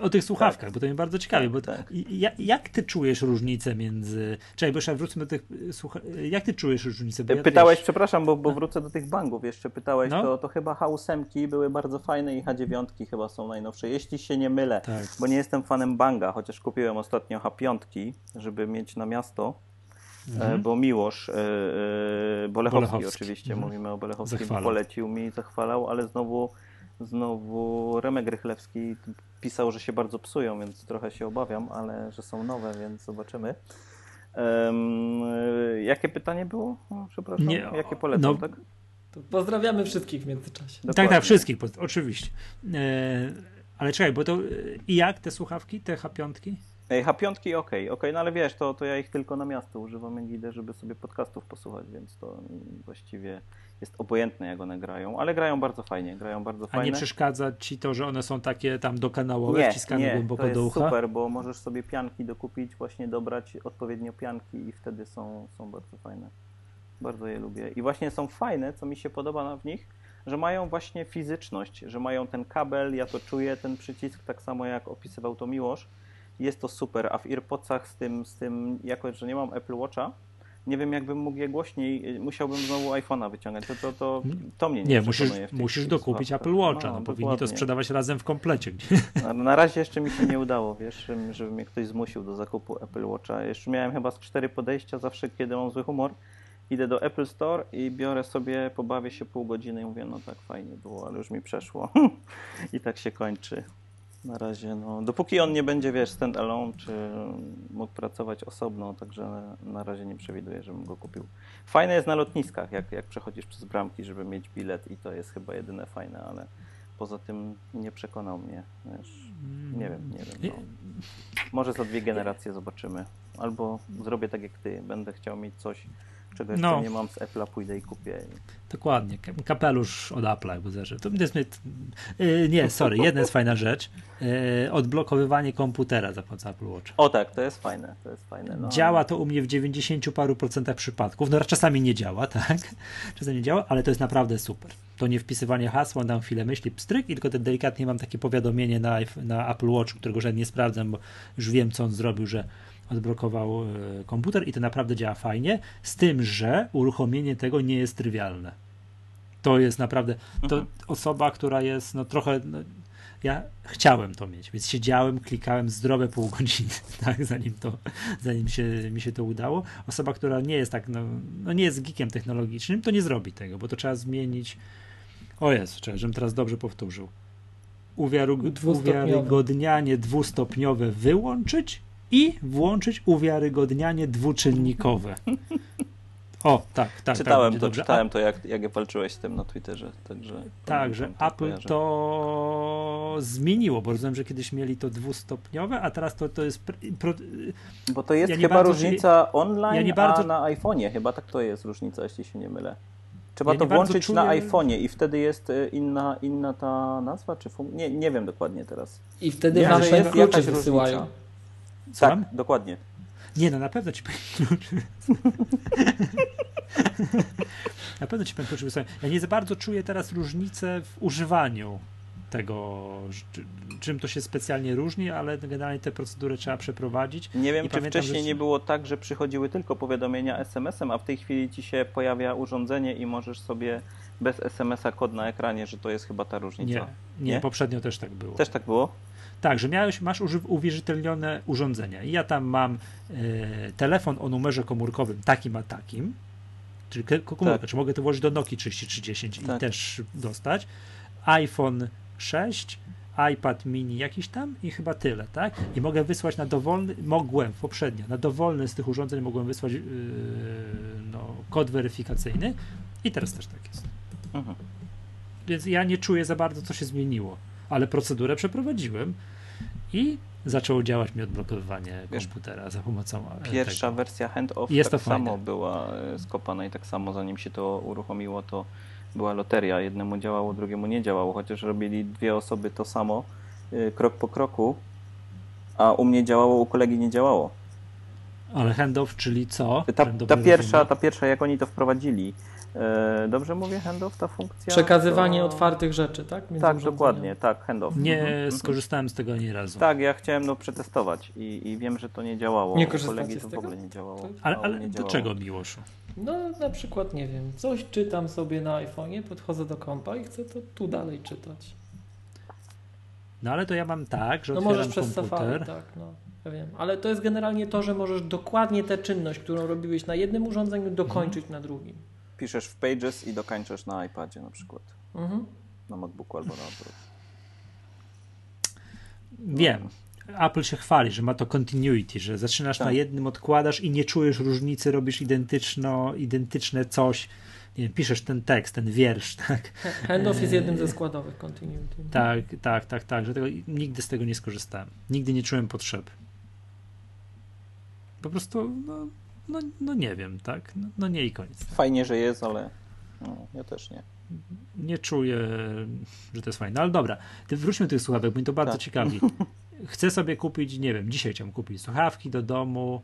O tych słuchawkach, bo to mnie bardzo ciekawi, bo tak. i- ja, jak ty czujesz różnicę między... Czekaj, bo jeszcze do tych y, słucha... Jak ty czujesz różnicę? Ja, Pytałeś, przepraszam, bo, bo wrócę do tych bangów jeszcze. Pytałeś, No. to, to chyba H8 były bardzo fajne i H9 chyba są najnowsze. Jeśli się nie mylę, Tak. bo nie jestem fanem banga, chociaż kupiłem ostatnio H5, żeby mieć na miasto. E, Bo Miłosz, e, e, Bolechowski, Bolechowski. oczywiście, Mhm. mówimy o Bolechowskim, polecił mi, zachwalał, ale znowu, znowu Remek Rychlewski pisał, że się bardzo psują, więc trochę się obawiam, ale że są nowe, więc zobaczymy. E, jakie pytanie było? O, przepraszam, Nie, jakie polecam, no, tak? Pozdrawiamy wszystkich w międzyczasie. Tak, Dokładnie. tak, wszystkich, po- oczywiście. E, ale czekaj, bo to e, i jak te słuchawki, te H5? Ej, H5 okej, okej, no ale wiesz, to, to ja ich tylko na miasto używam, jak idę, żeby sobie podcastów posłuchać, więc to właściwie jest obojętne, jak one grają, ale grają bardzo fajnie, grają bardzo A fajnie. nie przeszkadza ci to, że one są takie tam dokanałowe, wciskane głęboko to jest do ucha? super, bo możesz sobie pianki dokupić, właśnie dobrać odpowiednio pianki i wtedy są, są bardzo fajne. Bardzo je lubię. I właśnie są fajne, co mi się podoba w nich, że mają właśnie fizyczność, że mają ten kabel, ja to czuję, ten przycisk, tak samo jak opisywał to Miłosz. Jest to super, a w AirPodsach z tym, z tym jako że nie mam Apple Watcha, nie wiem jakbym mógł je głośniej, musiałbym znowu iPhone'a wyciągać, to, to, to, to mnie nie, Nie, musisz, musisz dokupić. Apple Watcha, No, no, powinni to dokładnie. sprzedawać razem w komplecie. Na, na razie jeszcze mi się nie udało, wiesz, żeby- żeby mnie ktoś zmusił do zakupu Apple Watcha. Jeszcze miałem chyba z cztery podejścia, zawsze kiedy mam zły humor. Idę do Apple Store i biorę sobie, pobawię się pół godziny i mówię, no tak fajnie było, ale już mi przeszło. I tak się kończy. Na razie, no, dopóki on nie będzie, wiesz, stand alone, czy mógł pracować osobno, także na razie nie przewiduję, żebym go kupił. Fajne jest na lotniskach, jak, jak przechodzisz przez bramki, żeby mieć bilet i to jest chyba jedyne fajne, ale poza tym nie przekonał mnie, wiesz, nie wiem, nie wiem. No. Może za dwie generacje zobaczymy. Albo zrobię tak jak ty, będę chciał mieć coś, czego jeszcze No. nie mam z Apple'a, pójdę i kupię. Dokładnie, ka- kapelusz od Apple'a jakby zależy. To jest yy, nie, sorry, jedna jest fajna rzecz. Yy, odblokowywanie komputera za pomocą Apple Watch. O tak, to jest fajne, to jest fajne. No. Działa to u mnie w 90 paru procentach przypadków. No czasami nie działa, tak? Czasami nie działa, ale to jest naprawdę super. To nie wpisywanie hasła, dam chwilę myśli, pstryk i tylko te delikatnie mam takie powiadomienie na, na Apple Watch, którego żadnie nie sprawdzam, bo już wiem, co on zrobił, że odblokował e, komputer i to naprawdę działa fajnie, z tym, że uruchomienie tego nie jest trywialne. To jest naprawdę, to Mhm. osoba, która jest no trochę, no, ja chciałem to mieć, więc siedziałem, klikałem zdrowe pół godziny, tak, zanim to, zanim się, mi się to udało. Osoba, która nie jest tak, no, no nie jest geekiem technologicznym, to nie zrobi tego, bo to trzeba zmienić. O jest, czekaj, żebym teraz dobrze powtórzył. Uwiarygodnianie dwustopniowe wyłączyć i włączyć uwiarygodnianie dwuczynnikowe. O, tak, tak. czytałem tak, to, dobrze. czytałem to, jak, jak walczyłeś z tym na Twitterze. Także Tak, że pamiętam, Apple kojarzę. to zmieniło, bo rozumiem, że kiedyś mieli to dwustopniowe, a teraz to, to jest. pr- Pro, Bo to jest ja nie chyba bardzo- różnica online, ja nie bardzo- a na iPhone'ie chyba tak to jest różnica, jeśli się nie mylę. Trzeba Ja to nie włączyć czuję- na iPhone'ie i wtedy jest y, inna, inna ta nazwa, czy fun... nie, nie wiem dokładnie teraz. I wtedy Wiem, wam klucze wysyłają. różnica. Słucham? Tak, dokładnie. Nie, no na pewno ci powiem kluczy. na pewno ci powiem kluczy wysłałem. Ja nie za bardzo czuję teraz różnicę w używaniu tego, czy, czym to się specjalnie różni, ale generalnie te procedury trzeba przeprowadzić. Nie wiem, I czy pamiętam, wcześniej że- nie było tak, że przychodziły tylko powiadomienia SMS-em, a w tej chwili ci się pojawia urządzenie i możesz sobie bez SMS-a kod na ekranie, że to jest chyba ta różnica. Nie, nie, Nie? poprzednio też tak było. Też tak było? Tak, że miałeś, masz uwierzytelnione urządzenia. I ja tam mam e, telefon o numerze komórkowym takim a takim, czyli komórkę, Tak. czy mogę to włożyć do Nokii 3310 Tak. i też dostać. iPhone 6, iPad mini jakiś tam i chyba tyle, tak? I mogę wysłać na dowolny, mogłem poprzednio, na dowolny z tych urządzeń mogłem wysłać yy, no, kod weryfikacyjny i teraz też tak jest. Mhm. Więc ja nie czuję za bardzo, co się zmieniło. Ale procedurę przeprowadziłem i zaczęło działać mi odblokowywanie Wiesz, komputera za pomocą e, Pierwsza tego. wersja handoff Jest tak fajne. samo była e, skopana i tak samo zanim się to uruchomiło, to była loteria. Jednemu działało, drugiemu nie działało, chociaż robili dwie osoby to samo, e, krok po kroku, a u mnie działało, u kolegi nie działało. Ale handoff, czyli co? Ta, ta pierwsza, ta pierwsza, jak oni to wprowadzili, dobrze mówię handoff, ta funkcja? Przekazywanie To- otwartych rzeczy, tak? Między Tak, dokładnie, tak, handoff. Nie Mhm. skorzystałem z tego ani razu. Tak, ja chciałem no przetestować i, i wiem, że to nie działało. Nie kolegi z to w tego? ogóle nie działało. To- Ale, ale mnie do działało. czego, Miłoszu? No na przykład, nie wiem, coś czytam sobie na iPhone'ie, podchodzę do kompa i chcę to tu dalej czytać. No ale to ja mam tak, że No otwieram możesz przez komputer. Safari, tak, no, ja wiem. Ale to jest generalnie to, że możesz dokładnie tę czynność, którą robiłeś na jednym urządzeniu, dokończyć na drugim. Piszesz w Pages i dokańczasz na iPadzie na przykład. Mhm. Na MacBooku albo na odwrót. Wiem. Apple się chwali, że ma to continuity, że zaczynasz Tak. na jednym, odkładasz i nie czujesz różnicy, robisz identyczno, identyczne coś. Nie wiem, piszesz ten tekst, ten wiersz, tak? Handoff jest jednym ze składowych continuity. Tak, tak, tak, tak. Że tego, nigdy z tego nie skorzystałem. Nigdy nie czułem potrzeby. Po prostu, no, no, no nie wiem, tak? No, no nie i koniec. Fajnie, że jest, ale no, ja też nie. Nie czuję, że to jest fajne. Ale dobra, wróćmy do tych słuchawek, bo mnie to bardzo Tak. ciekawi. Chcę sobie kupić, nie wiem, dzisiaj chciałem kupić słuchawki do domu.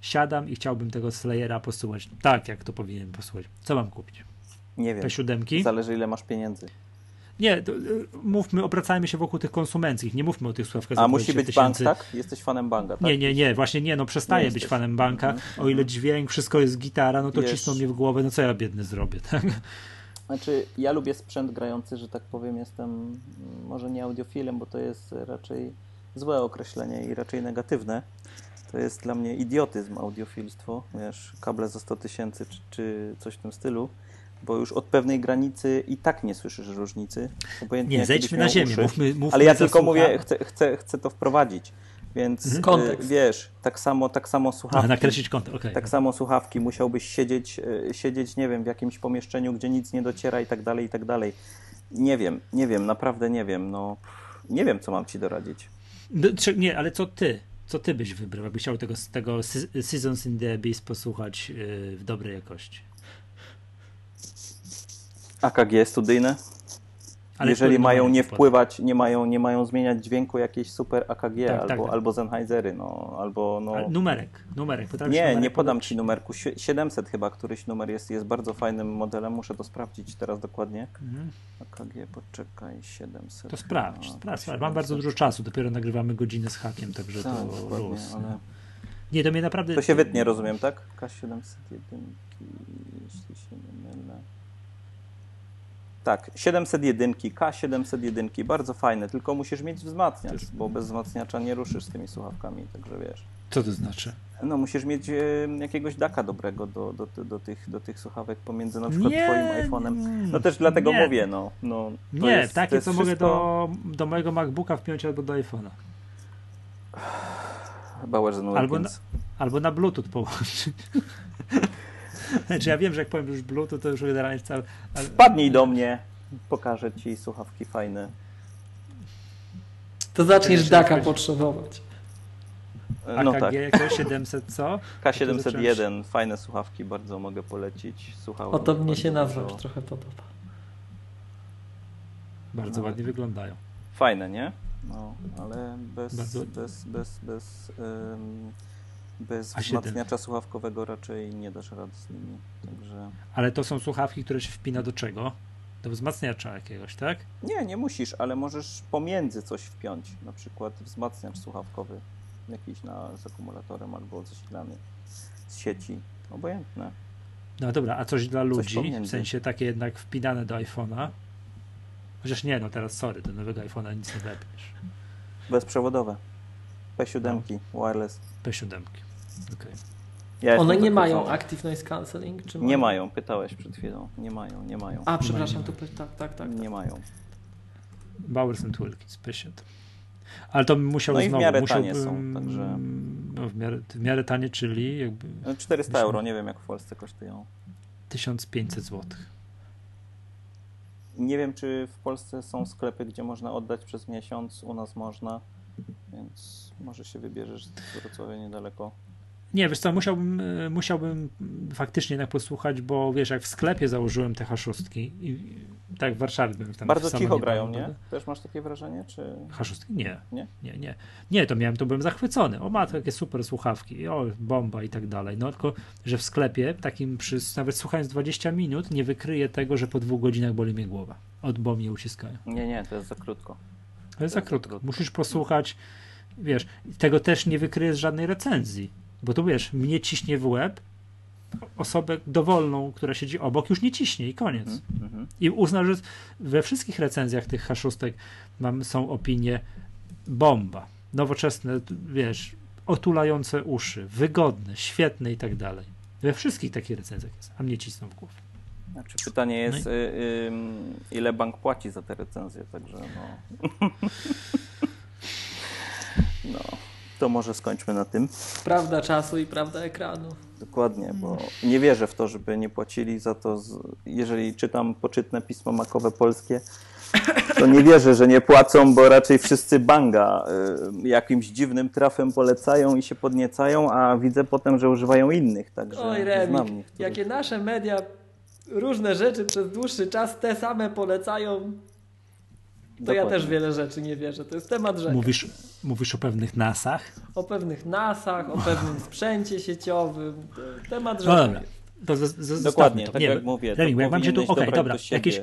Siadam i chciałbym tego Slayera posłuchać tak, jak to powinienem posłuchać. Co mam kupić? Nie wiem. P7? Zależy ile masz pieniędzy. Nie, to, y, mówmy, obracajmy się wokół tych konsumenckich. Nie mówmy o tych słuchawkach za A musi 20 być bank, tysięcy. tak? Jesteś fanem banka, tak? Nie, nie, nie, właśnie nie, no przestaję Nie być fanem banka. Mhm. O ile dźwięk, wszystko jest gitara, no to Wiesz- cisną mnie w głowę, no co ja biedny zrobię, tak? Znaczy, ja lubię sprzęt grający, że tak powiem, jestem mm, może nie audiofilem, bo to jest raczej złe określenie i raczej negatywne. To jest dla mnie idiotyzm audiofilstwo, wiesz, kable za 100 tysięcy czy, czy coś w tym stylu, bo już od pewnej granicy i tak nie słyszysz różnicy. Obojętnie Nie, zejdźmy na ziemię, uszy. mówmy, mówmy Ale ja tylko mówię, chcę, chcę, chcę to wprowadzić, więc Mhm. y, Kontekst. wiesz, tak samo, tak samo A, słuchawki. nakreślić kąt, okej. Tak samo słuchawki, musiałbyś siedzieć, e, siedzieć, nie wiem, w jakimś pomieszczeniu, gdzie nic nie dociera i tak dalej, i tak dalej. Nie wiem, nie wiem, naprawdę nie wiem, no nie wiem, co mam ci doradzić. No, czy- nie, ale co ty? Co ty byś wybrał, jakbyś chciał tego, tego Se- Seasons in the Abyss posłuchać yy, w dobrej jakości? AKG studyjne? Ale Jeżeli mają nie wpływać, nie mają, nie mają zmieniać dźwięku jakieś super AKG Tak, albo, tak, tak. albo Sennheisery, no, albo no... Numerek, numerek. Nie, numerek nie podam podać? ci numerku. Sie- 700 chyba, któryś numer jest, jest bardzo fajnym modelem, muszę to sprawdzić teraz dokładnie. Mhm. AKG, poczekaj, 700. To sprawdź, sprawdź. sprawdź. Mam bardzo 700. dużo czasu, dopiero nagrywamy godzinę z hakiem, także Tak, to luz. ale... Nie, to mnie naprawdę... To się wytnie, rozumiem, tak? K701, jeśli się nie mylę. Tak, 701, K701, bardzo fajne, tylko musisz mieć wzmacniacz, bo bez wzmacniacza nie ruszysz z tymi słuchawkami, także wiesz. Co to znaczy? No musisz mieć e, jakiegoś daka dobrego do, do, do, do, tych, do tych słuchawek pomiędzy na przykład Nie, twoim iPhone'em. No też dlatego nie. mówię, no. no Nie, jest, to takie, co mogę wszystko... do, do mojego MacBooka wpiąć albo do iPhone'a. Bauer Albo na, albo na Bluetooth połączyć. Znaczy ja wiem, że jak powiem już Bluetooth, to już generalnie cały... ale- Wpadnij do mnie, pokażę ci słuchawki fajne. To zaczniesz Daka jakoś- potrzebować. No AKG tak. jakieś 700 co? K701, fajne słuchawki, bardzo mogę polecić. Słuchałem. O to mnie się dużo. nawzajem trochę podoba. Bardzo No. ładnie wyglądają. Fajne, nie? No, ale bez, Bardzo- bez, bez, bez, ym, bez A wzmacniacza słuchawkowego raczej nie dasz rady z nimi. Także Ale to są słuchawki, które się wpina do czego? Do wzmacniacza jakiegoś, tak? nie, nie musisz, ale możesz pomiędzy coś wpiąć. Na przykład wzmacniacz słuchawkowy, jakiś na, z akumulatorem albo zasilany z sieci. Obojętne. No dobra, a coś dla ludzi, w pomiędzy. sensie takie jednak wpinane do iPhone'a? Chociaż nie, no teraz sorry, do nowego iPhone'a nic nie wepniesz. Bezprzewodowe. P7, No. wireless. P7. Okej. Ja One nie mają. Active Noise Cancelling? Czy Nie mają, pytałeś przed chwilą. Nie mają, nie mają. A, przepraszam, nie to tak, tak, tak. Nie mają. Bowers and Wilkins, P7. Ale to bym musiał No i w znowu, miarę musiałbym, tanie są, także- No, w, miarę, w miarę tanie, czyli jakby No, 400 Myślę- euro, nie wiem jak w Polsce kosztują. 1500 zł. Nie wiem, czy w Polsce są sklepy, gdzie można oddać przez miesiąc. U nas można, więc może się wybierzesz z Wrocławia niedaleko. Nie, wiesz co, musiałbym, e, musiałbym faktycznie jednak posłuchać, bo wiesz, jak w sklepie założyłem te H6 i tak w Warszawie byłem tam Bardzo cicho grają, nie? Też masz takie wrażenie, czy... H6? Nie. Nie? Nie, nie. Nie, to miałem, to byłem zachwycony. O, ma takie super słuchawki, o, bomba i tak dalej. No tylko, że w sklepie, takim przy, nawet słuchając 20 minut, nie wykryje tego, że po dwóch godzinach boli mnie głowa. Od bo mnie uciskają. Nie, nie, to jest za krótko. To jest za za krótko. krótko. Musisz posłuchać, wiesz, tego też nie wykryje z żadnej recenzji. Bo tu wiesz, mnie ciśnie w łeb, osobę dowolną, która siedzi obok, już nie ciśnie i koniec. Mhm, mhm. I uzna, że we wszystkich recenzjach tych H6 mam, są opinie bomba. Nowoczesne, wiesz, otulające uszy, wygodne, świetne i tak dalej. We wszystkich takich recenzjach jest, a mnie cisną w głowę. Znaczy pytanie jest, No y, y, ile bank płaci za te recenzje, także no... no, to może skończmy na tym. Prawda czasu i prawda ekranu. Dokładnie, bo nie wierzę w to, żeby nie płacili za to, z, jeżeli czytam poczytne pismo makowe polskie, to nie wierzę, że nie płacą, bo raczej wszyscy banga y, jakimś dziwnym trafem polecają i się podniecają, a widzę potem, że używają innych, także Oj, Remik, niektórych. jakie nasze media różne rzeczy przez dłuższy czas te same polecają, to ja też wiele rzeczy nie wierzę. To jest temat rzeka. Mówisz, mówisz o pewnych nasach? O pewnych nasach, o pewnym sprzęcie sieciowym. Temat No rzeka. dobra. To z, z, zostawmy Dokładnie, to. tak Nie, jak mówię. Jak mam cię tu, okej, dobrać dobra, jakieś,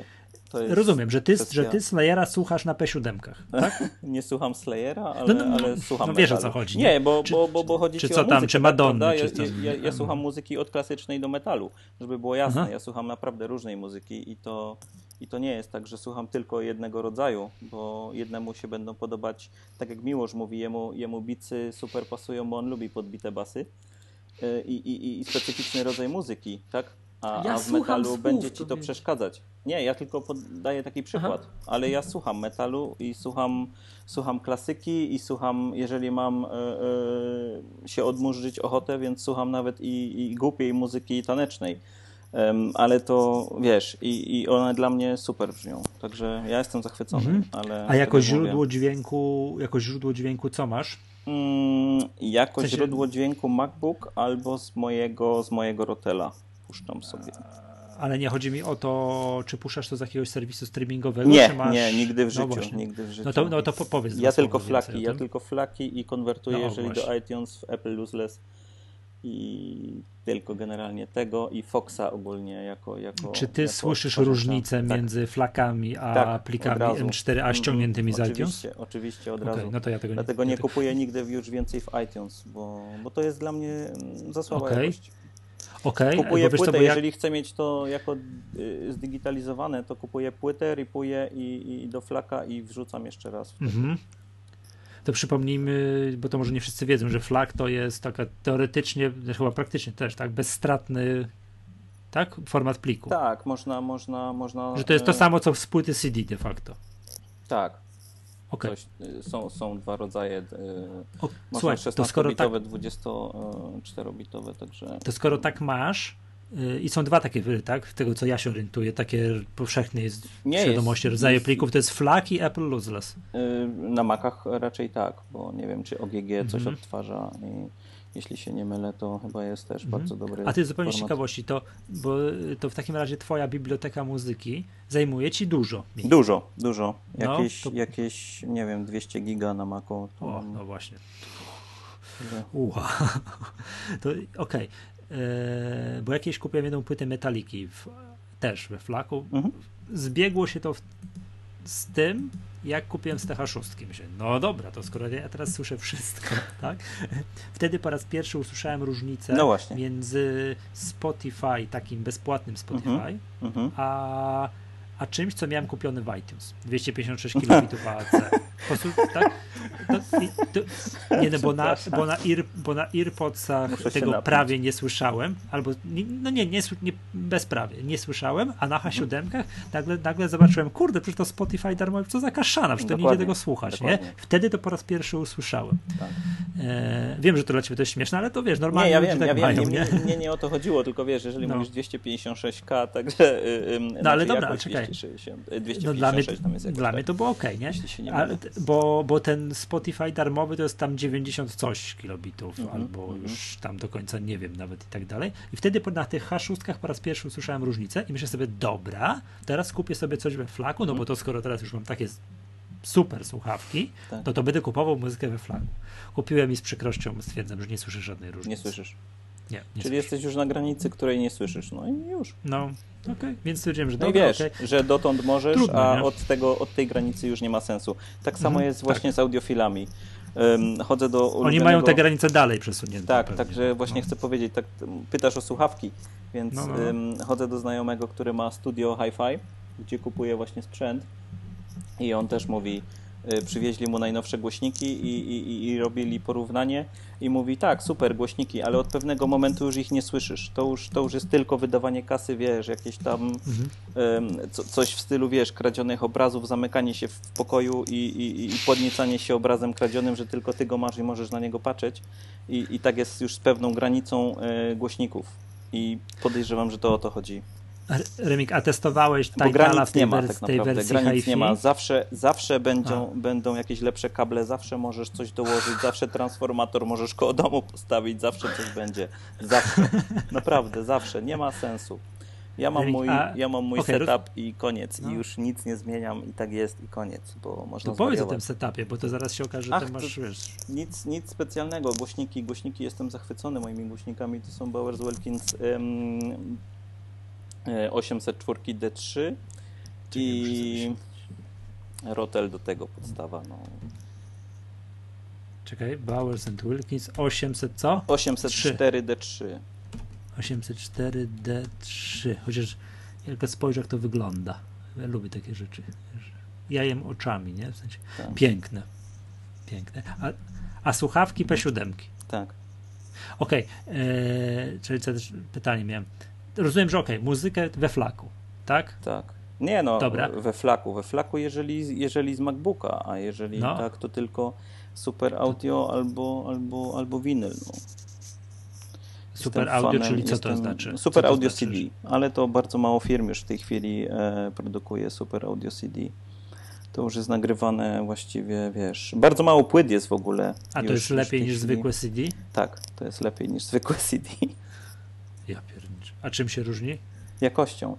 rozumiem, że ty, kwestia- że ty Slayera słuchasz na P7, tak? Nie słucham Slayera, ale, No, no, no, ale słucham no wiesz, o metalu. co chodzi, nie? Nie, bo, Czy- bo, bo, bo chodzi czy ci co o tam, muzykę, czy tak, Madonny, prawda? czy Ja, coś. ja, ja, ja słucham muzyki od klasycznej do metalu, żeby było jasne. Aha. Ja słucham naprawdę różnej muzyki i to, i to nie jest tak, że słucham tylko jednego rodzaju, bo jednemu się będą podobać, tak jak Miłosz mówi, jemu, jemu bicy super pasują, bo on lubi podbite basy y, i, i, i specyficzny rodzaj muzyki, tak? A, Ja a w metalu słów, będzie ci to przeszkadzać. Nie, ja tylko podaję taki przykład, ale ja słucham metalu i słucham, słucham klasyki i słucham, jeżeli mam e, się odmurzyć ochotę, więc słucham nawet i, i głupiej muzyki tanecznej. Ale to wiesz, i, i one dla mnie super brzmią. Także ja jestem zachwycony. Mhm. Ale A jako jak mówię, źródło dźwięku, jako źródło dźwięku co masz? Mm, jako W sensie- źródło dźwięku MacBook albo z mojego, z mojego Rotela puszczam sobie. Ale nie chodzi mi o to, czy puszczasz to z jakiegoś serwisu streamingowego, Nie, czy masz... nie, nigdy w No życiu. właśnie. nigdy w życiu. No to, no to po- powiedz ja tylko flaki, ja tylko flaki i konwertuję, No, jeżeli właśnie. do iTunes w Apple Useless i tylko generalnie tego i Foxa ogólnie jako. jako Czy ty jako słyszysz różnicę Tak, między flakami a tak, plikami od razu. M4A Mhm, ściągniętymi z iTunes? Oczywiście, oczywiście od Okej, razu. no to ja tego Dlatego nie... nie kupuję nigdy już więcej w iTunes, bo, bo to jest dla mnie mm, za słaba Okej. jakość. Okej, Kupuję bo co, płytę, ja... jeżeli chcę mieć to jako y, zdigitalizowane, to kupuję płytę, ripuję i, i do flaka i wrzucam jeszcze raz. Mhm. To przypomnijmy, bo to może nie wszyscy wiedzą, że FLAC to jest taka teoretycznie, chyba praktycznie też, tak, bezstratny tak, format pliku. Tak, można, można, można. Że to jest to y, samo, co z płyty CD de facto. Tak, Okej. coś, y, są, są dwa rodzaje. y, O, Można Słuchaj, to skoro tak, 16-bitowe, 24-bitowe, także. to skoro tak masz, i są dwa takie, tak, tego co ja się orientuję, takie powszechne jest Nie świadomości jest- rodzaje jest- plików, to jest FLAC i Apple Lossless. Y, Na Macach raczej tak, bo nie wiem, czy OGG coś Mhm. odtwarza i jeśli się nie mylę, to chyba jest też Mhm. bardzo dobry. A ty zupełnie z ciekawości, to, bo y, to w takim razie twoja biblioteka muzyki zajmuje ci dużo miejsca. Dużo, dużo. No, Jakieś, to- jakieś, nie wiem, 200 giga na Macu. To O, no właśnie. Ua. To okej. Eee, Bo jakieś kupiłem jedną płytę Metaliki w, też we flaku. Mhm. Zbiegło się to w, z tym, jak kupiłem z TH6. Myślę, no dobra, to skoro ja teraz słyszę wszystko, tak? Wtedy po raz pierwszy usłyszałem różnicę No między Spotify, takim bezpłatnym Spotify, Mhm. a, a czymś, co miałem kupione w iTunes. 256 kilobitów AAC. Po prostu, tak? To, to, nie, no, bo na, bo na, ear, bo na AirPodsach Muszę tego prawie nie słyszałem, albo, nie, no nie, nie, nie, bezprawie, nie słyszałem, a na H7 nagle, nagle zobaczyłem, kurde, przecież to Spotify darmowe, co za kaszana, przecież to nie idzie tego słuchać, nie? dokładnie. Wtedy to po raz pierwszy usłyszałem. Tak. E, wiem, że to dla ciebie to jest śmieszne, ale to wiesz, normalnie Nie, ja wiem, tak ja mają, nie, nie? nie, nie, nie o to chodziło, tylko wiesz, jeżeli No. mówisz 256K, także y, ym, No, ale znaczy dobra, czekaj. 260, y, No, dla mnie, 256 tam jest jakoś dla tak. mnie to było ok, nie? Jeśli się nie bo, bo ten Spotify darmowy to jest tam 90 coś kilobitów, Mhm, albo mhm. już tam do końca nie wiem nawet i tak dalej. I wtedy na tych H6 po raz pierwszy usłyszałem różnicę i myślę sobie, dobra, teraz kupię sobie coś we flaku, no bo to skoro teraz już mam takie super słuchawki, Tak. no to będę kupował muzykę we flaku. Kupiłem i z przykrością stwierdzam, że nie słyszę żadnej Nie różnicy. słyszysz. Nie, nie Czyli słyszę. jesteś już na granicy, której nie słyszysz. No i już. No, okej, więc stwierdziłem, że No dobra, wiesz, okej. że dotąd możesz, Trudno, a nie? od, tego, od tej granicy już nie ma sensu. Tak samo Mhm, jest właśnie z audiofilami. Ym, chodzę do Oni ulubionego... mają te granice dalej przesunięte. Tak, pewnie. także właśnie No. chcę powiedzieć, tak pytasz o słuchawki, więc No, no. ym, chodzę do znajomego, który ma studio hi-fi, gdzie kupuje właśnie sprzęt i on też mówi, przywieźli mu najnowsze głośniki i, i, i- robili porównanie i mówi, tak, super głośniki, ale od pewnego momentu już ich nie słyszysz, to już, to już jest tylko wydawanie kasy, wiesz, jakieś tam Mhm. em, co, coś w stylu, wiesz, kradzionych obrazów, zamykanie się w pokoju i, i, i podniecanie się obrazem kradzionym, że tylko ty go masz i możesz na niego patrzeć. I, i tak jest już z pewną granicą e, głośników. I podejrzewam, że to o to chodzi. Remik, a testowałeś Tidala w tej, nie ma tak tej naprawdę. wersji Granic hi-fi? nie ma. Zawsze, zawsze będą, będą jakieś lepsze kable, zawsze możesz coś dołożyć, zawsze transformator możesz koło domu postawić, zawsze coś będzie. Zawsze. Naprawdę, zawsze. Nie ma sensu. Ja mam mój, ja mam mój roz- setup i koniec. No. I już nic nie zmieniam i tak jest i koniec, bo można To powiedz o tym setupie, bo to zaraz się okaże, że Ach, masz, to- wiesz... Nic, nic specjalnego. Głośniki, głośniki, jestem zachwycony moimi głośnikami. To są Bowers Wilkins e, 804 D3 i Rotel do tego podstawa. No. Czekaj, Bowers and Wilkins 800 co? 804 D3. 804 D3. Chociaż jak spojrzę, jak to wygląda. Ja lubię takie rzeczy. Ja jem oczami, nie? W sensie Tak. piękne. Piękne. A, a słuchawki P7. Tak. Okej, okay. czyli co też pytanie miałem. Rozumiem, że okej, muzykę we flaku, tak? Tak. Nie no, Dobra. we flaku. We flaku, jeżeli, jeżeli z MacBooka, a jeżeli No. tak, to tylko Super Audio albo, albo, albo winyl. No. Super audio, fanem, czyli co to jestem- znaczy? Super to Audio znaczy? CD, ale to bardzo mało firm już w tej chwili e, produkuje Super Audio CD. To już jest nagrywane właściwie, wiesz, bardzo mało płyt jest w ogóle. A to już- jest lepiej niż zwykłe CD? Tak, to jest lepiej niż zwykłe CD. A czym się różni? Jakością.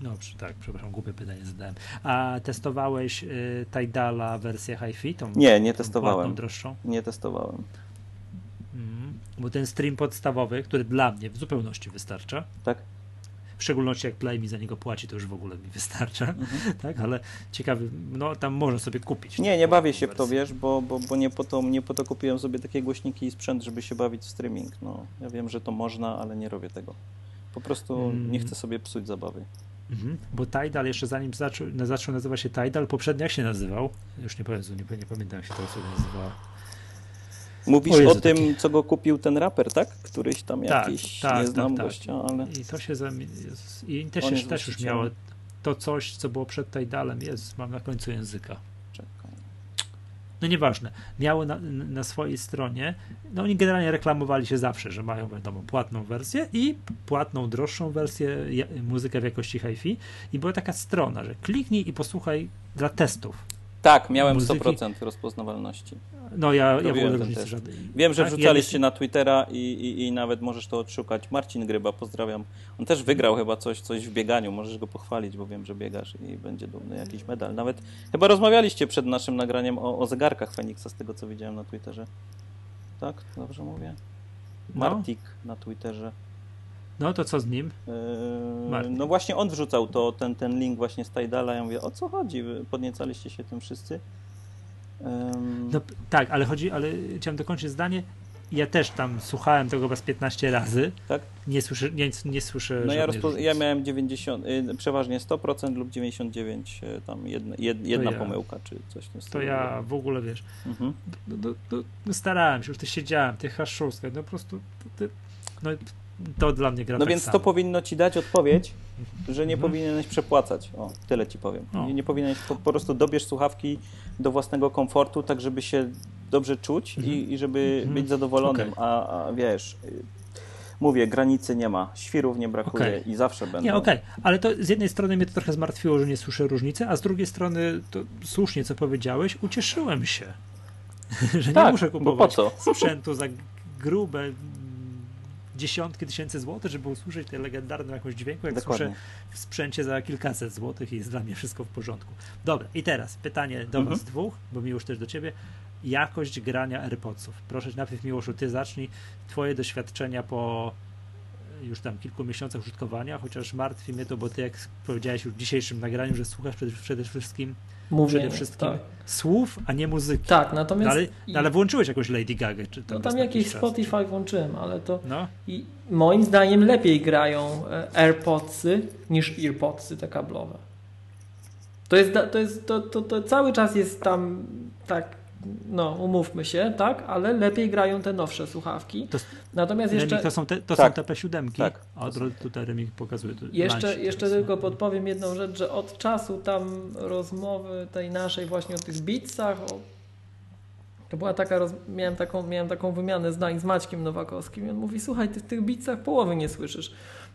Dobrze, tak, przepraszam, głupie pytanie zadałem. A testowałeś y, Tidala wersję hi-fi? Nie, nie testowałem. droższą? Nie testowałem. Mhm. Bo ten stream podstawowy, który dla mnie w zupełności wystarcza, Tak? W szczególności jak Play mi za niego płaci, to już w ogóle mi wystarcza, Mhm. tak, ale ciekawy, no tam można sobie kupić. Nie, nie bawię się w to, wiesz, bo, bo, bo nie, po to, nie po to kupiłem sobie takie głośniki i sprzęt, żeby się bawić w streaming. No, ja wiem, że to można, ale nie robię tego. Po prostu Mm. nie chcę sobie psuć zabawy. Mhm. Bo Tidal jeszcze zanim zaczął, zaczął nazywać się Tidal, poprzednio jak się nazywał? Już nie powiem, nie, nie pamiętam jak się to sobie nazywała. Mówisz O Jezu, o tym, taki- co go kupił ten raper, tak? Któryś tam Tak, jakiś, tak, nie tak, znam tak. gościa, ale... I to się zami- jest- I też, też, już miało to coś, co było przed Tidalem, jest, mam na końcu języka. Czekaj. No nieważne. Miały na, na swojej stronie, no oni generalnie reklamowali się zawsze, że mają wiadomo płatną wersję i płatną, droższą wersję, muzykę w jakości hi-fi i była taka strona, że kliknij i posłuchaj dla testów. Tak, miałem Muzyki. 100% rozpoznawalności. No ja, ja w ogóle różnicy żadnej. Wiem, że Tak, wrzucaliście ja- na Twittera i, i, i nawet możesz to odszukać. Marcin Gryba, pozdrawiam. On też wygrał chyba coś, coś w bieganiu. Możesz go pochwalić, bo wiem, że biegasz i będzie dumny jakiś medal. Nawet chyba rozmawialiście przed naszym nagraniem o, o zegarkach Feniksa, z tego co widziałem na Twitterze. Tak? Dobrze mówię? No. Martik na Twitterze. No to co z nim? Yy, Martin. no właśnie on wrzucał to, ten, ten link właśnie z Tidala. Ja mówię, o co chodzi? Wy podniecaliście się tym wszyscy? No tak, ale chodzi, ale chciałem dokończyć zdanie. Ja też tam słuchałem tego chyba z 15 razy. tak? Nie słyszę, nie, nie słyszę No ja, rozpo- ja miałem 90, y, przeważnie 100% lub 99, y, tam jedna, jed, jedna ja- pomyłka czy coś w tym To stylu. ja w ogóle wiesz. Mhm. no, no, no, no starałem się, już ty siedziałem, tych haszczówkach, no po prostu to, to, no, to dla mnie gra No tak więc samo. to powinno ci dać odpowiedź, że nie Mhm. powinieneś przepłacać. O, tyle ci powiem. O. Nie, nie powinieneś po, po prostu dobierz słuchawki do własnego komfortu, tak żeby się dobrze czuć i, i żeby Mhm. być zadowolonym, Okej. a, a wiesz, mówię, granicy nie ma, świrów nie brakuje Okej. i zawsze będą. Nie, okej, ale to z jednej strony mnie to trochę zmartwiło, że nie słyszę różnicy, a z drugiej strony to słusznie, co powiedziałeś, ucieszyłem się, że nie Tak, muszę bo kupować sprzętu za grube dziesiątki tysięcy złotych, żeby usłyszeć tę legendarną jakąś dźwięku, jak Dokładnie. słyszę w sprzęcie za kilkaset złotych i jest dla mnie wszystko w porządku. Dobra, i teraz pytanie do Mhm. was dwóch, bo mi już też do ciebie. Jakość grania AirPodsów. Proszę najpierw Miłoszu, ty zacznij. Twoje doświadczenia po już tam kilku miesiącach użytkowania, chociaż martwi mnie to, bo ty jak powiedziałeś już w dzisiejszym nagraniu, że słuchasz przede, przede wszystkim, Mówię, przede wszystkim tak. słów, a nie muzyki. Tak, No, natomiast ale, i- no, ale włączyłeś jakąś Lady Gaga, czy no tam tam raz na jakiś czas, Spotify włączyłem, ale to. No, i moim zdaniem lepiej grają e, AirPodsy niż EarPodsy te kablowe. To jest, to jest, to, to, to cały czas jest tam tak, no umówmy się, tak, ale lepiej grają te nowsze słuchawki. To- Natomiast jeszcze, Remik to są te, to Tak. są te P7. Tak. A tutaj Remik pokazuje. tu Jeszcze, jeszcze teraz, tylko no. podpowiem jedną rzecz, że od czasu tam rozmowy tej naszej właśnie o tych beatsach, o, to była taka, roz, miałem, taką, miałem taką wymianę zdań z Maćkiem Nowakowskim i on mówi, słuchaj, ty w tych beatsach połowy nie słyszysz.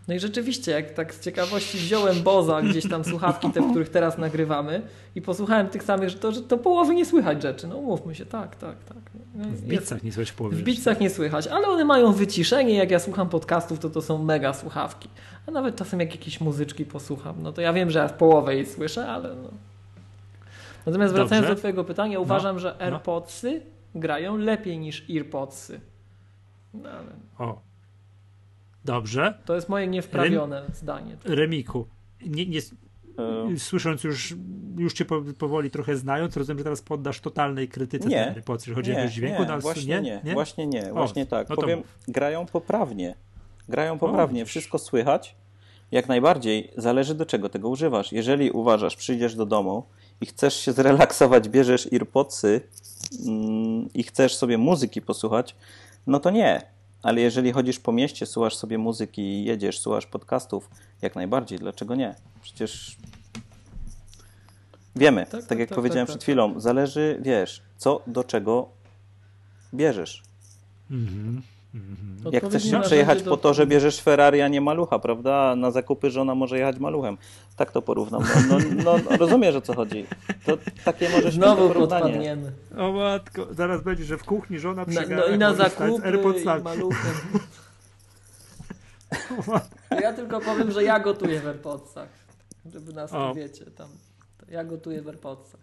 No i rzeczywiście, jak tak z ciekawości wziąłem Boza, gdzieś tam słuchawki te, w których teraz nagrywamy i posłuchałem tych samych, że to, że to połowy nie słychać rzeczy. No umówmy się, tak, tak, tak. No, W bicach nie słychać połowy w. Beatsach nie słychać, ale one mają wyciszenie. Jak ja słucham podcastów, to to są mega słuchawki. A nawet czasem jak jakieś muzyczki posłucham, no to ja wiem, że ja w połowę jej słyszę, ale no. Natomiast wracając Dobrze. do Twojego pytania, uważam, że no. AirPodsy grają lepiej niż EarPodsy. No, ale O. Dobrze. to jest moje niewprawione zdanie. Remiku. Nie, nie, E, słysząc już, już cię po, powoli trochę znając, rozumiem, że teraz poddasz totalnej krytyce Nie. tej AirPods, jeżeli chodzi o nie, jakość dźwięku, nie, no, właśnie nie, nie? właśnie nie, właśnie tak. no to Powiem, mów. grają poprawnie. Grają O, poprawnie, widzisz. wszystko słychać. Jak najbardziej, zależy do czego tego używasz. Jeżeli uważasz, przyjdziesz do domu i chcesz się zrelaksować, bierzesz earpodsy mm, i chcesz sobie muzyki posłuchać, no to nie. Ale jeżeli chodzisz po mieście, słuchasz sobie muzyki, jedziesz, słuchasz podcastów, jak najbardziej, dlaczego nie? Przecież wiemy, Tak, tak, tak, jak tak, powiedziałem tak, przed tak. chwilą, zależy, wiesz, co do czego bierzesz. Mhm. Mhm. Jak chcesz się przejechać do- po to, że bierzesz Ferrari, a nie malucha, prawda? A na zakupy żona może jechać maluchem. Tak to porównam. No, no, no rozumiesz o co chodzi. To takie możesz Znowu porównanie. podpadniemy. O matko, zaraz będzie, że w kuchni żona Na, przy no i na z zakupy i maluchem. Ja tylko powiem, że ja gotuję w AirPodsach. Żeby nas O. tu wiecie, tam. Ja gotuję w AirPodsach.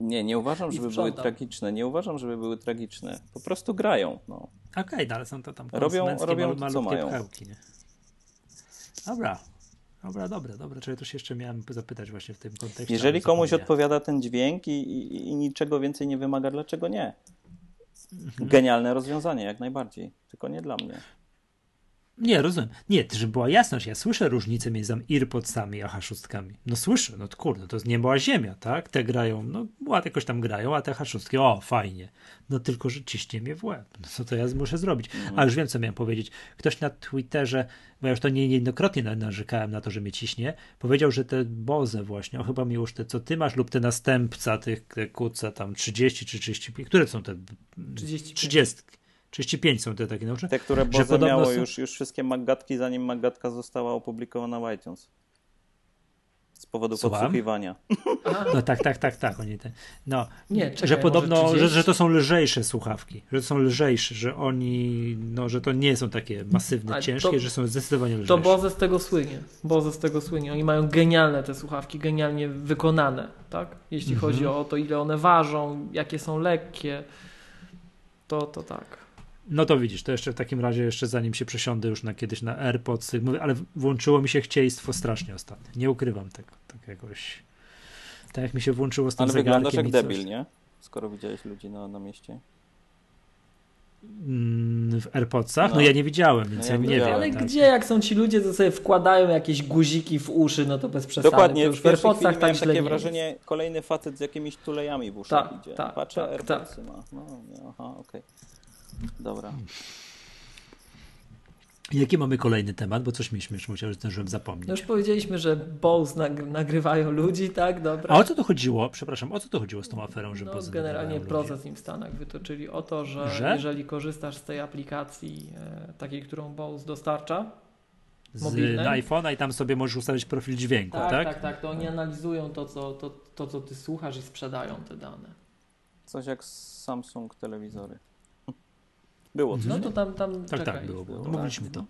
Nie, nie uważam, żeby były tragiczne. Nie uważam, żeby były tragiczne. Po prostu grają. No. Okej, no ale są to tam Robią- robią malu- to, co malutkie mają. pchełki, nie? Dobra. Dobra, dobra, dobra. Czyli się jeszcze miałem zapytać właśnie w tym kontekście. Jeżeli komuś odpowiada ten dźwięk i, i, i niczego więcej nie wymaga, dlaczego nie? Mhm. Genialne rozwiązanie, jak najbardziej. Tylko nie dla mnie. Nie, rozumiem. Nie, żeby była jasność, ja słyszę różnicę między AirPodsami a H6. No słyszę, no kurde, to jest niebo a ziemia, tak? Te grają, no ładnie jakoś tam grają, a te H6, o, fajnie. No tylko, że ciśnie mnie w łeb. No co to ja muszę zrobić? A już wiem, co miałem powiedzieć. Ktoś na Twitterze, bo ja już to nie niejednokrotnie na- narzekałem na to, że mnie ciśnie, powiedział, że te Boze właśnie, o chyba mi już te, co ty masz lub te następca tych te kuce tam 30 czy 35, które są te 35. 30? 35 są te takie nauczy? Te, które Że miało są- już, już wszystkie Maggatki, zanim Maggatka została opublikowana w iTunes. Z powodu Słucham? podsłuchiwania. Aha, No tak, tak, tak, tak. Oni te, no, Nie, czekaj, że podobno, że, 30? że to są lżejsze słuchawki, że to są lżejsze, że oni, no, że to nie są takie masywne, Ale ciężkie, to- że są zdecydowanie lżejsze. to Boze z tego słynie. Boze z tego słynie. Oni mają genialne te słuchawki, genialnie wykonane, tak? Jeśli Mhm. chodzi o to, ile one ważą, jakie są lekkie, to, to tak. No to widzisz, to jeszcze w takim razie, jeszcze zanim się przesiądę już na kiedyś na AirPods, ale włączyło mi się chcieństwo strasznie ostatnio. Nie ukrywam tego, tak jakoś. Tak jak mi się włączyło z tym Ale wyglądasz jak debil, nie? Skoro widziałeś ludzi na, na mieście. Mm, W AirPodsach? No, No. ja nie widziałem, więc No ja, ja nie wiem. Ale tak. gdzie, jak są ci ludzie, co sobie wkładają jakieś guziki w uszy, no to bez przesady. Dokładnie, to w już w AirPodsach tak źle takie nie wrażenie, kolejny facet z jakimiś tulejami w uszach Tak, idzie. tak, Patrzę, tak, AirPodsy ma. No, nie, aha, okej. Dobra. Jaki mamy kolejny temat? Bo coś mieliśmy jeszcze, musiałem, zdążyłem zapomnieć. No już powiedzieliśmy, że Bose nag nagrywają ludzi, tak? Dobra. A o co to chodziło? Przepraszam, o co to chodziło z tą aferą, że No, Bose generalnie proces im w Stanach wytoczyli o to, że, Że? jeżeli korzystasz z tej aplikacji e, takiej, którą Bose dostarcza, Z na iPhone'a i tam sobie możesz ustawić profil dźwięku, tak, tak? tak, tak, to oni analizują to co, to, to, co ty słuchasz i sprzedają te dane. Coś jak Samsung telewizory. Było coś. No to tam, tam Tak, czekaj. tak, było. było. No, Tak. mówiliśmy to.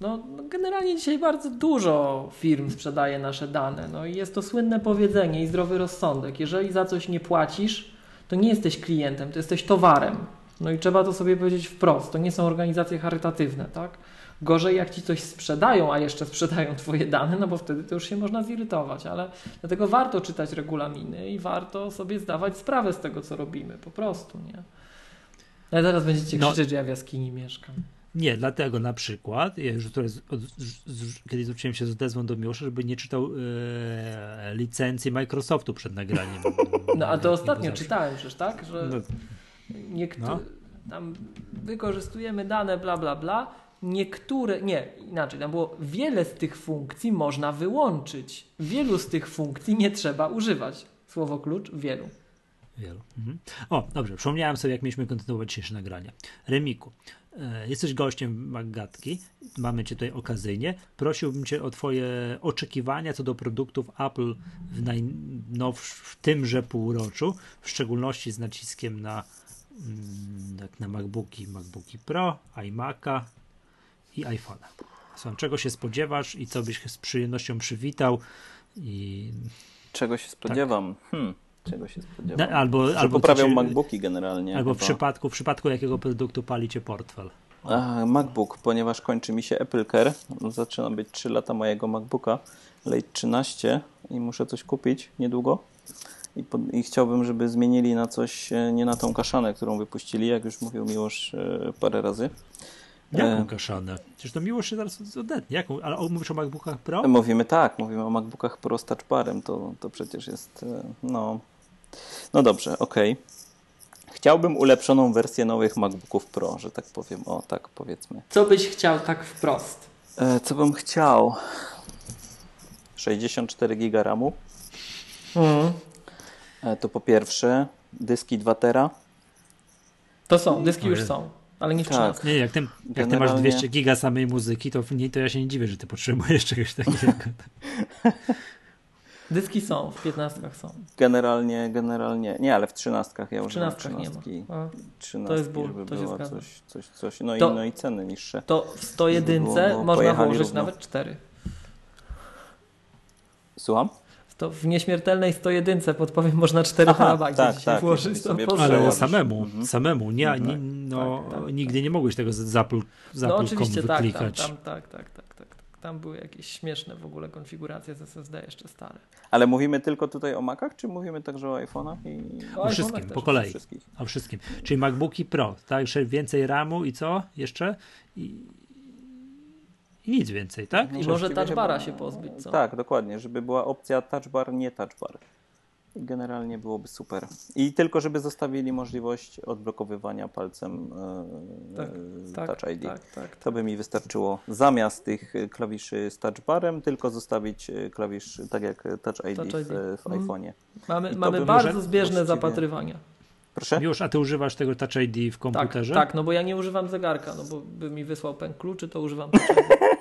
No, no generalnie dzisiaj bardzo dużo firm sprzedaje nasze dane. No i jest to słynne powiedzenie i zdrowy rozsądek. Jeżeli za coś nie płacisz, to nie jesteś klientem, to jesteś towarem. No i trzeba to sobie powiedzieć wprost. To nie są organizacje charytatywne, tak? Gorzej jak ci coś sprzedają, a jeszcze sprzedają twoje dane, no bo wtedy to już się można zirytować, ale dlatego warto czytać regulaminy i warto sobie zdawać sprawę z tego, co robimy, po prostu, nie? Ale zaraz będziecie No. krzyczeć, że ja w jaskini mieszkam. Nie, dlatego na przykład, ja już tutaj kiedyś zwróciłem się z odezwą do Miłosza, żeby nie czytał e, licencji Microsoftu przed nagraniem. No a to ostatnio czytałem przecież, tak? Że No, niektóre No. tam wykorzystujemy dane bla bla bla, niektóre, nie, inaczej, tam było wiele z tych funkcji można wyłączyć. Wielu z tych funkcji nie trzeba używać. Słowo klucz wielu. Wielu. Mhm. O, dobrze, przypomniałem sobie, jak mieliśmy kontynuować dzisiejsze nagrania. Remiku, e, jesteś gościem Magatki, mamy Cię tutaj okazyjnie. Prosiłbym Cię o Twoje oczekiwania co do produktów Apple w, najnowsz, w tymże półroczu, w szczególności z naciskiem na, mm, tak, na MacBooki, MacBooki Pro, iMac'a i iPhone'a. Słucham, czego się spodziewasz i co byś z przyjemnością przywitał i Czego się spodziewam? Hmm, czego się na, spodziewam? albo, Że albo poprawią się- MacBooki generalnie. Albo w przypadku, w przypadku jakiego produktu pali cię portfel. A, MacBook, ponieważ kończy mi się Apple Care, zaczyna być 3 lata mojego MacBooka, late 13 i muszę coś kupić niedługo. I, po, I chciałbym, żeby zmienili na coś, e, nie na tą kaszanę, którą wypuścili, jak już mówił Miłosz e, parę razy. Jaką E. kaszanę? Przecież to miło się zaraz odetnie. Jaką? Ale mówisz o MacBookach Pro? Mówimy tak, mówimy o MacBookach Pro z touchbarem, to, to przecież jest, no... No dobrze, okej. Chciałbym ulepszoną wersję nowych MacBooków Pro, że tak powiem, o tak powiedzmy. Co byś chciał tak wprost? E, co bym chciał? 64 giga RAMu. Mhm. E, to po pierwsze, dyski 2 tera. To są, dyski już są, ale nie w Tak. 13. Nie, jak ty, jak ty masz Generalnie- 200 giga samej muzyki, to, to ja się nie dziwię, że ty potrzebujesz czegoś takiego. Dyski są, w 15 są. Generalnie, generalnie, nie, ale w 13 ja W używam 13 nie 13. ma. A. 13, To jest ból, żeby to się zgadza. coś, coś, coś. No, To- i, no i ceny niższe. To w 101 Żeby było- można włożyć równo. nawet 4. Słucham? To w nieśmiertelnej 101 podpowiem można 4 Aha, terabajty tak, tak, włożyć. jeżeli To Ale samemu, Mhm. samemu. Nie, nie, Tak. no, Tak, tak, nigdy nie mogłeś tego z Apple, z No oczywiście tak, tam, wyklikać. tam, tak, tak, tak, tak, tak. Tam były jakieś śmieszne w ogóle konfiguracje z SSD jeszcze stare. Ale mówimy tylko tutaj o Macach, czy mówimy także o iPhone'ach? I... O O wszystkim, też. po kolei. O wszystkim. Czyli MacBooki Pro, tak? Jeszcze więcej RAMu i co jeszcze? I, i nic więcej, tak? I może touchbara chyba- się pozbyć, co? Tak, dokładnie, żeby była opcja touchbar, nie touchbar. Generalnie byłoby super. I tylko, żeby zostawili możliwość odblokowywania palcem e, Tak, e, Tak, Touch ID. tak, tak. To by mi wystarczyło zamiast tych e, klawiszy z touchbarem, tylko zostawić e, klawisz tak jak Touch ID, Touch ID. w, w Mhm. iPhone'ie. Mamy, mamy bardzo może zbieżne właściwie- zapatrywania. Proszę? Już, a ty używasz tego Touch ID w Tak, komputerze? tak, no bo ja nie używam zegarka, no bo by mi wysłał pęk kluczy, to używam Touch ID.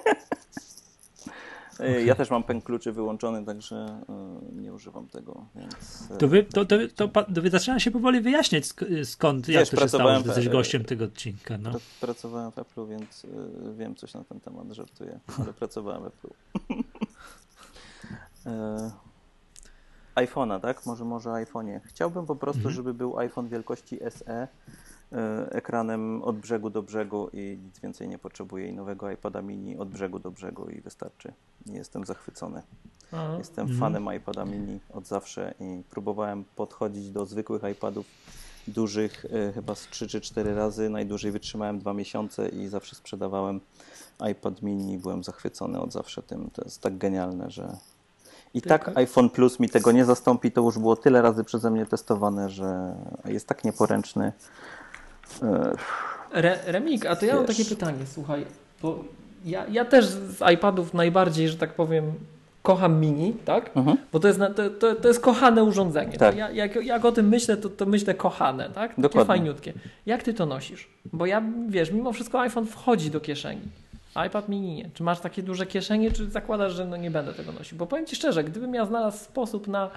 E, Ja też mam pęk kluczy wyłączony, także e, nie używam tego, więc... e, To, wy, to, to, to, to wy zaczyna się powoli wyjaśniać, sk- skąd, jak Wiesz, to się stało, pracowałem że jesteś gościem tego odcinka. No. Pra- Pracowałem w Apple, więc wiem coś na ten temat, żartuję, ale pracowałem w Apple. e, iPhone'a, tak? Może może iPhone'ie. Chciałbym po prostu, Mhm. żeby był iPhone wielkości SE e, ekranem od brzegu do brzegu i nic więcej nie potrzebuję i nowego iPada mini od brzegu do brzegu i wystarczy. Nie jestem zachwycony. Aha. Jestem Mhm. fanem iPada mini od zawsze i próbowałem podchodzić do zwykłych iPadów dużych e, chyba z 3 czy 4 razy. Najdłużej wytrzymałem 2 miesiące i zawsze sprzedawałem iPad mini byłem zachwycony od zawsze tym. To jest tak genialne, że i Tylko- tak iPhone Plus mi tego nie zastąpi. To już było tyle razy przeze mnie testowane, że jest tak nieporęczny. E, Re, Remik, a to ja mam takie pytanie, słuchaj, bo ja, ja też z iPadów najbardziej, że tak powiem, kocham mini, tak? Mhm. Bo to jest, to, to, to jest kochane urządzenie. Tak. To Ja, jak, jak o tym myślę, to, to myślę kochane, tak? Takie Dokładnie. fajniutkie. Jak ty to nosisz? Bo ja, wiesz, mimo wszystko iPhone wchodzi do kieszeni. iPad mini nie. Czy masz takie duże kieszenie, czy zakładasz, że no nie będę tego nosił? Bo powiem Ci szczerze, gdybym ja znalazł sposób na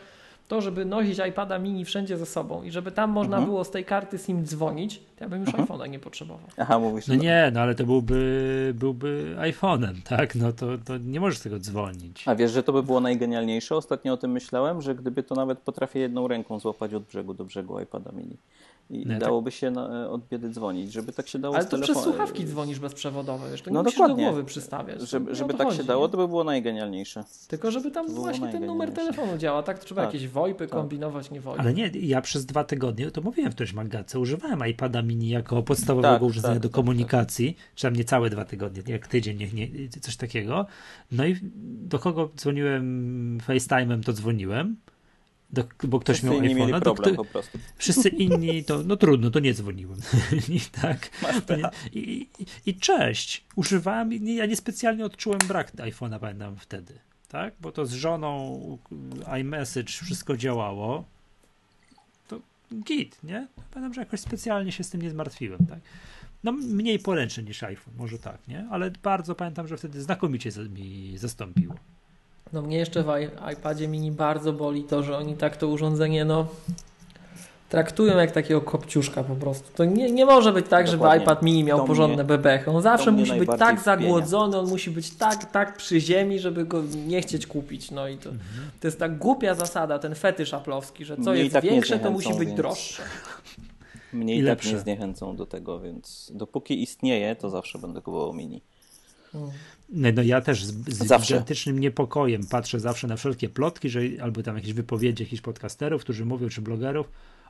to, żeby nosić iPada mini wszędzie ze sobą i żeby tam można Mhm. było z tej karty SIM dzwonić, to ja bym już Mhm. iPhone'a nie potrzebował. Aha, mówisz. No nie, no ale to byłby, byłby iPhone'em, tak? No to, to nie możesz tego dzwonić. A wiesz, że to by było najgenialniejsze? Ostatnio o tym myślałem, że gdyby to nawet potrafię jedną ręką złapać od brzegu do brzegu iPada mini. I Nie, tak- dałoby się na, od biedy dzwonić, żeby tak się dało Ale to przez telefonu. słuchawki dzwonisz bezprzewodowe, wiesz, to nie No musisz dokładnie. do głowy przystawiać. Żeby, No żeby tak chodzi, się dało, nie? to by było najgenialniejsze. Tylko żeby tam było właśnie ten numer telefonu działa, tak? To trzeba Tak. jakieś VoIPy Tak. kombinować, nie VoIPy. Ale nie, ja przez dwa tygodnie, to mówiłem w którymś używałem iPada mini jako podstawowego Tak, urządzenia tak, do tak, komunikacji, czy tam niecałe dwa tygodnie, jak tydzień, nie, nie, coś takiego. No i do kogo dzwoniłem FaceTime'em, to dzwoniłem, do, bo ktoś Wszyscy miał iPhone'a. to problem kto- po prostu. Wszyscy inni to, no trudno, to nie dzwoniłem. I tak. Nie, i, i, cześć. Używałem, nie, ja niespecjalnie odczułem brak iPhone'a, pamiętam wtedy. Tak? Bo to z żoną iMessage wszystko działało. To git, nie? Pamiętam, że jakoś specjalnie się z tym nie zmartwiłem, tak? No mniej poręczny niż iPhone, może tak, nie? Ale bardzo pamiętam, że wtedy znakomicie mi zastąpiło. No mnie jeszcze w iPadzie mini bardzo boli to, że oni tak to urządzenie, no traktują jak takiego kopciuszka po prostu. To nie, nie może być tak, żeby Dokładnie. iPad mini miał To porządne mnie- bebechy. On zawsze mnie musi być tak wpienia. zagłodzony, on musi być tak, tak przy ziemi, żeby go nie chcieć kupić. No i to, to jest tak głupia zasada, ten fetysz aplowski, że co Mnie jest tak większe, to musi być więc- droższe. Mnie I tak lepsze. nie zniechęcą do tego, więc dopóki istnieje, to zawsze będę kupował mini. Mm. No, no ja też z, z gigantycznym niepokojem patrzę zawsze na wszelkie plotki, że albo tam jakieś wypowiedzi jakichś podcasterów, którzy mówią, czy blogerów,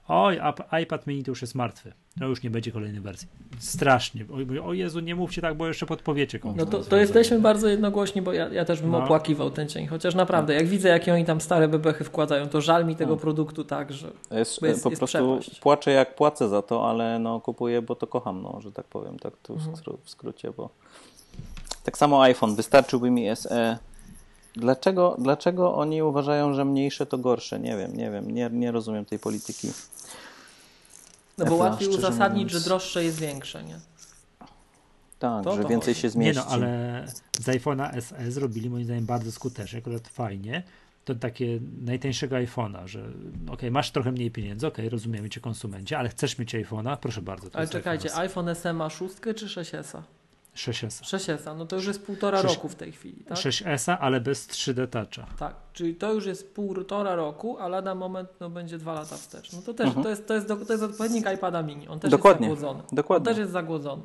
oj, iPad mini to już jest martwy. No już nie będzie kolejnej wersji. Strasznie. O, o Jezu, nie mówcie tak, bo jeszcze podpowiecie komuś. No to, to jesteśmy bardzo jednogłośni, bo ja, ja też bym No. opłakiwał ten cień. Chociaż naprawdę, jak widzę, jakie oni tam stare bebechy wkładają, to żal mi tego No. produktu tak, że Jest, jest- po jest prostu przepaść. płaczę jak płacę za to, ale no kupuję, bo to kocham, no, że tak powiem, tak tu w, Mhm. w skrócie, bo tak samo iPhone, wystarczyłby mi SE. Dlaczego, dlaczego oni uważają, że mniejsze to gorsze? Nie wiem, nie wiem, nie, nie rozumiem tej polityki. no bo Epla, łatwiej uzasadnić, mówiąc. że droższe jest większe, nie? Tak, To że to więcej chodzi. się Nie zmieści. no, ale z iPhone'a SE zrobili moim zdaniem bardzo skutecznie, akurat fajnie. To takie najtańszego iPhone'a, że okej, masz trochę mniej pieniędzy, okej, rozumiemy cię konsumencie, ale chcesz mieć iPhone'a, proszę bardzo. Ale czekajcie, iPhone iPhone SE ma szóstkę czy 6S? 6S. 6S, no to już jest półtora Sześć- roku w tej chwili, tak? 6S, ale bez 3D Toucha. Tak, czyli to już jest półtora roku, a lada moment no, będzie dwa lata wstecz. No to też, Mhm. to, jest, to, jest, to jest odpowiednik iPada mini, on też Dokładnie, jest zagłodzony. On dokładnie. też jest zagłodzony.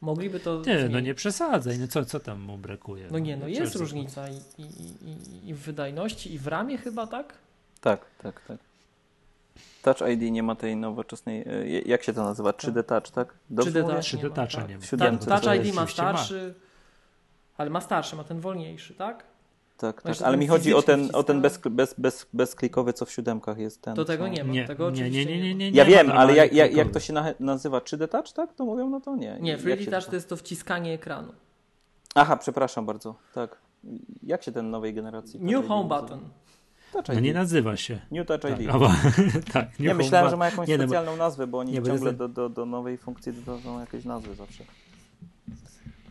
Mogliby to Nie, no nie przesadzaj, no co, co tam mu brakuje? No nie, no Przecież jest różnica i, i, i, i- i w wydajności, i w ramie chyba, tak? Tak, tak, tak. Touch ID nie ma tej nowoczesnej, e, jak się to nazywa? 3D Touch, tak? Dobrze 3D mówię? Touch 3D nie ma, Toucha tak. nie ma. Siódemce Touch to ID ma oczywiście ma. starszy, ale ma starszy, ma ten wolniejszy, tak? Tak, No tak. Ale mi chodzi o ten, o ten bez, bez, bez, bezklikowy, co w siódemkach jest ten. To tego co... nie ma. Nie, tego nie, nie, nie, nie, ma. nie, nie Ja wiem, ale jak, jak, to się na- nazywa? 3D Touch, tak? To mówią, no to nie. Nie, Jak 3D się Touch to jest to wciskanie ekranu. Aha, przepraszam bardzo, tak. Jak się ten nowej generacji? New Home nazywa? Button. Touch No ID. nie nazywa się. New Touch Tak, ID. tak Nie, myślałem, że ma jakąś Nie, no bo- specjalną nazwę, bo oni nie, bo ciągle jest- do, do, do nowej funkcji dodają jakieś nazwy zawsze.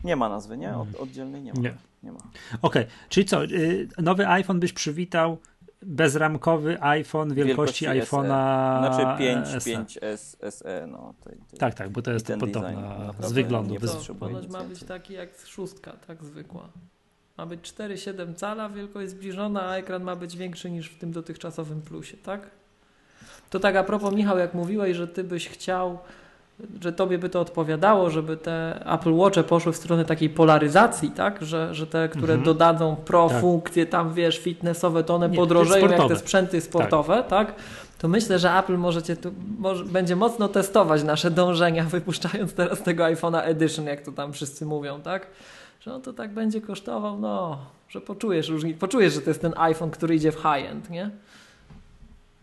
Nie ma nazwy, nie? Od, oddzielnej nie ma. Nie. nie ma. Okej, czyli co, y, nowy iPhone byś przywitał, bezramkowy iPhone wielkości, Wielkości iPhone'a Znaczy 5, SE. 5S, SE, no. To, to, Tak, tak, bo to jest podobna z wyglądu. nie bez- ponoć ma być taki jak szóstka, tak zwykła. Ma być 4,7 cala, wielkość zbliżona, a ekran ma być większy niż w tym dotychczasowym plusie, tak? To tak a propos Michał, jak mówiłeś, że ty byś chciał, że tobie by to odpowiadało, żeby te Apple Watche poszły w stronę takiej polaryzacji, tak? Że, że te, które Mhm. dodadzą pro Tak. funkcje, tam wiesz, fitnessowe, to one Nie, podrożeją jak te sprzęty sportowe, tak? To myślę, że Apple możecie tu, może, będzie mocno testować nasze dążenia, wypuszczając teraz tego iPhone'a Edition, jak to tam wszyscy mówią, tak? Że on to tak będzie kosztował, no, że poczujesz różnicę, poczujesz, że to jest ten iPhone, który idzie w high-end, nie?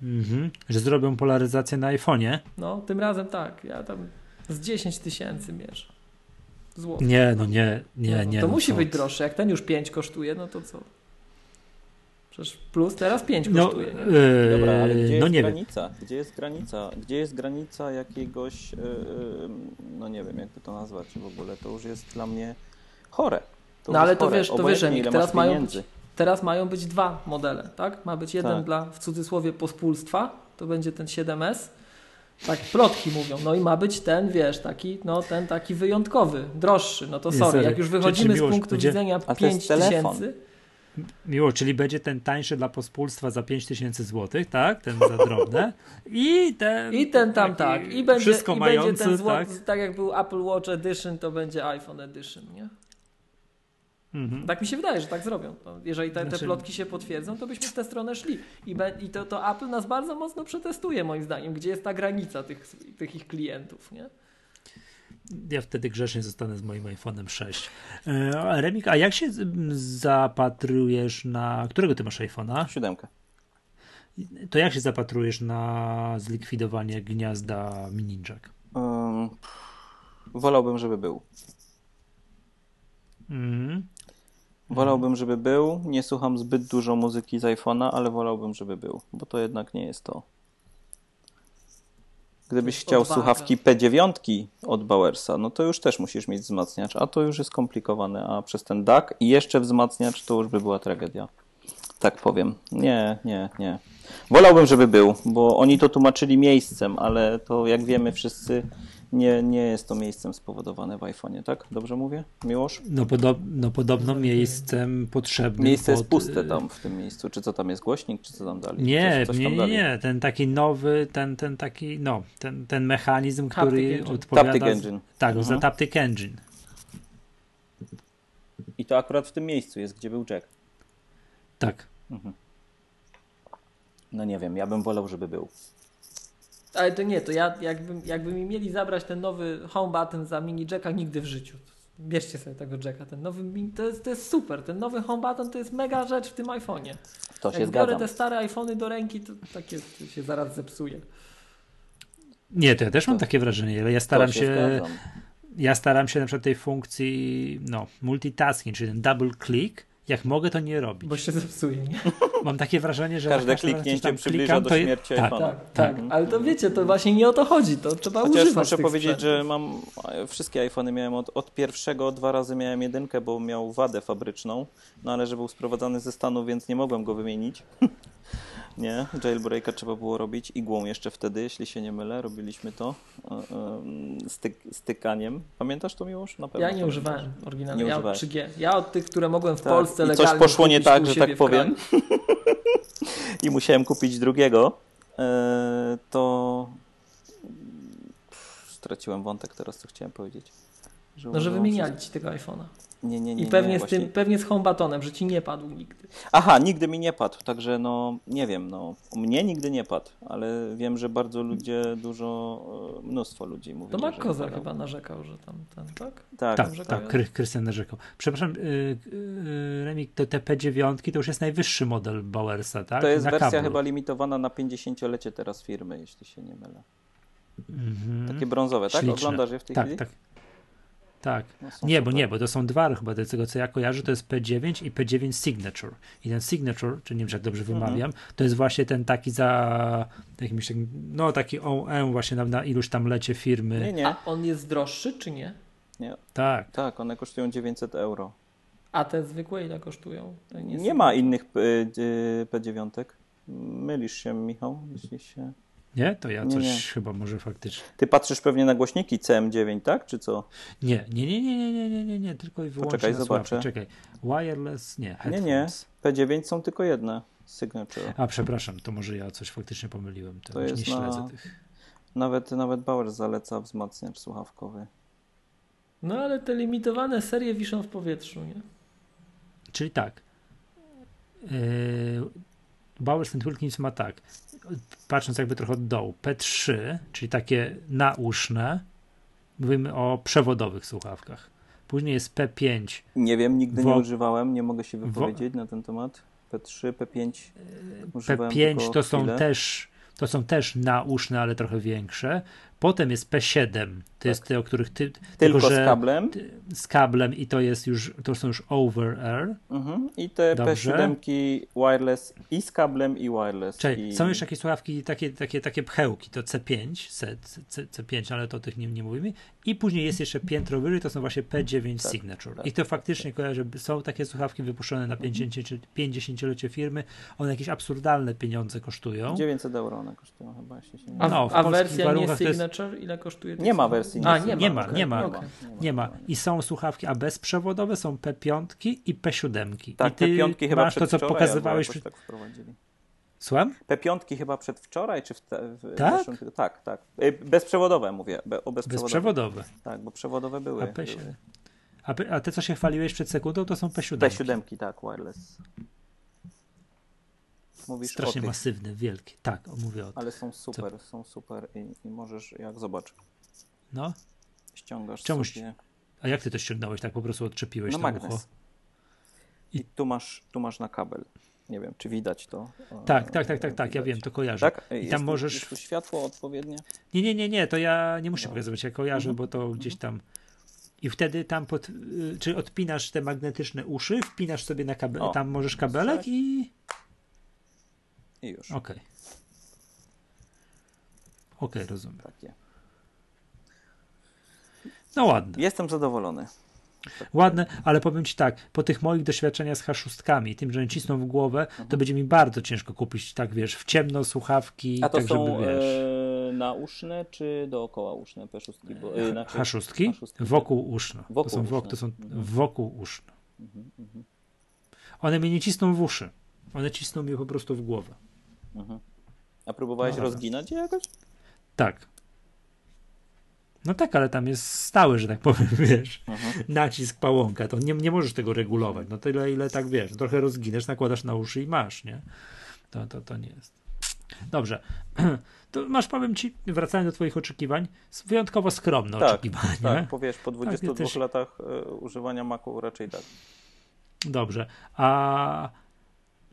Mhm, że zrobią polaryzację na iPhone'ie. No, tym razem tak. Ja tam Z 10 tysięcy mierz. Złotych. Nie, no nie, nie, No, nie. to no musi co być ty. droższy. Jak ten już 5 kosztuje, no to co? Przecież plus teraz 5 No, kosztuje. nie? yy, Dobra, ale gdzie no jest nie wiem. granica? Gdzie jest granica? Gdzie jest granica jakiegoś, yy, yy, no nie wiem jakby to nazwać w ogóle, to już jest dla mnie chore. To No ale to chore. wiesz, to wiesz, Obojętnie, Remik, ile teraz mają być, teraz mają być dwa modele, tak? Ma być jeden Tak. dla, w cudzysłowie, pospólstwa, to będzie ten 7S, tak plotki mówią, no i ma być ten, wiesz, taki, no ten taki wyjątkowy, droższy, no to sorry, jak już wychodzimy z punktu będzie- widzenia Ale to jest 5 telefon. tysięcy, Miło, czyli będzie ten tańszy dla pospólstwa za 5000 zł, tak? Ten za drobne. I ten. i ten tam tak, i będzie, Wszystko i będzie mający, ten złoty, tak? tak? jak był Apple Watch Edition, to będzie iPhone Edition, nie? Mhm. Tak mi się wydaje, że tak zrobią. No, jeżeli te, te Znaczy- plotki się potwierdzą, to byśmy w tę stronę szli. I, be, i to, to Apple nas bardzo mocno przetestuje, moim zdaniem, gdzie jest ta granica tych, tych ich klientów, nie? Ja wtedy grzecznie zostanę z moim iPhone'em 6. E, Remik, a jak się zapatrujesz na. Którego ty masz iPhone'a? Siódemkę. To jak się zapatrujesz na zlikwidowanie gniazda mini jack? Ym, wolałbym, żeby był. Mhm. Wolałbym, żeby był. Nie słucham zbyt dużo muzyki z iPhone'a, ale wolałbym, żeby był, bo to jednak nie jest to. Gdybyś chciał słuchawki P9 od Bowersa, no to już też musisz mieć wzmacniacz, a to już jest skomplikowane, a przez ten DAC i jeszcze wzmacniacz to już by była tragedia. Tak powiem. Nie, nie, nie. Wolałbym, żeby był, bo oni to tłumaczyli miejscem, ale to jak wiemy wszyscy, nie, nie jest to miejscem spowodowane w iPhone'ie, tak? Dobrze mówię? Miłosz? No, podob, no podobno miejscem potrzebnym. Miejsce jest pod- puste tam w tym miejscu. Czy co tam jest głośnik, czy co tam dalej? Nie, coś, coś nie, tam nie, dalej. nie, ten taki nowy, ten, ten taki, no, ten, ten mechanizm, który engine. odpowiada... Taptic Engine. Tak, Mhm. za Taptic Engine. I to akurat w tym miejscu jest, gdzie był Jack. Tak. No nie wiem, ja bym wolał, żeby był. Ale to nie, to ja jakby, jakby mi mieli zabrać ten nowy home button za mini jacka nigdy w życiu. Bierzcie sobie tego jacka, ten nowy mini, to jest, to jest super, ten nowy home button to jest mega rzecz w tym iPhone'ie. To się Jak biorę zgadzam. te stare iPhony do ręki, to takie to się zaraz zepsuje. Nie, to ja też mam takie wrażenie, ale ja staram się się, ja staram się na przykład tej funkcji, no, multitasking, czyli ten double click, jak mogę, to nie robić. Bo się zepsuje, nie? Mam takie wrażenie, że Każde kliknięcie tam przybliża klikam, do to śmierci tak, iPhone'a. Tak, tak. Ale to wiecie, to właśnie nie o to chodzi. To trzeba Chociaż używać muszę powiedzieć, sprzętów. że mam wszystkie iPhony miałem od, od pierwszego, dwa razy miałem jedynkę, bo miał wadę fabryczną, no ale że był sprowadzany ze Stanów, więc nie mogłem go wymienić. nie, jailbreaka trzeba było robić igłą jeszcze wtedy, jeśli się nie mylę, robiliśmy to e, e, styk, stykaniem. Pamiętasz to Miłosz? Na pewno Ja nie używałem oryginalnie. Nie Ja od używałeś. 3G. Ja od tych, które mogłem w Tak. Polsce I coś legalnie poszło nie tak, że tak powiem. i musiałem kupić drugiego, e, to straciłem wątek teraz, co chciałem powiedzieć. No, że wymieniali ci tego iPhone'a. Nie, nie, nie. I nie, pewnie, z właśnie. tym, pewnie z home buttonem, że ci nie padł nigdy. Aha, nigdy mi nie padł, także no nie wiem, no mnie nigdy nie padł, ale wiem, że bardzo ludzie, dużo, e, mnóstwo ludzi mówi. To Mark że padał. chyba narzekał, że tam ten, tak? Tak, Tak, Dobrze tak, Krystian narzekał. Przepraszam, y, y, Remik, to te P9 to już jest najwyższy model Bowersa, tak? to jest Na wersja kablu. chyba limitowana na 50-lecie teraz firmy, jeśli się nie mylę. Mhm. Takie brązowe, tak? Śliczne. Oglądasz je w tej tak, chwili? Tak, tak. No, są Nie, bo nie, bo to są dwa chyba, z tego co ja kojarzę, to jest P9 i P9 Signature. I ten Signature, czy nie wiem, czy jak dobrze Mhm. wymawiam, to jest właśnie ten taki za jakimś takim, no taki OM właśnie na, na iluś tam lecie firmy. Nie, nie, A on jest droższy, czy nie? nie. Tak. Tak, one kosztują 900 euro. A te zwykłe ile kosztują? Nie, są- ma innych y, y, P9. Mylisz się, Michał, jeśli się... Nie? To ja Nie, coś nie. chyba może faktycznie. Ty patrzysz pewnie na głośniki CM9, tak? Czy co? Nie, nie, nie, nie, nie, nie, nie, nie, nie, tylko i wyłącznie Poczekaj, zobaczę. Czekaj. Wireless, nie, Nie, headphones. nie. P9 są tylko jedne. Signature. A, przepraszam, to może ja coś faktycznie pomyliłem. To, To już jest nie śledzę na- tych. Nawet, nawet Bauer zaleca wzmacniacz słuchawkowy. No ale te limitowane serie wiszą w powietrzu, nie? Czyli tak. Yy, Bowers and Wilkins ma tak. Patrząc jakby trochę od dołu. P3, czyli takie nauszne. Mówimy o przewodowych słuchawkach. Później jest P5. Nie wiem, nigdy Wo- nie używałem, nie mogę się wypowiedzieć na ten temat. P3, P5 używałem P5 tylko to są chwilę. też to są też nauszne, ale trochę większe. Potem jest P7, to jest te, o których ty. Tylko że z kablem. ty- z kablem i to jest już, to są już over air. Mhm. I te Dobrze. P7 wireless i z kablem i wireless. Czyli I... są jeszcze jakieś słuchawki, takie, takie, takie pchełki, to C5, C, C, C5, ale to o tych nie, nie mówimy. I później jest jeszcze piętro wyżej, to są właśnie P9 Tak, Signature. tak, I to faktycznie kojarzę, są takie słuchawki wypuszczone na Mhm. 50 50-lecie firmy, one jakieś absurdalne pieniądze kosztują. 900 euro one kosztują chyba, jeśli się nie A, No, w a polskich wersja nie warunkach Signature, ile kosztuje? Nie ma wersji A, nie nie ma, Nie ma, okej, nie ma. Nie ma. I są słuchawki, a bezprzewodowe są P5 i P7. Tak, I ty te piątki chyba masz to, co przedwczoraj pokazywałeś. Przy... tak. Słucham? Te piątki chyba przedwczoraj, czy w, te, w Tak? zeszłym? Tak, tak. Y, Bezprzewodowe mówię, be, o bezprzewodowe. Bezprzewodowe. Tak, bo przewodowe były. A, P7. były. A, a te, co się chwaliłeś przed sekundą, to są P7. P7, tak, wireless. Mówisz Strasznie masywne, wielkie. Tak, mówię o tym. ale są super, są super i, i możesz, jak zobacz, No. ściągasz Czemuś- sobie A jak ty to ściągnąłeś? Tak po prostu odczepiłeś no magnes. ucho? I tu masz, tu masz na kabel. Nie wiem, czy widać to. Tak, tak, tak, tak, tak, ja wiem, to kojarzę. Tak? I tam możesz... Jest tu światło odpowiednie? Nie, nie, nie, nie, to ja nie muszę No. pokazywać, ja kojarzę, bo to gdzieś tam... I wtedy tam pod... y, Czy odpinasz te magnetyczne uszy, wpinasz sobie na kabel, tam możesz kabelek i... I już. Okej. Okej, rozumiem. Takie. No ładne. Jestem zadowolony. Ładne, ale powiem ci tak, po tych moich doświadczeniach z H6, tym, że oni cisną w głowę, to Mhm. będzie mi bardzo ciężko kupić, tak wiesz, w ciemno słuchawki, A to tak są żeby, wiesz... e, nauszne czy dookoła uszne P6? Bo, e, znaczy, H6? H6, Wokół uszno. Wokół to są, wok, to uszne. są Mhm. wokół uszno. Mhm, mhm, One mnie nie cisną w uszy. One cisną mnie po prostu w głowę. Mhm. A próbowałeś No, rozginać je jakoś? Tak. No tak, ale tam jest stały, że tak powiem, wiesz, Mhm. nacisk pałąka, to nie, nie możesz tego regulować. No tyle, ile tak wiesz, trochę rozginasz, nakładasz na uszy i masz, nie? To, to, to nie jest. Dobrze. To masz, powiem ci, wracając do twoich oczekiwań, wyjątkowo skromne Tak, oczekiwania. Tak, po, wiesz, po 22 też- latach e, używania Macu raczej tak. Dobrze. A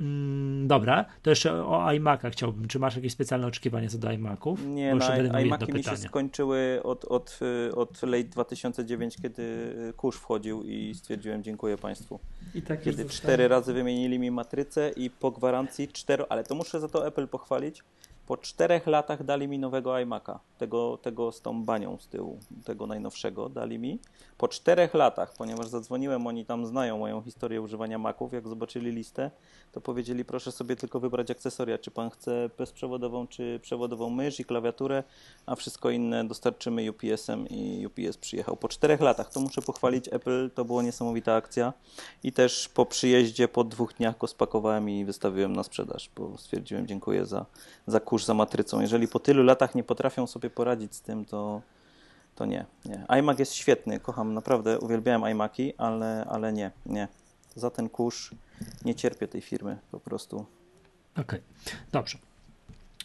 mm, dobra, to jeszcze o iMacach chciałbym. Czy masz jakieś specjalne oczekiwania co do iMaców? Nie, Bo jedno iMaki mi się skończyły od, od, od late 2009, kiedy kurz wchodził i stwierdziłem dziękuję Państwu. I tak Kiedy cztery razy wymienili mi matrycę i po gwarancji cztero, ale to muszę za to Apple pochwalić, po czterech latach dali mi nowego iMac'a, tego, tego z tą banią z tyłu, tego najnowszego dali mi. Po czterech latach, ponieważ zadzwoniłem, oni tam znają moją historię używania Maców, jak zobaczyli listę, to powiedzieli proszę sobie tylko wybrać akcesoria, czy pan chce bezprzewodową, czy przewodową mysz i klawiaturę, a wszystko inne dostarczymy UPS-em i UPS przyjechał. Po czterech latach, to muszę pochwalić Apple, to była niesamowita akcja i też po przyjeździe, po dwóch dniach go spakowałem i wystawiłem na sprzedaż, bo stwierdziłem dziękuję za, za kurz za matrycą. Jeżeli po tylu latach nie potrafią sobie poradzić z tym, to, to nie, nie. iMac jest świetny, kocham, naprawdę uwielbiałem iMaki, ale, ale nie, nie. Za ten kurz nie cierpię tej firmy po prostu. Okej, dobrze.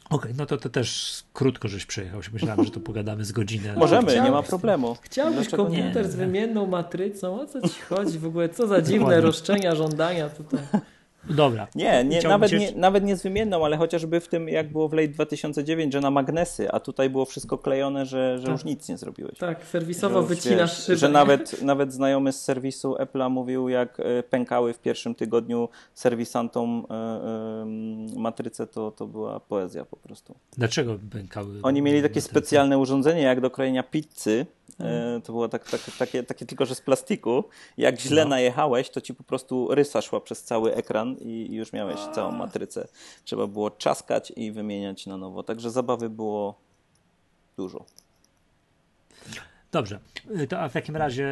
Okej, no to, to też krótko żeś przejechał. Myślałem, że to pogadamy z godziny. Możemy, nie ma problemu. Chciałbyś Dlaczego nie? komputer nie? z wymienną matrycą? O co ci chodzi w ogóle? Co za dziwne roszczenia, żądania tutaj. Dobra. Nie, nie, nawet, cię- nie, nawet nie z wymienną, ale chociażby w tym, jak było w late 2009, że na magnesy, a tutaj było wszystko klejone, że, że Tak. już nic nie zrobiłeś. Tak, serwisowo Że wycinasz wiesz, szybę. Że nawet, nawet znajomy z serwisu Apple'a mówił, jak e, pękały w pierwszym tygodniu serwisantom e, e, matryce, to, to była poezja po prostu. Dlaczego pękały? Oni mieli takie matryce? specjalne urządzenie, jak do krojenia pizzy. Mhm. E, To było tak, tak, takie, takie tylko, że z plastiku. Jak źle No. najechałeś, to ci po prostu rysa szła przez cały ekran i już miałeś całą matrycę. Trzeba było czaskać i wymieniać na nowo. Także zabawy było dużo. Dobrze. Y, To, a w takim razie,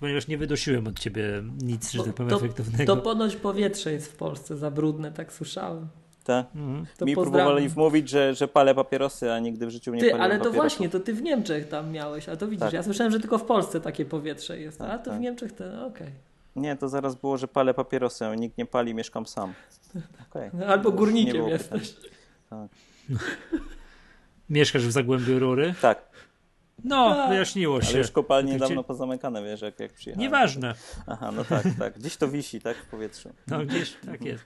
ponieważ nie wydusiłem od ciebie nic, że tak powiem, to, efektywnego. to ponoć powietrze jest w Polsce za brudne, tak słyszałem. Tak? Mhm. To Mi pozdrawiam. próbowali wmówić, że, że palę papierosy, a nigdy w życiu nie Ty, paliłem ale to papierosów. właśnie, to ty w Niemczech tam miałeś, a to widzisz, Tak. ja słyszałem, że tylko w Polsce takie powietrze jest, a Tak, to w tak. Niemczech to, no, okej. Nie, to zaraz było, że palę papierosy, a nikt nie pali, mieszkam sam. Okej. No, Albo górnikiem jesteś. Mieszkasz w Zagłębiu Rury? Tak, No, Tak. wyjaśniło się. ale już kopalnie Gdzie- dawno pozamykane, wiesz, jak, jak przyjechałem. Nieważne. Aha, no tak, tak. Gdzieś to wisi, tak, w powietrzu. No gdzieś tak jest.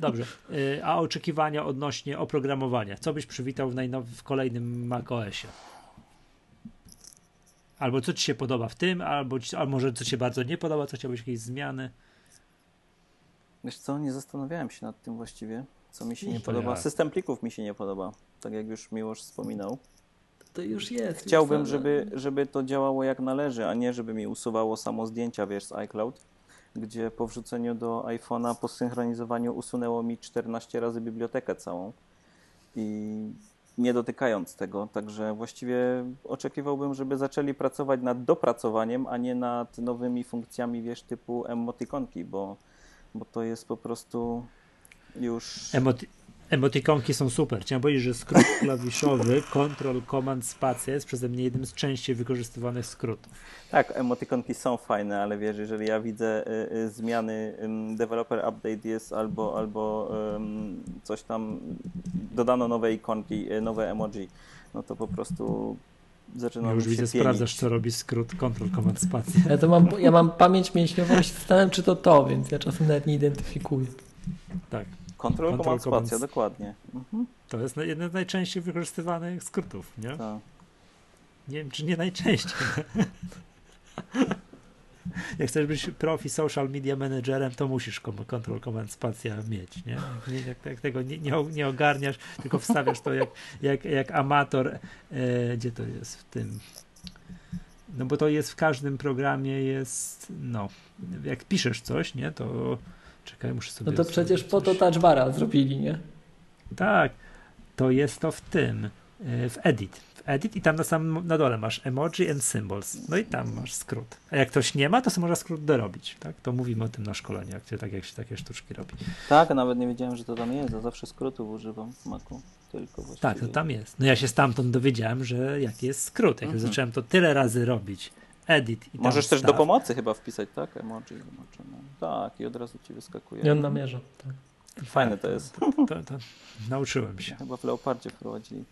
Dobrze. Y, A oczekiwania odnośnie oprogramowania? Co byś przywitał w, najnow- w kolejnym macOSie? Albo co ci się podoba w tym, albo, ci, albo może co ci się bardzo nie podoba, co chciałbyś jakieś zmiany? Wiesz co, nie zastanawiałem się nad tym właściwie, co mi się nie To podoba. ja. System plików mi się nie podoba, tak jak już Miłosz wspominał. To już jest. Chciałbym, już żeby, żeby to działało jak należy, a nie żeby mi usuwało samo zdjęcia, wiesz, z iCloud, gdzie po wrzuceniu do iPhone'a, po synchronizowaniu usunęło mi 14 razy bibliotekę całą i nie dotykając tego. Także właściwie oczekiwałbym, żeby zaczęli pracować nad dopracowaniem, a nie nad nowymi funkcjami, wiesz, typu emotikonki, bo, bo to jest po prostu już... Emoti- emotikonki są super. Chciałem powiedzieć, że skrót klawiszowy Control Command Spacja jest przeze mnie jednym z częściej wykorzystywanych skrótów. Tak, emotikonki są fajne, ale wiesz, jeżeli ja widzę y, y, zmiany, ym, developer update jest albo, albo coś tam, dodano nowe ikonki, y, nowe emoji, no to po prostu zaczynam Ja już się widzę, pienić. sprawdzasz, co robi skrót Control Command Spacja. Ja, to mam, ja mam pamięć mięśniową i się zastanawiam, czy to to, więc ja czasem nawet nie identyfikuję. Tak. Control, Control Command Command Spacja, dokładnie. Mhm, To jest jeden z najczęściej wykorzystywanych skrótów, nie? tak. Nie wiem, czy nie najczęściej. Jak chcesz być profi social media managerem, to musisz Control Command Spacja mieć, nie? Jak, jak, tego nie, nie ogarniasz, tylko wstawiasz to jak, jak, jak amator, e, gdzie to jest w tym? No bo to jest w każdym programie jest, no, jak piszesz coś, nie, to czekaj, muszę sobie No to przecież sobie po to coś- touchbara zrobili, nie? tak, to jest to w tym, y, w edit. W edit i tam na samym na dole masz emoji and symbols. No i tam masz skrót. A jak ktoś nie ma, to sobie można skrót dorobić. Tak? To mówimy o tym na szkoleniu, jak, się- tak jak się takie sztuczki robi. Tak, nawet nie wiedziałem, że to tam jest, ja zawsze skrótów używam w Macu. Tak, to tam jest. No ja się stamtąd dowiedziałem, że jaki jest skrót. Jak Mhm. zacząłem to tyle razy robić, edit Możesz też do pomocy chyba wpisać, tak? Emoji, zobaczymy. Tak, i od razu ci wyskakuje. I on namierza. Tak. Fajne to jest. To, to, nauczyłem się. Chyba w Leopardzie wprowadzili.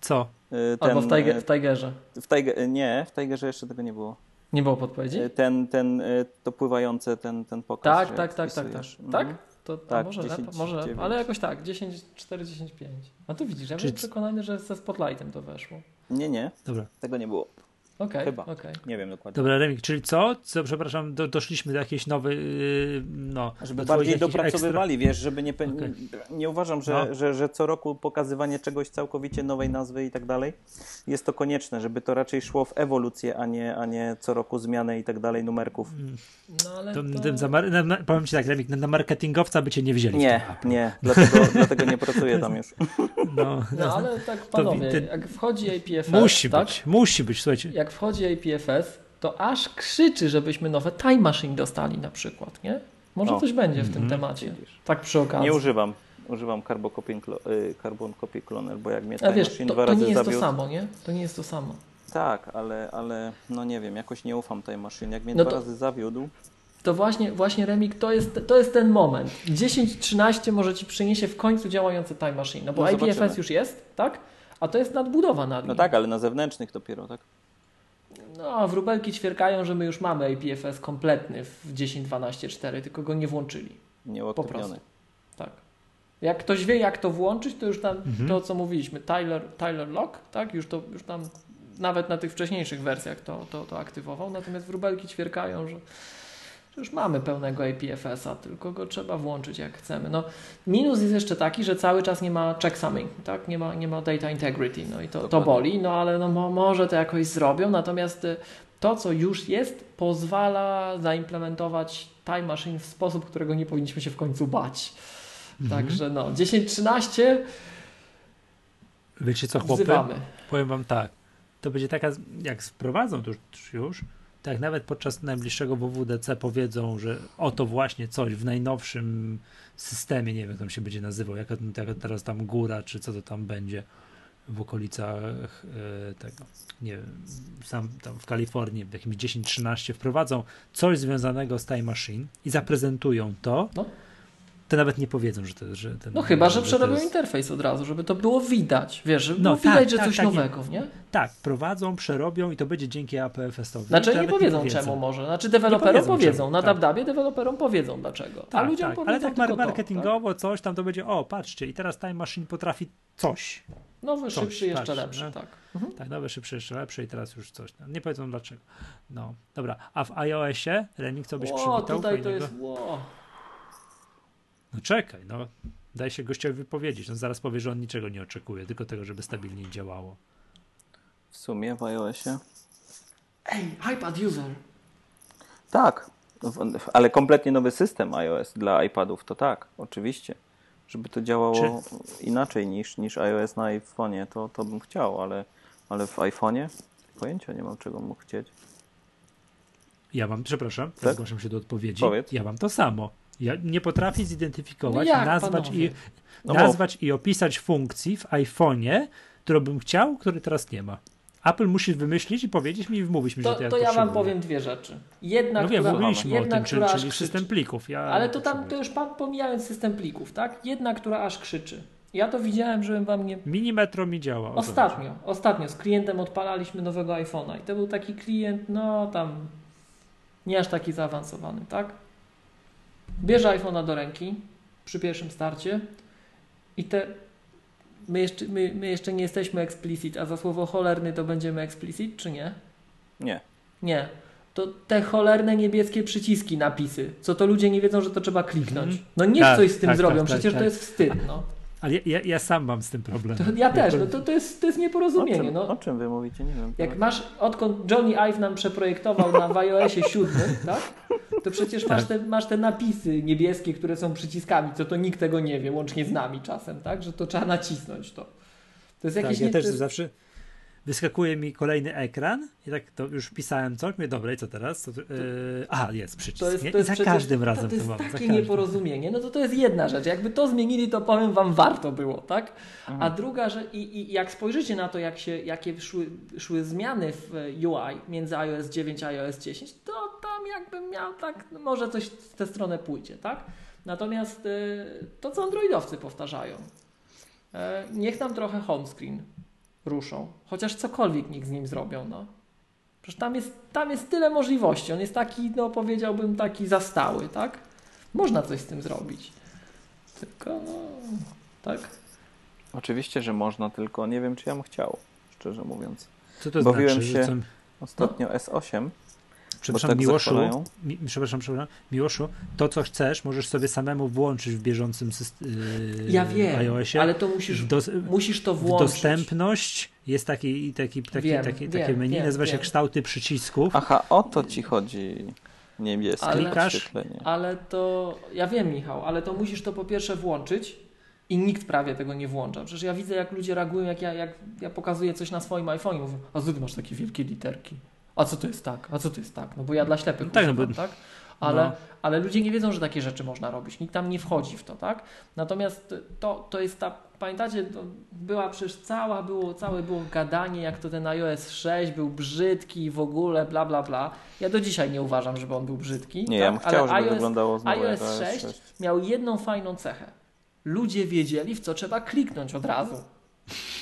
Co? Y, Albo w, ten, Tiger, y, w Tigerze. W Tiger, nie, w Tigerze jeszcze tego nie było. Nie było podpowiedzi? Y, Ten, ten, y, to pływające, ten, ten pokaz. Tak, tak, tak, tak, tak. wpisujesz. Tak? Mhm. To a Tak, może, 10, lepo- może 9. ale jakoś tak, 10, 4, 10, 5. A tu widzisz, ja byłem przekonany, że ze Spotlightem to weszło. Nie, nie, Dobra. tego nie było. Okej, Chyba. okej. Nie wiem dokładnie. Dobra, Remik, czyli co? co przepraszam, do, doszliśmy do jakiejś nowej, yy, no... Żeby do bardziej dopracowywali, wiesz, żeby nie, pe- Okej. nie uważam, że, No. że, że co roku pokazywanie czegoś całkowicie nowej nazwy i tak dalej jest to konieczne, żeby to raczej szło w ewolucję, a nie, a nie co roku zmianę i tak dalej numerków. No ale To, to... za na, na, powiem ci tak, Remik, na, na marketingowca by cię nie wzięli. w Nie, nie, dlatego, dlatego nie pracuję tam już. No, No ale tak panowie, ty- jak wchodzi APFS, musi tak? być, musi być, słuchajcie. Jak wchodzi APFS, to aż krzyczy, żebyśmy nowe Time Machine dostali na przykład, nie? Może O. coś będzie w tym Mhm. temacie. Widzisz. Tak przy okazji. Nie używam. Używam Carbon Copy, Clo- y, Carbon Copy Cloner, bo jak mnie A Time wiesz, Machine to, dwa to razy nie jest to zawiódł... samo, nie? To nie jest to samo. Tak, ale, ale no nie wiem, jakoś nie ufam Time Machine. Jak mnie No dwa to- razy zawiódł, To właśnie, właśnie Remik, to jest, to jest ten moment. 10-13 może ci przyniesie w końcu działający Time Machine, no bo No IPFS zobaczymy. już jest, tak? A to jest nadbudowa nad nim. no tak, ale na zewnętrznych dopiero, tak? No, a wróbelki ćwierkają, że my już mamy APFS kompletny w 10.12.4, tylko go nie włączyli. Nieuaktywniony. Tak. Jak ktoś wie, jak to włączyć, to już tam Mhm. to, co mówiliśmy, Tyler, Tyler Lock, tak? Już to już tam nawet na tych wcześniejszych wersjach to, to, to aktywował. Natomiast wróbelki ćwierkają, że już mamy pełnego APFS-a, tylko go trzeba włączyć jak chcemy. No, minus jest jeszcze taki, że cały czas nie ma checksumming, tak? Nie ma, nie ma data integrity, no i to, to boli, no ale no, mo, może to jakoś zrobią. Natomiast y, to, co już jest, pozwala zaimplementować Time Machine w sposób, którego nie powinniśmy się w końcu bać. Mhm. Także no, 10-13 Wiecie co, chłopy? wzywamy. Powiem wam tak, to będzie taka, jak wprowadzą to już, już tak nawet podczas najbliższego WWDC powiedzą, że oto właśnie coś w najnowszym systemie, nie wiem, jak on się będzie nazywał, jak, jak teraz tam góra, czy co to tam będzie w okolicach e, tego, nie wiem, sam tam w Kalifornii, w jakimś 10-13 wprowadzą coś związanego z Time Machine i zaprezentują to, No. To nawet nie powiedzą, że to że ten, No chyba, że to przerobią jest- interfejs od razu, żeby to było widać, wiesz, żeby No było tak, widać, że tak, coś tak, nowego, nie? Tak, prowadzą, przerobią i to będzie dzięki APFS-owi. Znaczy To nie powiedzą powiedzą. czemu może, znaczy deweloperom powiedzą powiedzą, czemu, na tak. DabDabie deweloperom powiedzą dlaczego, a Tak, ludziom tak. powiedzą Ale tak to, marketingowo coś tam to będzie, o patrzcie i teraz Time Machine potrafi coś. tak? Nowy, coś, szybszy, jeszcze lepszy, no. tak. Mhm. Tak, nowe, szybsze, jeszcze lepsze i teraz już coś. Nie powiedzą dlaczego. No, dobra. A w iOSie, Renik, co byś O, przywitał? tutaj to jest, ło. No czekaj, no. Daj się gościowi wypowiedzieć. No zaraz powie, że on niczego nie oczekuje, tylko tego, żeby stabilnie działało. W sumie w iOSie. Ej, iPad user. Tak, ale kompletnie nowy system iOS dla iPadów to tak, oczywiście. Żeby to działało inaczej niż, niż iOS na iPhone'ie, to, to bym chciał, ale, ale w iPhone'ie pojęcia nie mam, czego mógł chcieć. Ja mam, przepraszam, Tak? zgłaszam się do odpowiedzi. Powiedz. Ja mam to samo. Ja nie potrafię zidentyfikować, No nazwać, panowie? i, No nazwać i opisać funkcji w iPhone'ie, którą bym chciał, który teraz nie ma. Apple musi wymyślić i powiedzieć mi i wmówić mi, To, że to ja to ja wam powiem dwie rzeczy. Jedna, No wiem, która, mówiliśmy o jedna, tym, czyli, która czyli krzyczy. system plików. Ja Ale to tam, to już pan pomijając system plików, tak? Jedna, która aż krzyczy. Ja to widziałem, żebym wam nie... Minimetro mi działa. o. Ostatnio, ostatnio z klientem odpalaliśmy nowego iPhone'a i to był taki klient, no tam nie aż taki zaawansowany, tak? Bierze iPhone'a do ręki przy pierwszym starcie i te my jeszcze, my, my jeszcze nie jesteśmy explicit, a za słowo cholerny to będziemy explicit, czy nie? Nie. Nie. To te cholerne niebieskie przyciski, napisy, co to ludzie nie wiedzą, że to trzeba kliknąć. Mhm. No niech Tak, coś z tym tak, zrobią, tak, tak, przecież tak. to jest wstyd, no. Ale ja, ja, ja sam mam z tym problem. To ja też, no to, to, jest, to jest O nieporozumienie, czym, no. o czym wy mówicie? Nie wiem. Jak masz, odkąd Johnny Ive nam przeprojektował na iOSie 7, tak? To przecież masz, Tak. te, masz te napisy niebieskie, które są przyciskami, co to nikt tego nie wie, łącznie z nami czasem, tak? Że to trzeba nacisnąć to. To jest Tak, jakieś... ja nie, też to jest, zawsze wyskakuje mi kolejny ekran i tak to już pisałem coś, mówię, dobra i co teraz? Co, tu- yy, aha, jest przycisk. to jest, to I jest za każdym to, razem to jest mam. za takie nieporozumienie. No to to jest jedna rzecz. Jakby to zmienili, to powiem wam, warto było, tak? Mhm. A druga rzecz, i, i jak spojrzycie na to, jak się, jakie szły, szły zmiany w UI między iOS 9 a iOS 10, to tam jakbym miał tak, no może coś w tę stronę pójdzie, tak? Natomiast e, to, co androidowcy powtarzają, e, niech nam trochę home screen ruszą. Chociaż cokolwiek niech z nim zrobią, no. Przecież tam jest, tam jest tyle możliwości. On jest taki, no powiedziałbym, taki zastały, tak? Można coś z tym zrobić. Tylko, no, tak? Oczywiście, że można, tylko nie wiem, czy ja bym chciał, szczerze mówiąc. Co to bawiłem znaczy? się- Ostatnio No. S8. Przepraszam, tak Miłoszu, mi, przepraszam, przepraszam, Miłoszu, to co chcesz, możesz sobie samemu włączyć w bieżącym syst- yy, Ja wiem, iOSie. ale to musisz, W dos- musisz to włączyć. dostępność jest taki, taki, taki, Wiem, taki, wiem, takie menu, wiem, nazywa się wiem. kształty przycisków. Aha, o to ci chodzi. Niebieskie Ale- podświetlenie. Ale to, ja wiem Michał, ale to musisz to po pierwsze włączyć i nikt prawie tego nie włącza. Przecież ja widzę jak ludzie reagują, jak ja, jak ja pokazuję coś na swoim iPhone mówią, a co ty masz takie wielkie literki? A co to jest tak? A co to jest tak? No bo ja dla ślepych No tak, no używam, bo- tak? Ale, no. ale ludzie nie wiedzą, że takie rzeczy można robić. Nikt tam nie wchodzi w to, tak? Natomiast to, to jest ta, pamiętacie, to była przecież cała, było, całe było gadanie, jak to ten iOS 6 był brzydki i w ogóle, bla, bla, bla. Ja do dzisiaj nie uważam, żeby on był brzydki. Nie, tak? ja bym chciał, ale żeby iOS, wyglądało znowu iOS jak 6 miał jedną fajną cechę. Ludzie wiedzieli, w co trzeba kliknąć od razu.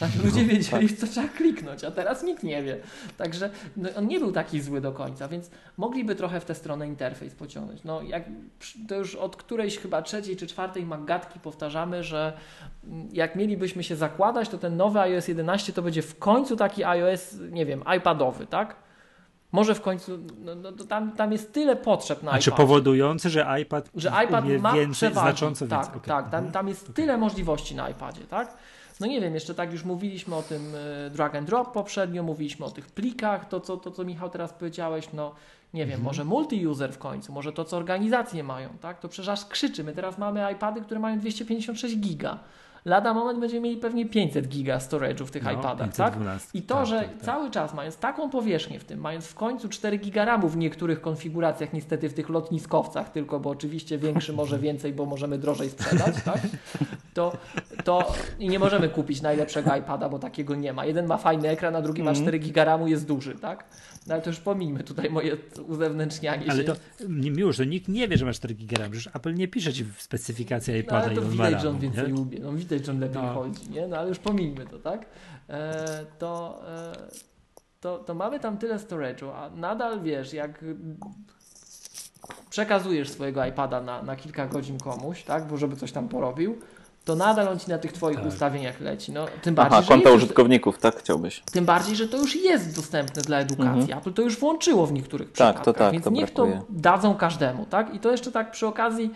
Tak, ludzie wiedzieli, w co trzeba kliknąć, a teraz nikt nie wie. Także no, on nie był taki zły do końca, więc mogliby trochę w tę stronę interfejs pociągnąć. No, jak, to już od którejś chyba trzeciej czy czwartej magatki powtarzamy, że mm, jak mielibyśmy się zakładać, to ten nowy iOS 11 to będzie w końcu taki iOS, nie wiem, iPadowy, tak? Może w końcu, no, no, to tam, tam jest tyle potrzeb na Znaczy iPadzie powodujący, że iPad, że iPad ma więcej, przewagi. znacząco tak, więcej. Okej. tak, tam, tam jest tyle możliwości na iPadzie, tak? No nie wiem, jeszcze tak już mówiliśmy o tym y, drag and drop poprzednio, mówiliśmy o tych plikach, to co, to, co Michał teraz powiedziałeś, no nie wiem, Mhm. może multi-user w końcu, może to, co organizacje mają, tak? To przecież aż krzyczy. My teraz mamy iPady, które mają 256 giga. Lada moment będziemy mieli pewnie 500 giga storage'u w tych No, iPadach, tak? 512. I to, Tak, że tak, tak. cały czas mając taką powierzchnię w tym, mając w końcu 4 giga RAMu w niektórych konfiguracjach, niestety w tych lotniskowcach tylko, bo oczywiście większy może więcej, bo możemy drożej sprzedać, tak? To, to i nie możemy kupić najlepszego iPada, bo takiego nie ma. Jeden ma fajny ekran, a drugi ma Mhm. 4 giga RAMu, jest duży, tak? No ale to już pomijmy tutaj moje uzewnętrznianie Ale się. to już, to nikt nie wie, że masz 4 giga RAM. Przecież Apple nie pisze ci w specyfikacji No, iPada ale to ma widać, że on więcej lubi, no widać, że on lepiej No. chodzi, nie? No ale już pomijmy to, tak? E, to, e, to, to mamy tam tyle storage'u, a nadal wiesz, jak przekazujesz swojego iPada na, na kilka godzin komuś, tak? Bo żeby coś tam porobił, to nadal on ci na tych twoich Tak. ustawieniach leci. No, tym bardziej, Aha, konta użytkowników, tak chciałbyś. tym bardziej, że to już jest dostępne dla edukacji. Apple to już włączyło w niektórych Mhm. Tak, to przypadkach, tak, więc to niech brakuje. to dadzą każdemu, tak? I to jeszcze tak przy okazji,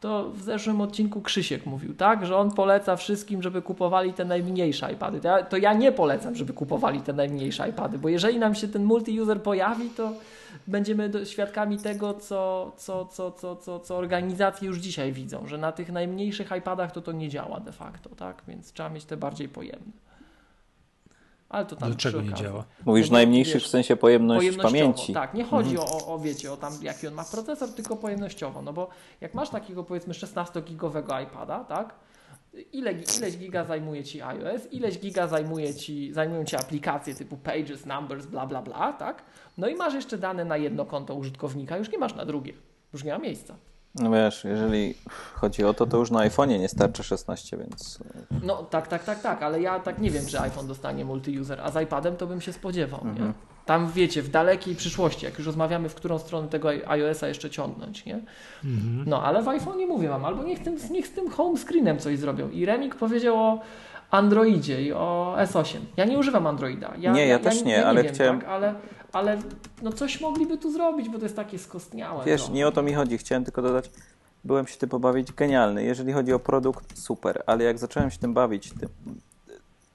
to w zeszłym odcinku Krzysiek mówił, tak? Że on poleca wszystkim, żeby kupowali te najmniejsze iPady. To ja, to ja nie polecam, żeby kupowali te najmniejsze iPady, bo jeżeli nam się ten multi-user pojawi, to będziemy świadkami tego, co, co, co, co, co, co organizacje już dzisiaj widzą, że na tych najmniejszych iPadach to to nie działa de facto, tak? Więc trzeba mieć te bardziej pojemne. Ale to tam Dlaczego nie działa? Mówisz No wiesz, w sensie pojemność pamięci. tak. Nie chodzi o, o, wiecie, o tam jaki on ma procesor, tylko pojemnościowo. No bo jak masz takiego powiedzmy 16-gigowego iPada, tak? Ile, ileś giga zajmuje ci iOS, ileś giga zajmuje ci, zajmują ci aplikacje typu Pages, Numbers, bla bla bla, tak? No i masz jeszcze dane na jedno konto użytkownika, już nie masz na drugie. Już nie ma miejsca. No wiesz, jeżeli chodzi o to, to już na iPhone'ie nie starczy 16, więc No tak, tak, tak, tak, ale ja tak nie wiem, czy iPhone dostanie multi-user, a z iPadem to bym się spodziewał, nie? Mhm. Tam wiecie, w dalekiej przyszłości, jak już rozmawiamy, w którą stronę tego iOS-a jeszcze ciągnąć, nie? Mhm. No, ale w iPhone nie mówię wam, albo niech, tym, niech z tym home screenem coś zrobią. I Remik powiedział o Androidzie i o S8. Ja nie używam Androida. Nie, ja też nie, ale wiem, chciałem- Tak, ale, ale no coś mogliby tu zrobić, bo to jest takie skostniałe. wiesz, trochę. nie o to mi chodzi. Chciałem tylko dodać, byłem się tym pobawić genialny. Jeżeli chodzi o produkt, super, ale jak zacząłem się tym bawić,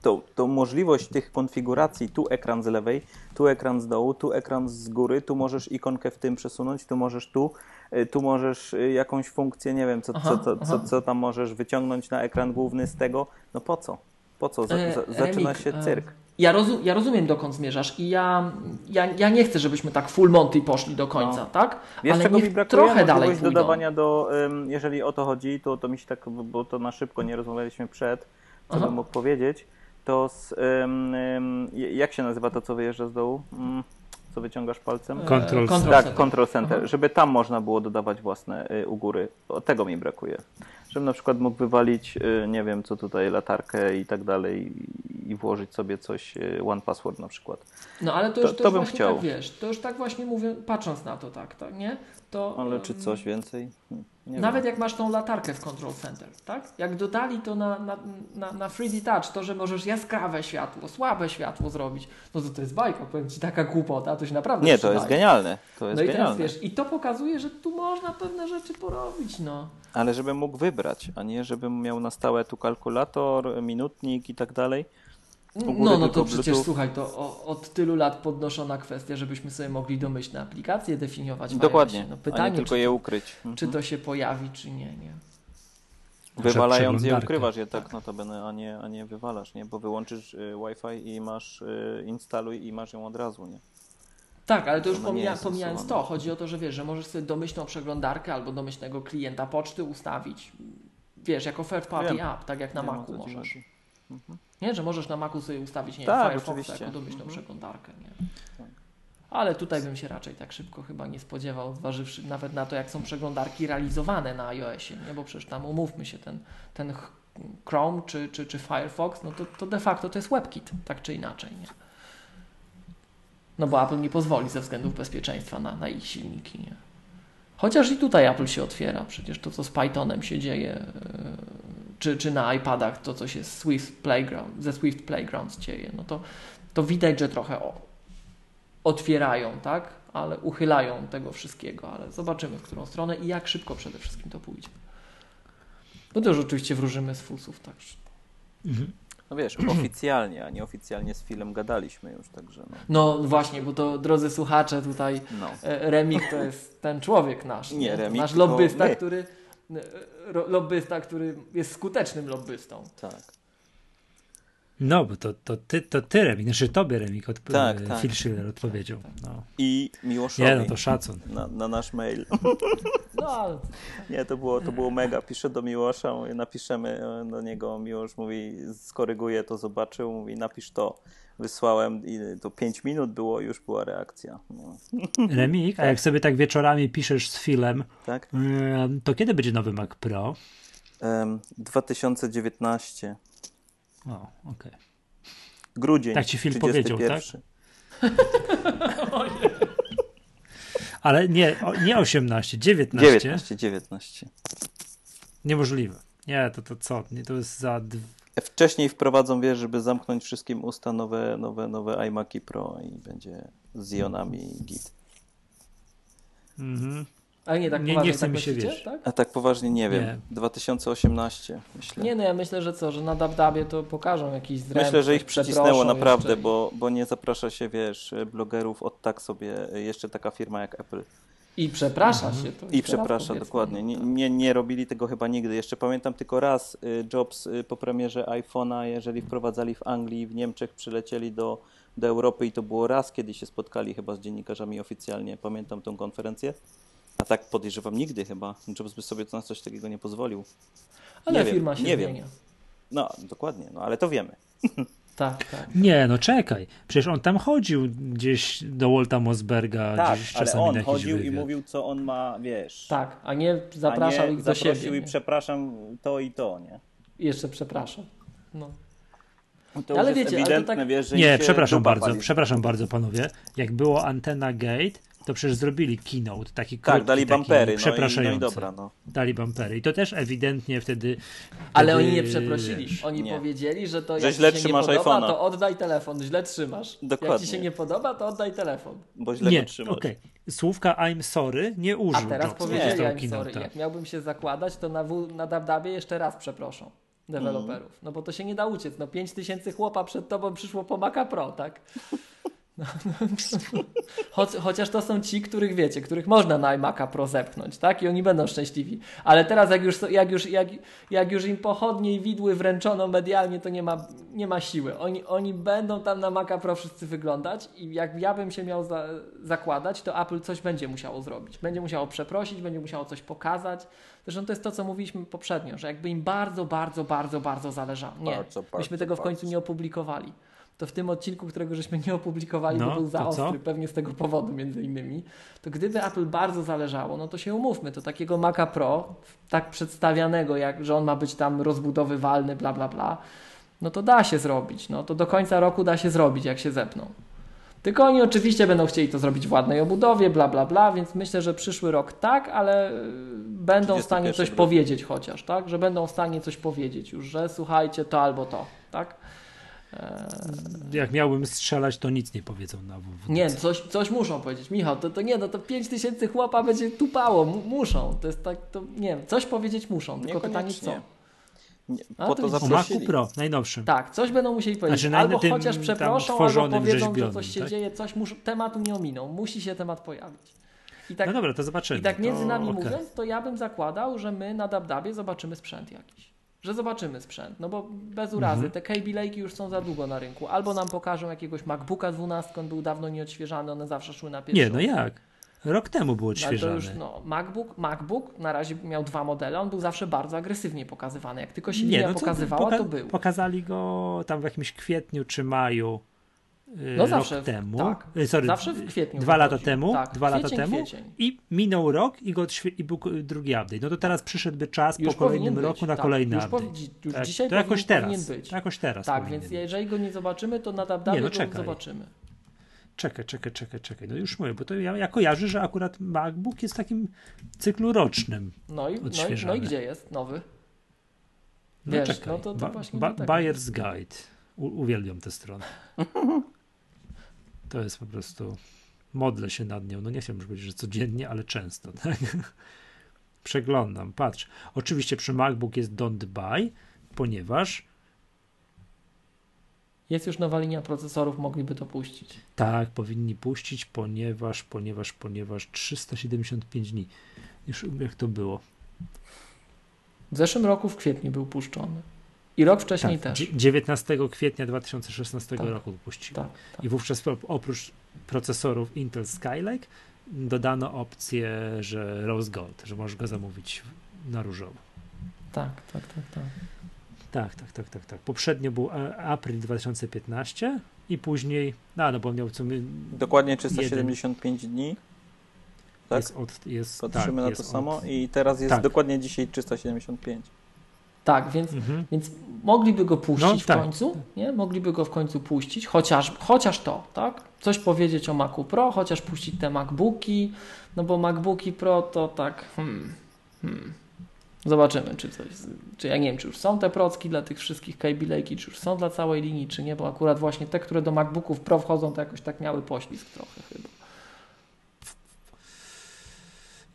tą, tą możliwość tych konfiguracji, tu ekran z lewej, tu ekran z dołu, tu ekran z góry, tu możesz ikonkę w tym przesunąć, tu możesz tu, y, tu możesz y, jakąś funkcję, nie wiem, co, Aha, co, co, co, co tam możesz wyciągnąć na ekran główny z tego. No po co? Po co? Za, E, za, zaczyna się e, cyrk. Ja, rozum, ja rozumiem, dokąd zmierzasz i ja, ja, ja nie chcę, żebyśmy tak full Monty poszli do końca, No. tak? Wiesz, Ale czego mi brakuje? trochę dalej pójdą. dodawania do, jeżeli o to chodzi, to, to mi się tak, bo to na szybko nie rozmawialiśmy przed, co Aha. bym mógł powiedzieć, to z, ym, jak się nazywa to, co wyjeżdża z dołu? Mm, co wyciągasz palcem? E, Control Control tak, Center. Control Center, Aha. żeby tam można było dodawać własne y, u góry. O, tego mi brakuje. Żebym na przykład mógł wywalić, y, nie wiem, co tutaj, latarkę i tak dalej i- włożyć sobie coś, y, One Password na przykład. No ale to To- już, to, to już bym właśnie chciał. tak wiesz, to już tak właśnie mówię, patrząc na to tak, tak nie? To, Ale czy coś więcej? Nie Nawet wiem. jak masz tą latarkę w Control Center, tak? Jak dodali to na, na, na, na 3D Touch, to, że możesz jaskrawe światło, słabe światło zrobić, no to to jest bajka, powiem Ci, taka głupota, to się naprawdę Nie, to jest genialne. To jest No i teraz genialne. wiesz, i to pokazuje, że tu można pewne rzeczy porobić, no. Ale żebym mógł wybrać, a nie żebym miał na stałe tu kalkulator, minutnik i tak dalej. No, no to przecież Bluetooth. słuchaj, to o, od tylu lat podnoszona kwestia, żebyśmy sobie mogli domyślne aplikacje definiować Dokładnie. No a nie pytanie, tylko czy, je ukryć. Mhm. czy to się pojawi, czy nie, nie. Wywalając je, ukrywasz je tak notabene, a nie, a nie wywalasz, nie? Bo wyłączysz y, Wi-Fi i masz, y, instaluj i masz ją od razu, nie? Tak, ale to już Ona nie pomija, pomijając to, chodzi o to, że wiesz, że możesz sobie domyślną przeglądarkę albo domyślnego klienta poczty ustawić, wiesz, jako third party Wiem. app, tak jak na Wiem, Macu możesz. chodzi. Nie, że możesz na Macu sobie ustawić, nie Tak, oczywiście. jako domyślną Mhm. przeglądarkę, nie? Tak. Ale tutaj bym się raczej tak szybko chyba nie spodziewał, zważywszy nawet na to, jak są przeglądarki realizowane na iOSie, nie? Bo przecież tam umówmy się, ten, ten ch- Chrome czy, czy, czy Firefox, no to, to de facto to jest WebKit, tak czy inaczej, nie? No bo Apple nie pozwoli ze względów bezpieczeństwa na, na ich silniki, nie? Chociaż i tutaj Apple się otwiera, przecież to, co z Pythonem się dzieje, yy, czy, czy na iPadach, to, co się z Swift Playground, ze Swift Playgrounds dzieje, no to, to widać, że trochę o, otwierają, tak? Ale uchylają tego wszystkiego, ale zobaczymy, w którą stronę i jak szybko przede wszystkim to pójdzie. No to już oczywiście wróżymy z fusów, tak. Mhm. No wiesz, oficjalnie, a nieoficjalnie z filmem gadaliśmy już, także no. No właśnie, bo to drodzy słuchacze, tutaj no. e, Remik to jest ten człowiek nasz. Nie, To Remik, Nasz lobbysta, który lobbysta, który jest skutecznym lobbystą. Tak. No, bo to, to, ty, to ty Remik, znaczy tobie Remik, odp- Tak, e, tak. Phil Schiller odpowiedział. No. I Miłoszowi Nie, no to szacun. na, na nasz mail. No ale Nie, to było, to było mega. Piszę do Miłosza, mówię, napiszemy e, do niego. Miłosz mówi, skoryguje to, zobaczył, mówi, napisz to. Wysłałem i to 5 minut było, już była reakcja. No. Remik, a jak sobie tak wieczorami piszesz z Philem, Tak? em, to kiedy będzie nowy Mac Pro? Em, 2019. O, okej. Grudzień. Tak ci Phil powiedział, 31. Ale nie, nie 18, 19. 19, 19. Niemożliwe. Nie, to, to co? Nie, to jest za... Wcześniej wprowadzą, wiesz, żeby zamknąć wszystkim usta nowe, nowe, nowe iMaki Pro i będzie z ionami git. Mhm. Ale nie, tak Nie- nie poważnie, chce tak mi się myślicie, wierzyć. tak? A tak poważnie nie wiem. Nie. 2018 myślę. Nie, no ja myślę, że co, że na Dabdabie to pokażą jakiś zręb. Myślę, że ich przycisnęło naprawdę, jeszcze. bo, bo nie zaprasza się, wiesz, blogerów od tak sobie, jeszcze taka firma jak Apple. I przeprasza się. To I przeprasza, powiedzmy. dokładnie. Nie, nie, nie robili tego chyba nigdy. Jeszcze pamiętam tylko raz y, Jobs y, po premierze iPhone'a, jeżeli wprowadzali w Anglii i w Niemczech, przylecieli do, do Europy i to było raz, kiedy się spotkali chyba z dziennikarzami oficjalnie. Pamiętam tą konferencję. A tak podejrzewam nigdy chyba. Jobs by sobie na coś takiego nie pozwolił. Ale nie wiem, firma się nie wiem. zmienia. No, dokładnie, no ale to wiemy. Tak, tak. Nie, no czekaj. Przecież on tam chodził gdzieś do Walta Mosberga, gdzieś czasami na jakiś wywiad. co on ma, wiesz. Tak, a nie zapraszał ich do siebie. nie? przepraszam to i to, nie? Jeszcze przepraszam. No. To Ale wiecie, ale to ewidentne, tak- wiesz, Nie, przepraszam bardzo, pali. przepraszam bardzo panowie. Jak było Antena Gate, to przecież zrobili keynote, taki Tak, krótki, dali taki bampery, no i, no przepraszający. i dobra, no. Dali bampery. I to też ewidentnie wtedy... Ale wtedy, oni nie przeprosili. Oni nie. powiedzieli, że to Że jak źle ci się nie trzymasz podoba, iPhone'a. to oddaj telefon. Źle trzymasz. Jak ci Dokładnie. się nie podoba, to oddaj telefon. Bo źle Nie, go trzymasz. okej. Słówka I'm sorry nie A użył teraz Jobs powiedzieli, I'm sorry. keynote'a. Jak miałbym się zakładać, to na, w, na Dabdabie jeszcze raz przeproszą deweloperów. No bo to się nie da uciec. No 5 tysięcy chłopa przed tobą przyszło po Maca Pro, tak? No, Choć, chociaż to są ci, których wiecie, których można na iMac'a Pro zepchnąć, tak? I oni będą szczęśliwi. Ale teraz jak już, jak już, jak, jak już im pochodnie i widły wręczono medialnie, to nie ma, nie ma siły. Oni, oni będą tam na Maca Pro wszyscy wyglądać i jak ja bym się miał za, zakładać, to Apple coś będzie musiało zrobić. Będzie musiało przeprosić, będzie musiało coś pokazać. Zresztą to jest to, co mówiliśmy poprzednio, że jakby im bardzo, bardzo, bardzo, bardzo zależało. Nie, Bardzo, bardzo, myśmy tego w końcu bardzo. nie opublikowali. To w tym odcinku, którego żeśmy nie opublikowali, No, bo był za co? ostry, pewnie z tego powodu między innymi, to gdyby Apple bardzo zależało, no to się umówmy, to takiego Maca Pro, tak przedstawianego, jak, że on ma być tam rozbudowywalny, bla, bla, bla, no to da się zrobić. No to do końca roku da się zrobić, jak się zepną. Tylko oni oczywiście będą chcieli to zrobić w ładnej obudowie, bla, bla, bla, więc myślę, że przyszły rok tak, ale będą w stanie 31 coś powiedzieć chociaż, tak? Że będą w stanie coś powiedzieć już, że słuchajcie, to albo to, tak? Jak miałbym strzelać, to nic nie powiedzą na WWDC. Nie, coś, coś muszą powiedzieć. Michał, to, to nie, no to 5 tysięcy chłopa będzie tupało, mu, muszą. To jest tak, to nie wiem, coś powiedzieć muszą, tylko pytanie co. Niekoniecznie. Nie, po to. O Macu. Pro, najnowszym. Tak, coś będą musieli powiedzieć. Znaczy, na albo tym chociaż przeproszą, albo powiedzą, że coś się tak? dzieje, coś muszą, tematu nie ominą. Musi się temat pojawić. I tak, No dobra, to zobaczymy. I tak między to, nami okej. mówiąc, to ja bym zakładał, że my na Dabdabie zobaczymy sprzęt jakiś. Że zobaczymy sprzęt, no bo bez urazy, Mhm. te Kaby Lake'i już są za długo na rynku. Albo nam pokażą jakiegoś MacBooka 12, on był dawno nieodświeżany, one zawsze szły na pierwszą. Nie, no jak? Rok temu był Ale to już, no, MacBook, MacBook na razie miał dwa modele, on był zawsze bardzo agresywnie pokazywany. Jak tylko Nie, Silvia no to pokazywała, poka- to był. Pokazali go tam w jakimś kwietniu czy maju No zawsze, rok temu. tak. Y, Sorry, Zawsze w kwietniu Dwa lata temu. Tak, dwa lata kwiecień, temu. kwiecień. I minął rok i, go i był drugi update. No to teraz przyszedłby czas Już po kolejnym roku być, na tak. kolejny już, update. już tak, dzisiaj to jakoś teraz. powinien być. Jakoś teraz. Tak, więc być. jeżeli go nie zobaczymy, to na Dabdabie no go zobaczymy. Czekaj, czekaj, czekaj, czekaj. No już mówię, bo to ja, ja kojarzę, że akurat MacBook jest w takim cyklu rocznym. No i, no, i, no i gdzie jest nowy? No Wiesz, czekaj. no to- to Ba- właśnie ba-. Buyer's Guide. U- uwielbiam tę stronę. To jest po prostu. Modlę się nad nią. No nie chciałbym powiedzieć, że codziennie, ale często. Tak? Przeglądam, patrz. Oczywiście przy MacBook jest don't buy, ponieważ Jest już nowa linia procesorów, mogliby to puścić. tak, powinni puścić, ponieważ, ponieważ, ponieważ 375 dni. Już jak to było? W zeszłym roku w kwietniu był puszczony. I rok wcześniej tak, też. dzie- 19 kwietnia 2016 Tak. roku puścili. Tak, tak. I wówczas oprócz procesorów Intel Skylake dodano opcję, że Rose Gold, że możesz go zamówić na różowo. Tak, tak, tak, tak. Tak, tak, tak, tak, tak. Poprzednio był april 2015 i później, no, no bo miał co my, Dokładnie 375 dni. Tak? jest od, jest, Patrzymy tak, na jest to samo od, i teraz jest tak. dokładnie dzisiaj 375. Tak, więc, mhm. więc mogliby go puścić No, w tak. końcu, nie? Mogliby go w końcu puścić, chociaż, chociaż to, tak? Coś powiedzieć o Macu Pro, chociaż puścić te MacBooki, no bo MacBooki Pro to tak, hmm, hmm. Zobaczymy, czy coś, czy ja nie wiem, czy już są te procki dla tych wszystkich Kaby Lake'i, czy już są dla całej linii, czy nie, bo akurat właśnie te, które do MacBooków Pro wchodzą, to jakoś tak miały poślizg trochę chyba.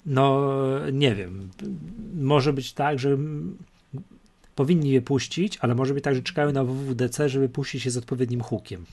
No, nie wiem. Może być tak, że powinni je puścić, ale może być tak, że czekają na WWDC, żeby puścić je z odpowiednim hookiem.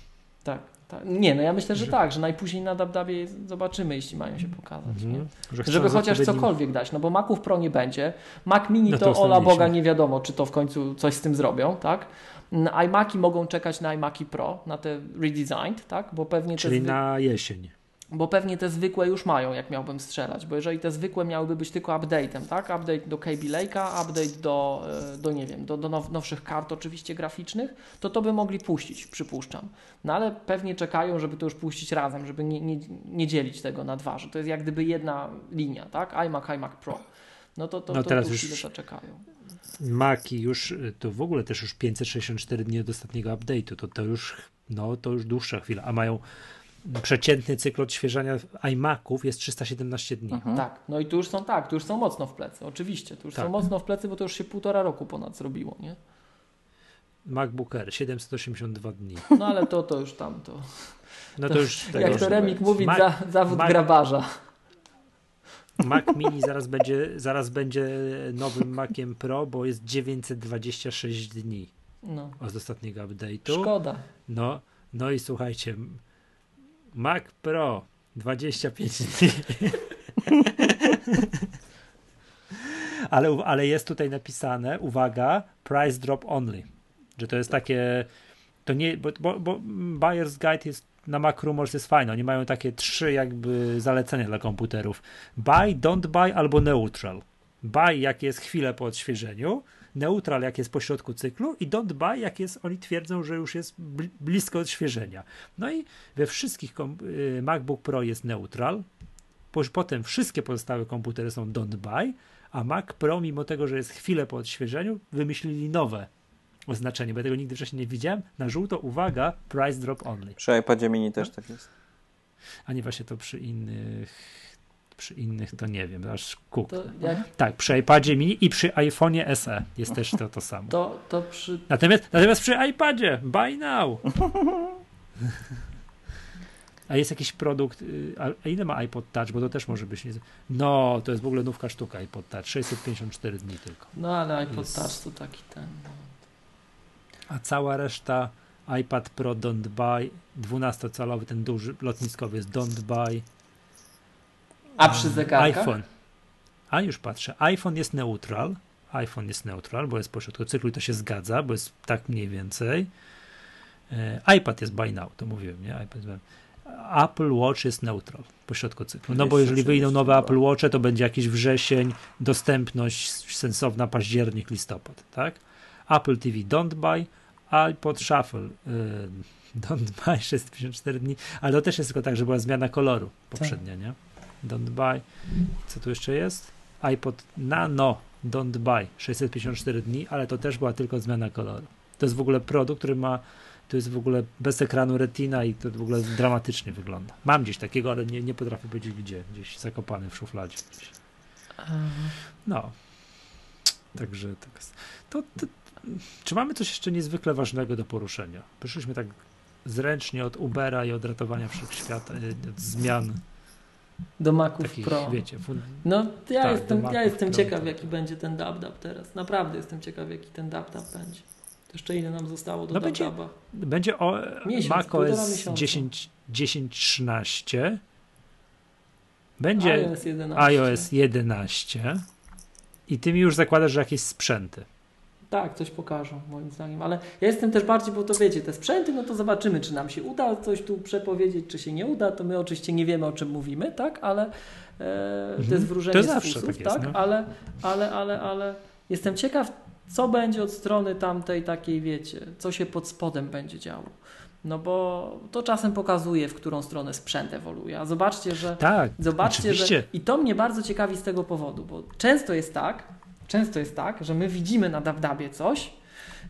Tak, tak. Nie, no ja myślę, że Że- tak, że najpóźniej na DabDabie zobaczymy, jeśli mają się pokazać? Mhm. Że Żeby chociaż odpowiednim- cokolwiek dać, no bo Maców Pro nie będzie. Mac Mini No to to, ola. Boga nie wiadomo, czy to w końcu coś z tym zrobią, tak? Mm, iMaki mogą czekać na iMaki Pro, na te redesigned, tak? Bo pewnie, te Czyli zwy... na jesień. Bo pewnie te zwykłe już mają, jak miałbym strzelać, bo jeżeli te zwykłe miałyby być tylko update'em, tak? Update do Kaby Lake'a, update do, e, do nie wiem, do, do now, nowszych kart oczywiście graficznych, to to by mogli puścić, przypuszczam. No ale pewnie czekają, żeby to już puścić razem, żeby nie, nie, nie dzielić tego na dwa, że to jest jak gdyby jedna linia, tak? iMac, iMac Pro. No to, to, No to teraz już- to czekają. Maki już, y, to w ogóle też już 564 dni od ostatniego update'u, to, to już, no to już dłuższa chwila, a mają przeciętny cykl odświeżania iMaców jest 317 dni. Mhm. Tak, no i tu już są tak, tu już są mocno w plecy, oczywiście, tu już są Tak. mocno w plecy, bo to już się półtora roku ponad zrobiło, nie? MacBook Air 782 dni. No ale to, to już tam, to... No to już Tego Jak już to Remik mówi, Mac- za, zawód Mac- grabarza. Mac Mini zaraz będzie, zaraz będzie nowym Maciem Pro, bo jest 926 dni No, od ostatniego update'u. szkoda. No, no i słuchajcie, Mac Pro 25 dni. ale, ale jest tutaj napisane, uwaga, price drop only. Że to jest takie, to nie, bo, bo, bo Buyer's Guide jest na Mac Rumors jest fajne. Oni mają takie trzy jakby zalecenia dla komputerów. Buy, don't buy albo neutral. Buy jak jest chwilę po odświeżeniu, neutral jak jest po środku cyklu i don't buy jak jest, oni twierdzą, że już jest bli- blisko odświeżenia. No i we wszystkich y, MacBook Pro jest neutral, po- potem wszystkie pozostałe komputery są don't buy, a Mac Pro mimo tego, że jest chwilę po odświeżeniu, wymyślili nowe oznaczenie, bo ja tego nigdy wcześniej nie widziałem. Na żółto, uwaga, price drop only. Przy iPadzie mini też tak jest. A nie właśnie to przy innych, przy innych to nie wiem, aż kuk. Jak, Tak, przy iPadzie mini i przy iPhone'ie SE jest też to, to samo. to, to przy... Natomiast, natomiast przy iPadzie, buy now. A jest jakiś produkt, y, a ile ma iPod Touch, bo to też może być. No, to jest w ogóle nówka sztuka iPod Touch, 654 dni tylko. No ale iPod Jest- Touch to taki ten... No. A cała reszta iPad Pro don't buy, 12-calowy ten duży lotniskowy jest don't buy. A przy zegarkach? iPhone. A już patrzę. iPhone jest neutral. iPhone jest neutral, bo jest pośrodku cyklu i to się zgadza, bo jest tak mniej więcej. E, iPad jest buy now, to mówiłem, nie? iPad Apple Watch jest neutral pośrodku cyklu. No bo jeżeli wyjdą nowe 232. Apple Watche, to będzie jakiś wrzesień, dostępność sensowna październik, listopad, tak? Apple TV don't buy, iPod Shuffle y, don't buy 654 dni, ale to też jest tylko tak, że była zmiana koloru poprzednia, nie? Don't buy. Co tu jeszcze jest? iPod Nano Don't Buy 654 dni, ale to też była tylko zmiana koloru. To jest w ogóle produkt, który ma to jest w ogóle bez ekranu retina i to w ogóle dramatycznie wygląda. Mam gdzieś takiego, ale nie, nie potrafię powiedzieć gdzie. Gdzieś zakopany w szufladzie. No. Także tak jest. To, to, czy mamy coś jeszcze niezwykle ważnego do poruszenia? Przyszliśmy tak zręcznie od Ubera i od ratowania wszechświata, y, od zmian Do Maców takich, Pro. wiecie, fun- No ja Tak, jestem, ja jestem Pro, ciekaw jaki będzie ten DubDub teraz. Naprawdę jestem ciekaw jaki ten DubDub będzie. To jeszcze ile nam zostało do No będzie- DubDuba? Będzie o Miesiąc, macOS miesiąca. 10, 10.13. Będzie iOS 11. iOS 11. I ty mi już zakładasz, że jakieś sprzęty. Tak, coś pokażą moim zdaniem, ale ja jestem też bardziej, bo to wiecie, te sprzęty, no to zobaczymy, czy nam się uda coś tu przepowiedzieć, czy się nie uda, to my oczywiście nie wiemy, o czym mówimy, tak, ale e, to jest Mhm. wróżenie To z fusów, tak jest, tak, no. ale, ale, ale, ale jestem ciekaw, co będzie od strony tamtej takiej, wiecie, co się pod spodem będzie działo. No bo to czasem pokazuje, w którą stronę sprzęt ewoluuje. A zobaczcie, że Tak, Zobaczcie, oczywiście. że i to mnie bardzo ciekawi z tego powodu, bo często jest tak, często jest tak, że my widzimy na Dabdabie coś,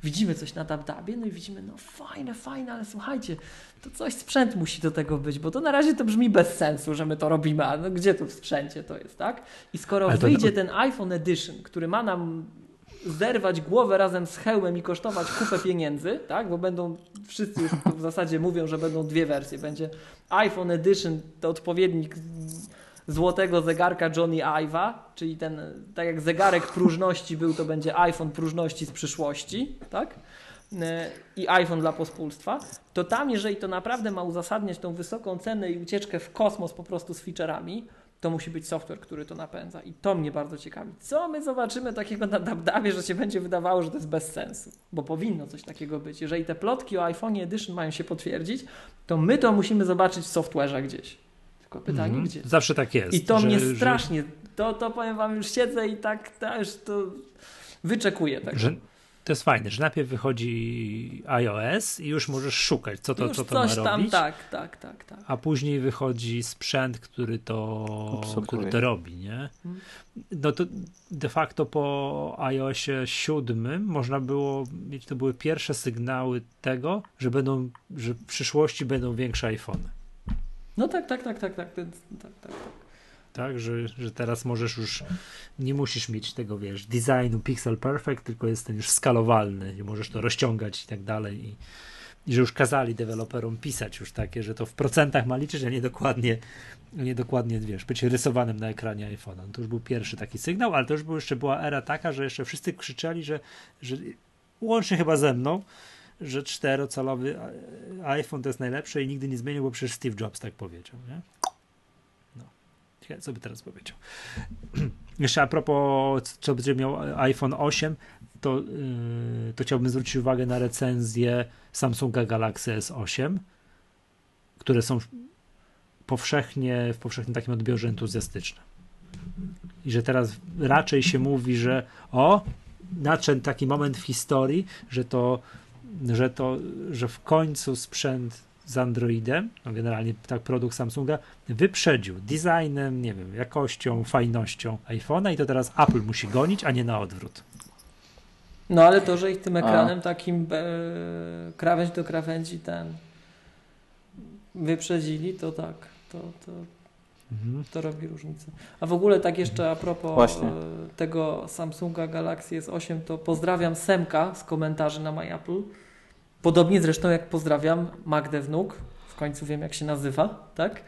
widzimy coś na Dabdabie, no i widzimy, no fajne, fajne, ale słuchajcie, to coś sprzęt musi do tego być, bo to na razie to brzmi bez sensu, że my to robimy, a no gdzie tu w sprzęcie to jest, tak? I skoro to- wyjdzie ten iPhone Edition, który ma nam zerwać głowę razem z hełmem i kosztować kupę pieniędzy, tak? Bo będą, wszyscy już w zasadzie mówią, że będą dwie wersje. Będzie iPhone Edition, to odpowiednik złotego zegarka Johnny Ive'a, czyli ten, tak jak zegarek próżności był, to będzie iPhone próżności z przyszłości, tak? E, I iPhone dla pospólstwa, to tam, jeżeli to naprawdę ma uzasadniać tą wysoką cenę i ucieczkę w kosmos po prostu z feature'ami, to musi być software, który to napędza. I to mnie bardzo ciekawi. Co my zobaczymy takiego na Dabdabie, że się będzie wydawało, że to jest bez sensu? Bo powinno coś takiego być. Jeżeli te plotki o iPhone Edition mają się potwierdzić, to my to musimy zobaczyć w softwareze gdzieś. Tylko pytanie, Mhm. gdzie? Zawsze tak jest. I to że- mnie że- strasznie, to, to powiem wam, już siedzę i tak, już to wyczekuję tego. że to jest fajne, że najpierw wychodzi iOS i już możesz szukać, co to, już co to coś ma tam, robić. tak, tak, tak, tak. A później wychodzi sprzęt, który to, Obsługuje. który to robi, nie? Mhm. No to de facto po iOSie 7 można było mieć, to były pierwsze sygnały tego, że będą, że w przyszłości będą większe iPhony. No tak, tak, tak, tak, tak, tak, tak, tak. Tak, że, że teraz możesz już, nie musisz mieć tego, wiesz, designu Pixel Perfect, tylko jest ten już skalowalny i możesz to rozciągać i tak dalej. I, i że już kazali deweloperom pisać już takie, że to w procentach ma liczyć, a nie dokładnie, nie dokładnie, wiesz, być rysowanym na ekranie iPhone'a. No to już był pierwszy taki sygnał, ale to już był, jeszcze była era taka, że jeszcze wszyscy krzyczeli, że, że łącznie chyba ze mną, że czterocalowy a- iPhone to jest najlepsze i nigdy nie zmienił, bo przecież Steve Jobs tak powiedział, nie? No. Co by teraz powiedział. Jeszcze a propos, co będzie miał iPhone 8, to, yy, to chciałbym zwrócić uwagę na recenzję Samsunga Galaxy S8, które są powszechnie, w powszechnym takim odbiorze entuzjastyczne. I że teraz raczej się mówi, że o, nadszedł taki moment w historii, że to, że to, że w końcu sprzęt z Androidem, no generalnie tak produkt Samsunga, wyprzedził designem, nie wiem, jakością, fajnością iPhone'a i to teraz Apple musi gonić, a nie na odwrót. No ale to, że ich tym ekranem takim e, krawędź do krawędzi ten wyprzedzili, to tak, to, to, Mhm. to robi różnicę. A w ogóle tak jeszcze a propos Właśnie. e, tego Samsunga Galaxy S8, to pozdrawiam Semka z komentarzy na MyApple. Podobnie zresztą jak pozdrawiam Magdę Wnuk, w końcu wiem jak się nazywa, tak?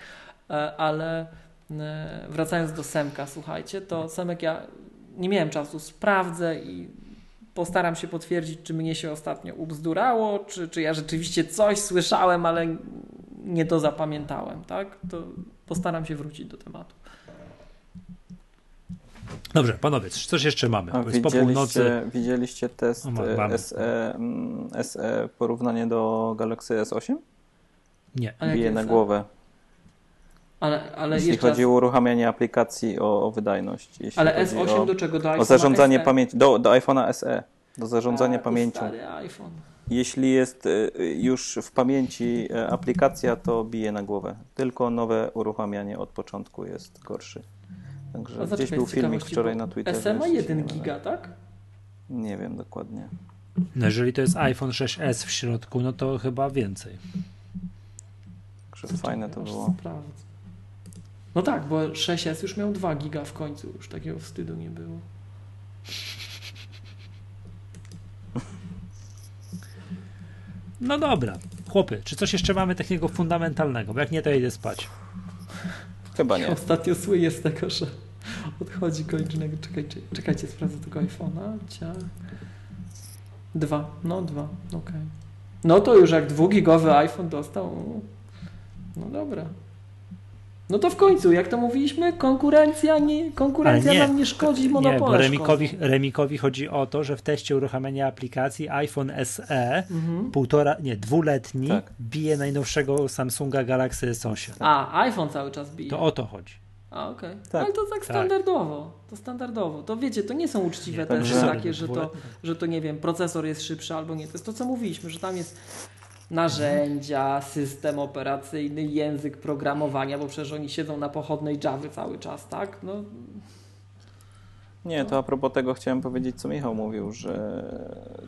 E, Ale e, wracając do Semka, słuchajcie, to Semek ja nie miałem czasu, sprawdzę i postaram się potwierdzić, czy mnie się ostatnio ubzdurało, czy, czy ja rzeczywiście coś słyszałem, ale nie to zapamiętałem, tak? To postaram się wrócić do tematu. Dobrze, panowie, coś jeszcze mamy. A jest po północy. widzieliście, widzieliście test O, ma- e, mamy. SE, mm, SE porównanie do Galaxy S8? Nie. A Bije na głowę. Ale, ale Jeśli chodzi o uruchamianie aplikacji o, o wydajność. Jeśli ale chodzi S8 o, do czego? Do o iPhone'a zarządzanie SE? pamięci, do, do iPhone'a SE, do zarządzania A, pamięcią. IPhone. Jeśli jest y, już w pamięci aplikacja, to bije na głowę. Tylko nowe uruchamianie od początku jest gorszy. Także A gdzieś zaczekaj, był z filmik wczoraj na Twitterze. SE ma jeśli się 1 nie mylę. giga, tak? Nie wiem dokładnie. No jeżeli to jest iPhone 6s w środku, no to chyba więcej. Także fajne to było. sprawdzę. No tak, bo 6S już miał 2 giga w końcu, już takiego wstydu nie było. No dobra, chłopy, czy coś jeszcze mamy takiego fundamentalnego? Bo jak nie, to ja idę spać. Chyba nie. Ostatnio słyję z tego, że odchodzi kończynek. Czekajcie, czekajcie, sprawdzę tego iPhone'a. Dwa, no dwa, okej. No to już jak dwugigowy iPhone dostał, no dobra. No to w końcu, jak to mówiliśmy, konkurencja, nie, konkurencja nie, nam nie szkodzi, Nie, monopole bo Remikowi. Remikowi chodzi o to, że w teście uruchamiania aplikacji iPhone SE Mhm. półtora, nie, dwuletni Tak. bije najnowszego Samsunga Galaxy S8. A, iPhone cały czas bije. To o to chodzi. A, okej. Tak. Ale to tak standardowo. To standardowo. To wiecie, to nie są uczciwe Nie, tak, testy takie, że to, że to nie wiem, procesor jest szybszy albo nie. To jest to, co mówiliśmy, że tam jest narzędzia, system operacyjny, język programowania, bo przecież oni siedzą na pochodnej Javy cały czas, tak? No, Nie, to a propos tego chciałem powiedzieć, co Michał mówił, że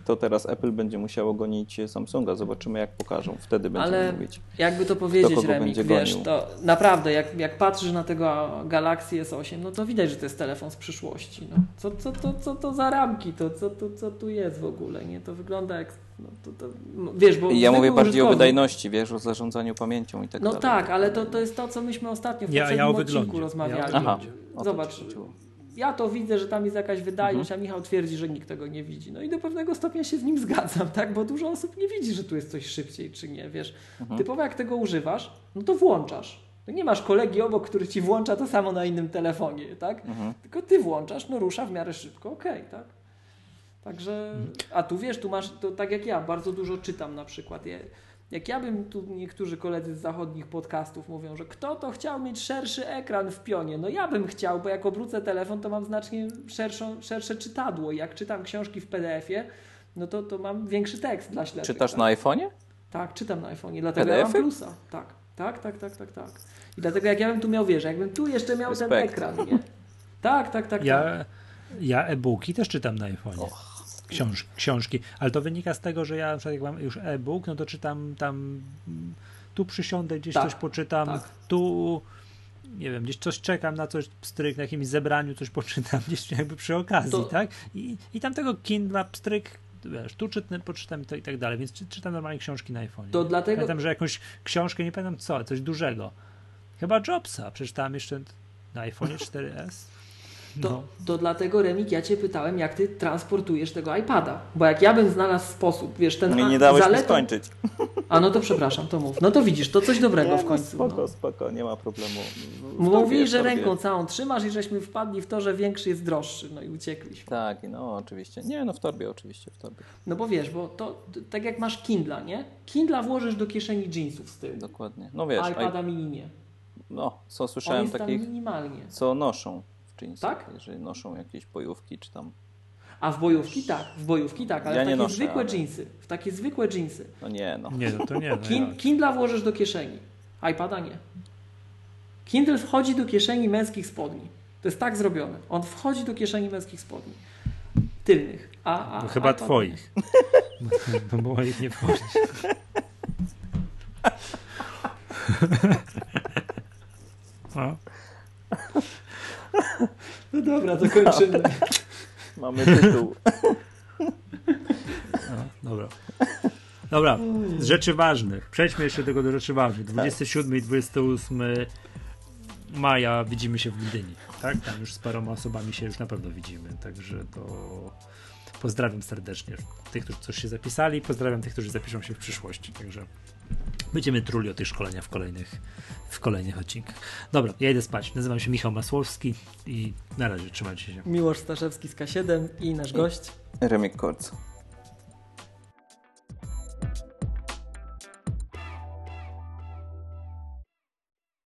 to teraz Apple będzie musiało gonić Samsunga. Zobaczymy, jak pokażą. Wtedy będziemy ale mówić. jakby to powiedzieć, Remik, wiesz, gonił. to naprawdę, jak, jak patrzysz na tego Galaxy S8, no to widać, że to jest telefon z przyszłości. No. Co, co, to, co to za ramki, to co, to, co tu jest w ogóle, nie? To wygląda jak, no, to, to, no, wiesz, bo Ja mówię bardziej o wydajności, wiesz, o zarządzaniu pamięcią i tak No dalej. tak, ale to, to jest to, co myśmy ostatnio w Ja- poprzednim ja odcinku wyglądzie. rozmawiali. Ja Aha. Zobacz. Ja to widzę, że tam jest jakaś wydajność, Mhm. a Michał twierdzi, że nikt tego nie widzi. No i do pewnego stopnia się z nim zgadzam, tak? Bo dużo osób nie widzi, że tu jest coś szybciej, czy nie, wiesz. Mhm. Typowo jak tego używasz, no to włączasz. No nie masz kolegi obok, który ci włącza to samo na innym telefonie, tak? Mhm. Tylko ty włączasz, no rusza w miarę szybko, okej, tak? Także, a tu wiesz, tu masz, to tak jak ja, bardzo dużo czytam na przykład. Jak ja bym, tu niektórzy koledzy z zachodnich podcastów mówią, że kto to chciał mieć szerszy ekran w pionie? No ja bym chciał, bo jak obrócę telefon, to mam znacznie szerszą, szersze czytadło. Jak czytam książki w PDF-ie, no to, to mam większy tekst dla ślepych. Czytasz tak? na iPhone'ie? Tak, czytam na iPhone'ie, dlatego ja mam plusa. Tak, tak, tak, tak, tak, tak. I dlatego jak ja bym tu miał, wiesz, jakbym tu jeszcze miał ten Respekt. ekran, nie? Tak, tak, tak, tak. Ja, ja e-booki też czytam na iPhone'ie. Książ, książki, ale to wynika z tego, że ja na przykład jak mam już e-book, no to czytam tam, tu przysiądę, gdzieś Tak, coś poczytam, tak. tu nie wiem, gdzieś coś czekam na coś, pstryk, na jakimś zebraniu coś poczytam, gdzieś jakby przy okazji, To- tak? I, I tam tego Kindle, pstryk, wiesz, tu czytnę, poczytam i, to, i tak dalej, więc czy, czytam normalnie książki na iPhone. To dlatego- Pamiętam, że jakąś książkę, nie pamiętam co, coś dużego. Chyba Jobsa, przeczytałem jeszcze na iPhone 4S. To, No. to dlatego, Remik, ja Cię pytałem, jak Ty transportujesz tego iPada. Bo jak ja bym znalazł sposób, wiesz, ten Nie, a- nie dałeś mi zaletą- skończyć. A no to przepraszam, to mów. No to widzisz, to coś dobrego w no, końcu. spoko, no. spoko, nie ma problemu. Mówili, że ręką całą trzymasz i żeśmy wpadli w to, że większy jest droższy. No i uciekliśmy. Tak, no oczywiście. Nie, no w torbie oczywiście, w torbie. No bo wiesz, bo to tak jak masz Kindla, nie? Kindla włożysz do kieszeni jeansów z tyłu. Dokładnie. No wiesz, iPada mini nie. no, co słyszałem takich, minimalnie. co noszą Tak? jeżeli noszą jakieś bojówki czy tam, A w bojówki tak, w bojówki tak, ale Ja w takie noszę, zwykłe ale- jeansy, w takie zwykłe jeansy. no nie, no. Nie, no to nie. No Kin. Kindla włożysz do kieszeni, iPada nie. Kindle wchodzi do kieszeni męskich spodni. To jest tak zrobione. On wchodzi do kieszeni męskich spodni. Tylnych. A, a, No chyba iPad twoich. No bo moich nie wchodzi. No. No dobra, to kończymy. Mamy tytuł. no, dobra. Dobra, z rzeczy ważnych. Przejdźmy jeszcze tego do rzeczy ważnych. 27 i 28 maja widzimy się w Gdyni. Tak? Tam już z paroma osobami się już na pewno widzimy. Także to pozdrawiam serdecznie tych, którzy coś się zapisali. Pozdrawiam tych, którzy zapiszą się w przyszłości. Także będziemy truli o tych szkoleniach w kolejnych, w kolejnych odcinkach. Dobra, ja idę spać. Nazywam się Michał Masłowski i na razie trzymajcie się. Miłosz Staszewski z K7 i nasz gość. Remik Korc.